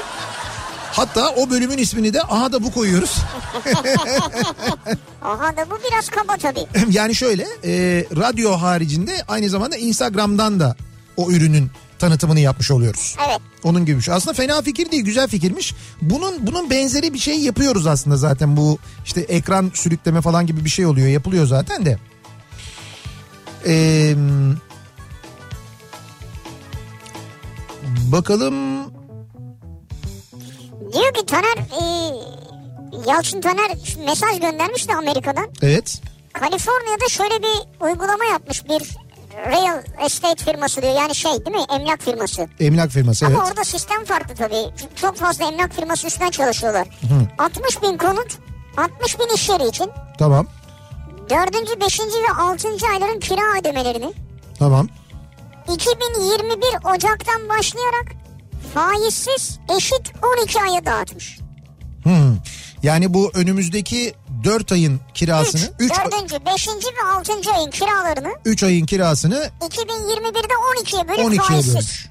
Hatta o bölümün ismini de aha da bu koyuyoruz. Aha da bu biraz kaba tabii. yani şöyle e, radyo haricinde aynı zamanda Instagram'dan da o ürünün tanıtımını yapmış oluyoruz. Evet. Onun gibi bir şey. Aslında fena fikir değil, güzel fikirmiş. Bunun bunun benzeri bir şey yapıyoruz aslında zaten. Bu işte ekran sürükleme falan gibi bir şey oluyor, yapılıyor zaten de. Ee, bakalım Diyor ki Taner e, Yalçın Taner mesaj göndermiş de Amerika'dan. evet Kaliforniya'da şöyle bir uygulama yapmış bir real estate firması diyor. Yani şey değil mi emlak firması. emlak firması evet. Ama orada sistem farklı tabii. Çünkü Çok fazla emlak firması üstünden çalışıyorlar. 60 bin konut 60 bin iş yeri için Tamam 4. 5. ve 6. ayların kira ödemelerini tamam 2021 Ocak'tan başlayarak faizsiz eşit 12 aya dağıtmış. Hmm. Yani bu önümüzdeki 4 ayın 3, kirasını 3 4. 5. ve 6. ayın kiralarını 3 ayın kirasını 2021'de 12'ye bölüp 12'ye faizsiz. bölmüş.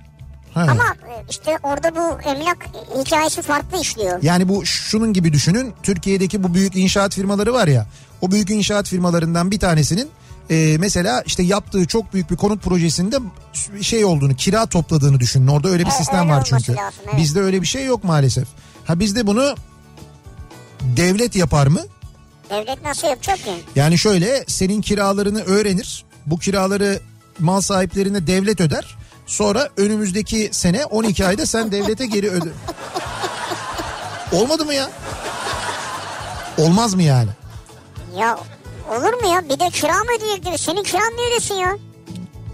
Ha. Ama e, işte orada bu emlak hikayesi farklı işliyor. Yani bu şunun gibi düşünün. Türkiye'deki bu büyük inşaat firmaları var ya. O büyük inşaat firmalarından bir tanesinin e, mesela işte yaptığı çok büyük bir konut projesinde şey olduğunu, kira topladığını düşünün. Orada öyle bir Evet, sistem öyle var çünkü. lazım, evet. Bizde öyle bir şey yok maalesef. Ha bizde bunu devlet yapar mı? Devlet nasıl yapacak ki? Yani şöyle senin kiralarını öğrenir. Bu kiraları mal sahiplerine devlet öder. Sonra önümüzdeki sene 12 ayda sen devlete geri öde. Olmadı mı ya? Olmaz mı yani? Ya olur mu ya? Bir de kira mı ödeyecek diyor. Senin kiran ne ödesin ya?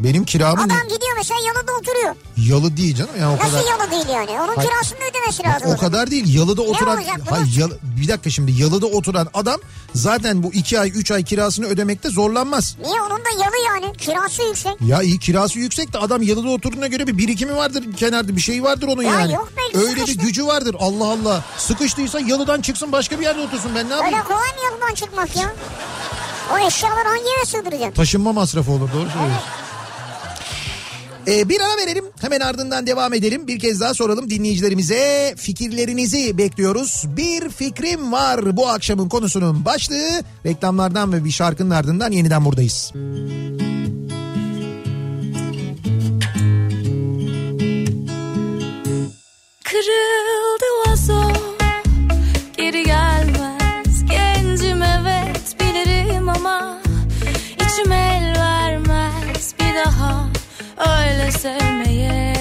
Benim kiramı? Adam gidiyor mesela yalıda oturuyor. Yalı değil canım ya o Nasıl kadar. yalı değil yani? Onun Hayır. kirasını ödemesi lazım. O kadar değil yalıda oturan hayır yalı- bir dakika şimdi yalıda oturan adam zaten bu iki ay üç ay kirasını ödemekte zorlanmaz. Niye? Onun da yalı yani. Kirası yüksek. Ya iyi kirası yüksek de adam yalıda oturduğuna göre bir birikimi vardır kenarda bir şey vardır onun Ya yani. yok belki Öyle bir sıkıştı. gücü vardır Allah Allah. Sıkıştıysa yalıdan çıksın başka bir yerde otursun ben ne yapayım? Öyle kolay mı yalıdan çıkmak ya? O eşyaları hangi eve sığdıracaksın? Taşınma masrafı olur doğru söylüyorsun. Ee, bir ara verelim hemen ardından devam edelim. Bir kez daha soralım dinleyicilerimize fikirlerinizi bekliyoruz. Bir fikrim var bu akşamın konusunun başlığı. Reklamlardan ve bir şarkının ardından yeniden buradayız. Kırıldı vazo Geri gelmez sevmeye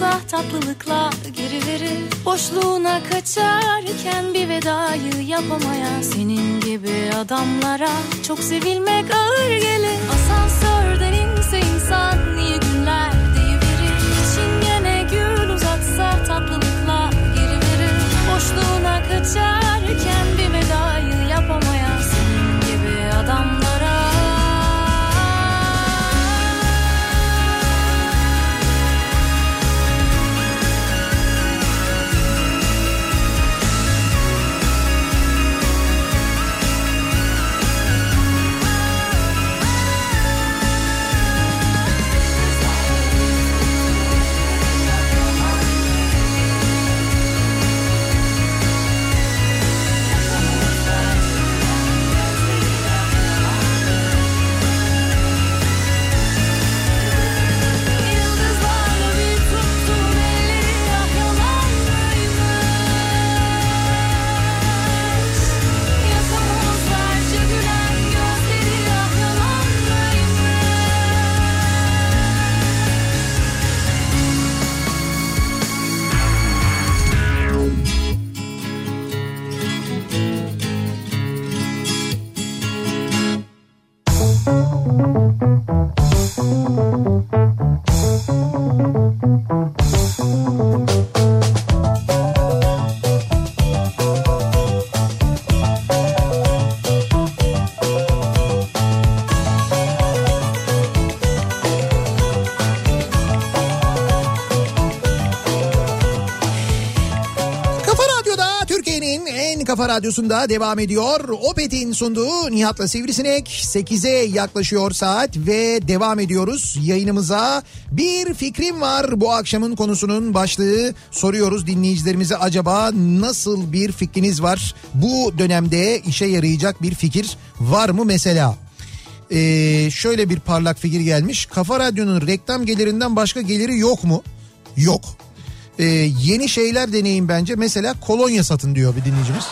uzatsa tatlılıkla geri verir Boşluğuna kaçarken bir vedayı yapamayan Senin gibi adamlara çok sevilmek ağır gelir. Asansörden inse insan niye günler deyiverir Bir çingene gül uzatsa tatlılıkla geri verir Boşluğuna kaçarken bir vedayı radyosunda devam ediyor. Opet'in sunduğu Nihat'la Sivrisinek 8'e yaklaşıyor saat ve devam ediyoruz yayınımıza. Bir fikrim var bu akşamın konusunun başlığı soruyoruz dinleyicilerimize acaba nasıl bir fikriniz var? Bu dönemde işe yarayacak bir fikir var mı mesela? Ee, şöyle bir parlak fikir gelmiş. Kafa Radyo'nun reklam gelirinden başka geliri yok mu? Yok. Ee, yeni şeyler deneyin bence. Mesela kolonya satın diyor bir dinleyicimiz.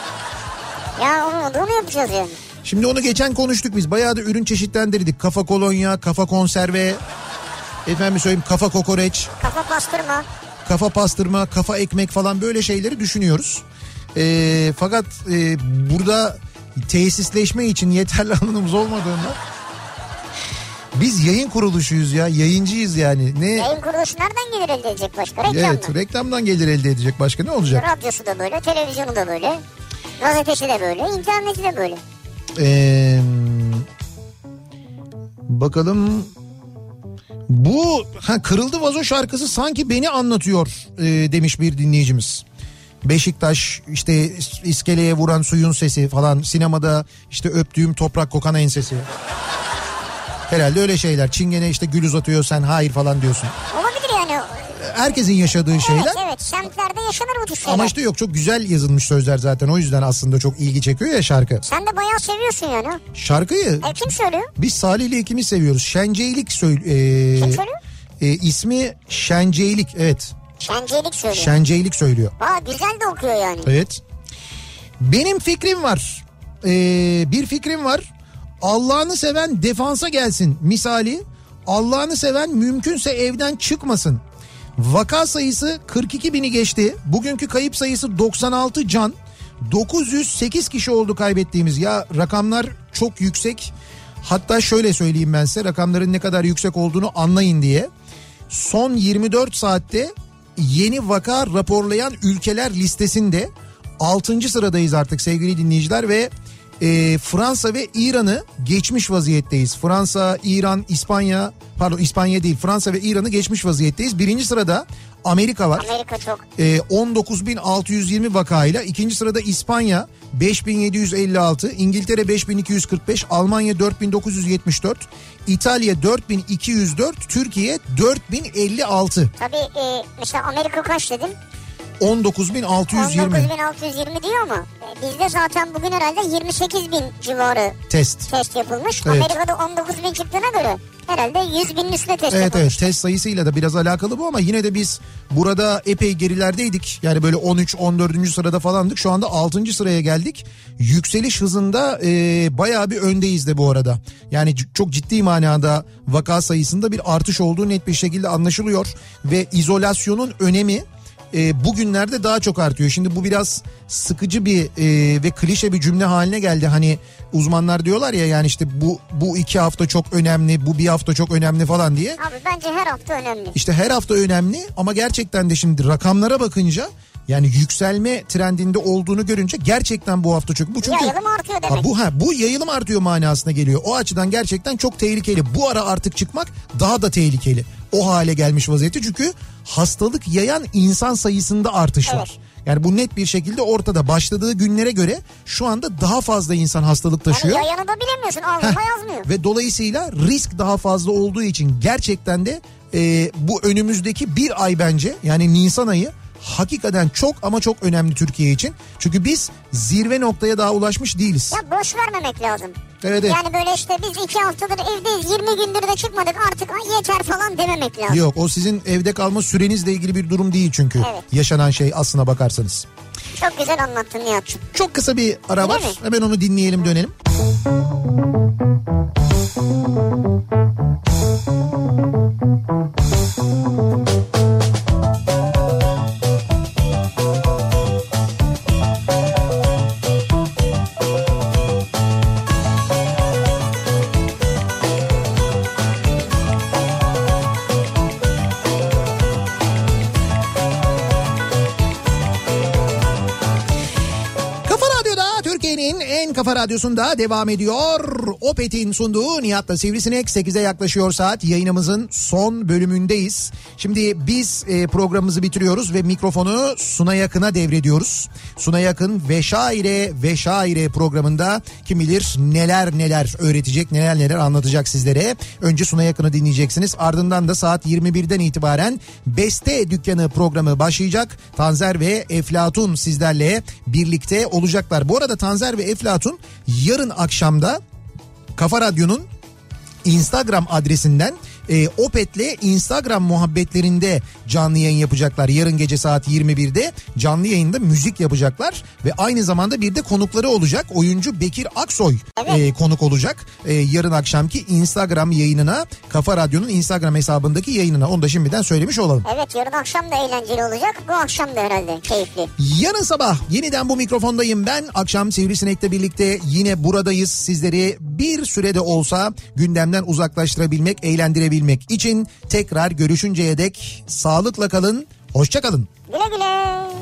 Ya olmadı onu yapacağız yani. Şimdi onu geçen konuştuk biz. Bayağı da ürün çeşitlendirdik. Kafa kolonya, kafa konserve, efendim söyleyeyim kafa kokoreç, Kafa pastırma. kafa pastırma, kafa ekmek falan böyle şeyleri düşünüyoruz. Ee, fakat e, burada tesisleşme için yeterli alanımız olmadığında biz yayın kuruluşuyuz ya yayıncıyız yani. Ne Yayın kuruluşu nereden gelir elde edecek başka? Reklamdan. Evet reklamdan gelir elde edecek başka ne olacak? Radyosu da böyle, televizyonu da böyle. Gazetesi de böyle, interneti de böyle. Ee, bakalım bu ha, kırıldı vazo şarkısı sanki beni anlatıyor e, demiş bir dinleyicimiz. Beşiktaş işte is- iskeleye vuran suyun sesi falan sinemada işte öptüğüm toprak kokan ensesi. Herhalde öyle şeyler. Çingene işte gül uzatıyor sen hayır falan diyorsun. Olabilir yani. Herkesin yaşadığı şeyler. Evet evet semtlerde yaşanır bu tür şeyler. Ama işte yok çok güzel yazılmış sözler zaten. O yüzden aslında çok ilgi çekiyor ya şarkı. Sen de bayağı seviyorsun yani. Şarkıyı E kim söylüyor? Biz Salih ile ikimiz seviyoruz. Şenceylik söyle. e, Kim söylüyor? e, ismi Şenceylik evet. Şencelik söylüyor. Şenceylik söylüyor. Aa güzel de okuyor yani. Evet. Benim fikrim var. Ee, bir fikrim var. Allah'ını seven defansa gelsin misali. Allah'ını seven mümkünse evden çıkmasın. Vaka sayısı 42 bini geçti. Bugünkü kayıp sayısı 96 can. 908 kişi oldu kaybettiğimiz. Ya rakamlar çok yüksek. Hatta şöyle söyleyeyim ben size rakamların ne kadar yüksek olduğunu anlayın diye. Son 24 saatte yeni vaka raporlayan ülkeler listesinde 6. sıradayız artık sevgili dinleyiciler ve e, Fransa ve İran'ı geçmiş vaziyetteyiz. Fransa, İran, İspanya pardon İspanya değil Fransa ve İran'ı geçmiş vaziyetteyiz. Birinci sırada Amerika var. Amerika çok. E, 19.620 vakayla ikinci sırada İspanya 5756, İngiltere 5245, Almanya 4974, İtalya 4204, Türkiye 4056. Tabii e, mesela Amerika kaç dedim? 19.620 19.620 diyor mu? Bizde zaten bugün herhalde 28 bin civarı test. test yapılmış. Evet. Amerika'da 19 bin çıktığına göre herhalde 100 binin üstüne test Evet yapılmış. evet test sayısıyla da biraz alakalı bu ama yine de biz burada epey gerilerdeydik. Yani böyle 13-14. sırada falandık. Şu anda 6. sıraya geldik. Yükseliş hızında e, bayağı bir öndeyiz de bu arada. Yani çok ciddi manada vaka sayısında bir artış olduğu net bir şekilde anlaşılıyor. Ve izolasyonun önemi e, bugünlerde daha çok artıyor. Şimdi bu biraz sıkıcı bir e, ve klişe bir cümle haline geldi. Hani uzmanlar diyorlar ya yani işte bu bu iki hafta çok önemli, bu bir hafta çok önemli falan diye. Abi bence her hafta önemli. İşte her hafta önemli ama gerçekten de şimdi rakamlara bakınca yani yükselme trendinde olduğunu görünce gerçekten bu hafta çok bu çünkü Yayılım artıyor demek. Ha, bu ha bu yayılım artıyor manasına geliyor. O açıdan gerçekten çok tehlikeli. Bu ara artık çıkmak daha da tehlikeli. O hale gelmiş vaziyette çünkü hastalık yayan insan sayısında artış var. Yani bu net bir şekilde ortada. Başladığı günlere göre şu anda daha fazla insan hastalık Yani taşıyor. yayanı da bilemiyorsun ağzında yazmıyor. Ve dolayısıyla risk daha fazla olduğu için gerçekten de e, bu önümüzdeki bir ay bence yani Nisan ayı hakikaten çok ama çok önemli Türkiye için. Çünkü biz zirve noktaya daha ulaşmış değiliz. Ya boş vermemek lazım. Evet, evet. Yani böyle işte biz iki haftadır evdeyiz 20 gündür de çıkmadık artık yeter falan dememek lazım. Yok o sizin evde kalma sürenizle ilgili bir durum değil çünkü. Evet. Yaşanan şey aslına bakarsanız. Çok güzel anlattın Nihat'cığım. Çok kısa bir ara var. Hemen onu dinleyelim dönelim. Kafa kafa radyosunda devam ediyor. Opet'in sunduğu Nihat'la Sivrisinek 8'e yaklaşıyor saat. Yayınımızın son bölümündeyiz. Şimdi biz e, programımızı bitiriyoruz ve mikrofonu Suna Yakın'a devrediyoruz. Suna Yakın ve Şaire ve Şaire programında kim bilir neler neler öğretecek neler neler anlatacak sizlere. Önce Suna Yakın'ı dinleyeceksiniz. Ardından da saat 21'den itibaren Beste Dükkanı programı başlayacak. Tanzer ve Eflatun sizlerle birlikte olacaklar. Bu arada Tanzer ve Eflatun yarın akşamda Kafa Radyo'nun Instagram adresinden e, Opet'le Instagram muhabbetlerinde canlı yayın yapacaklar. Yarın gece saat 21'de canlı yayında müzik yapacaklar ve aynı zamanda bir de konukları olacak. Oyuncu Bekir Aksoy e, konuk olacak. E, yarın akşamki Instagram yayınına Kafa Radyo'nun Instagram hesabındaki yayınına onu da şimdiden söylemiş olalım. Evet yarın akşam da eğlenceli olacak. Bu akşam da herhalde keyifli. Yarın sabah yeniden bu mikrofondayım ben. Akşam Sivrisinek'le birlikte yine buradayız. Sizleri bir sürede olsa gündemden uzaklaştırabilmek, eğlendirebilmek için tekrar görüşünceye dek sağlıkla kalın, hoşça kalın. Güle güle.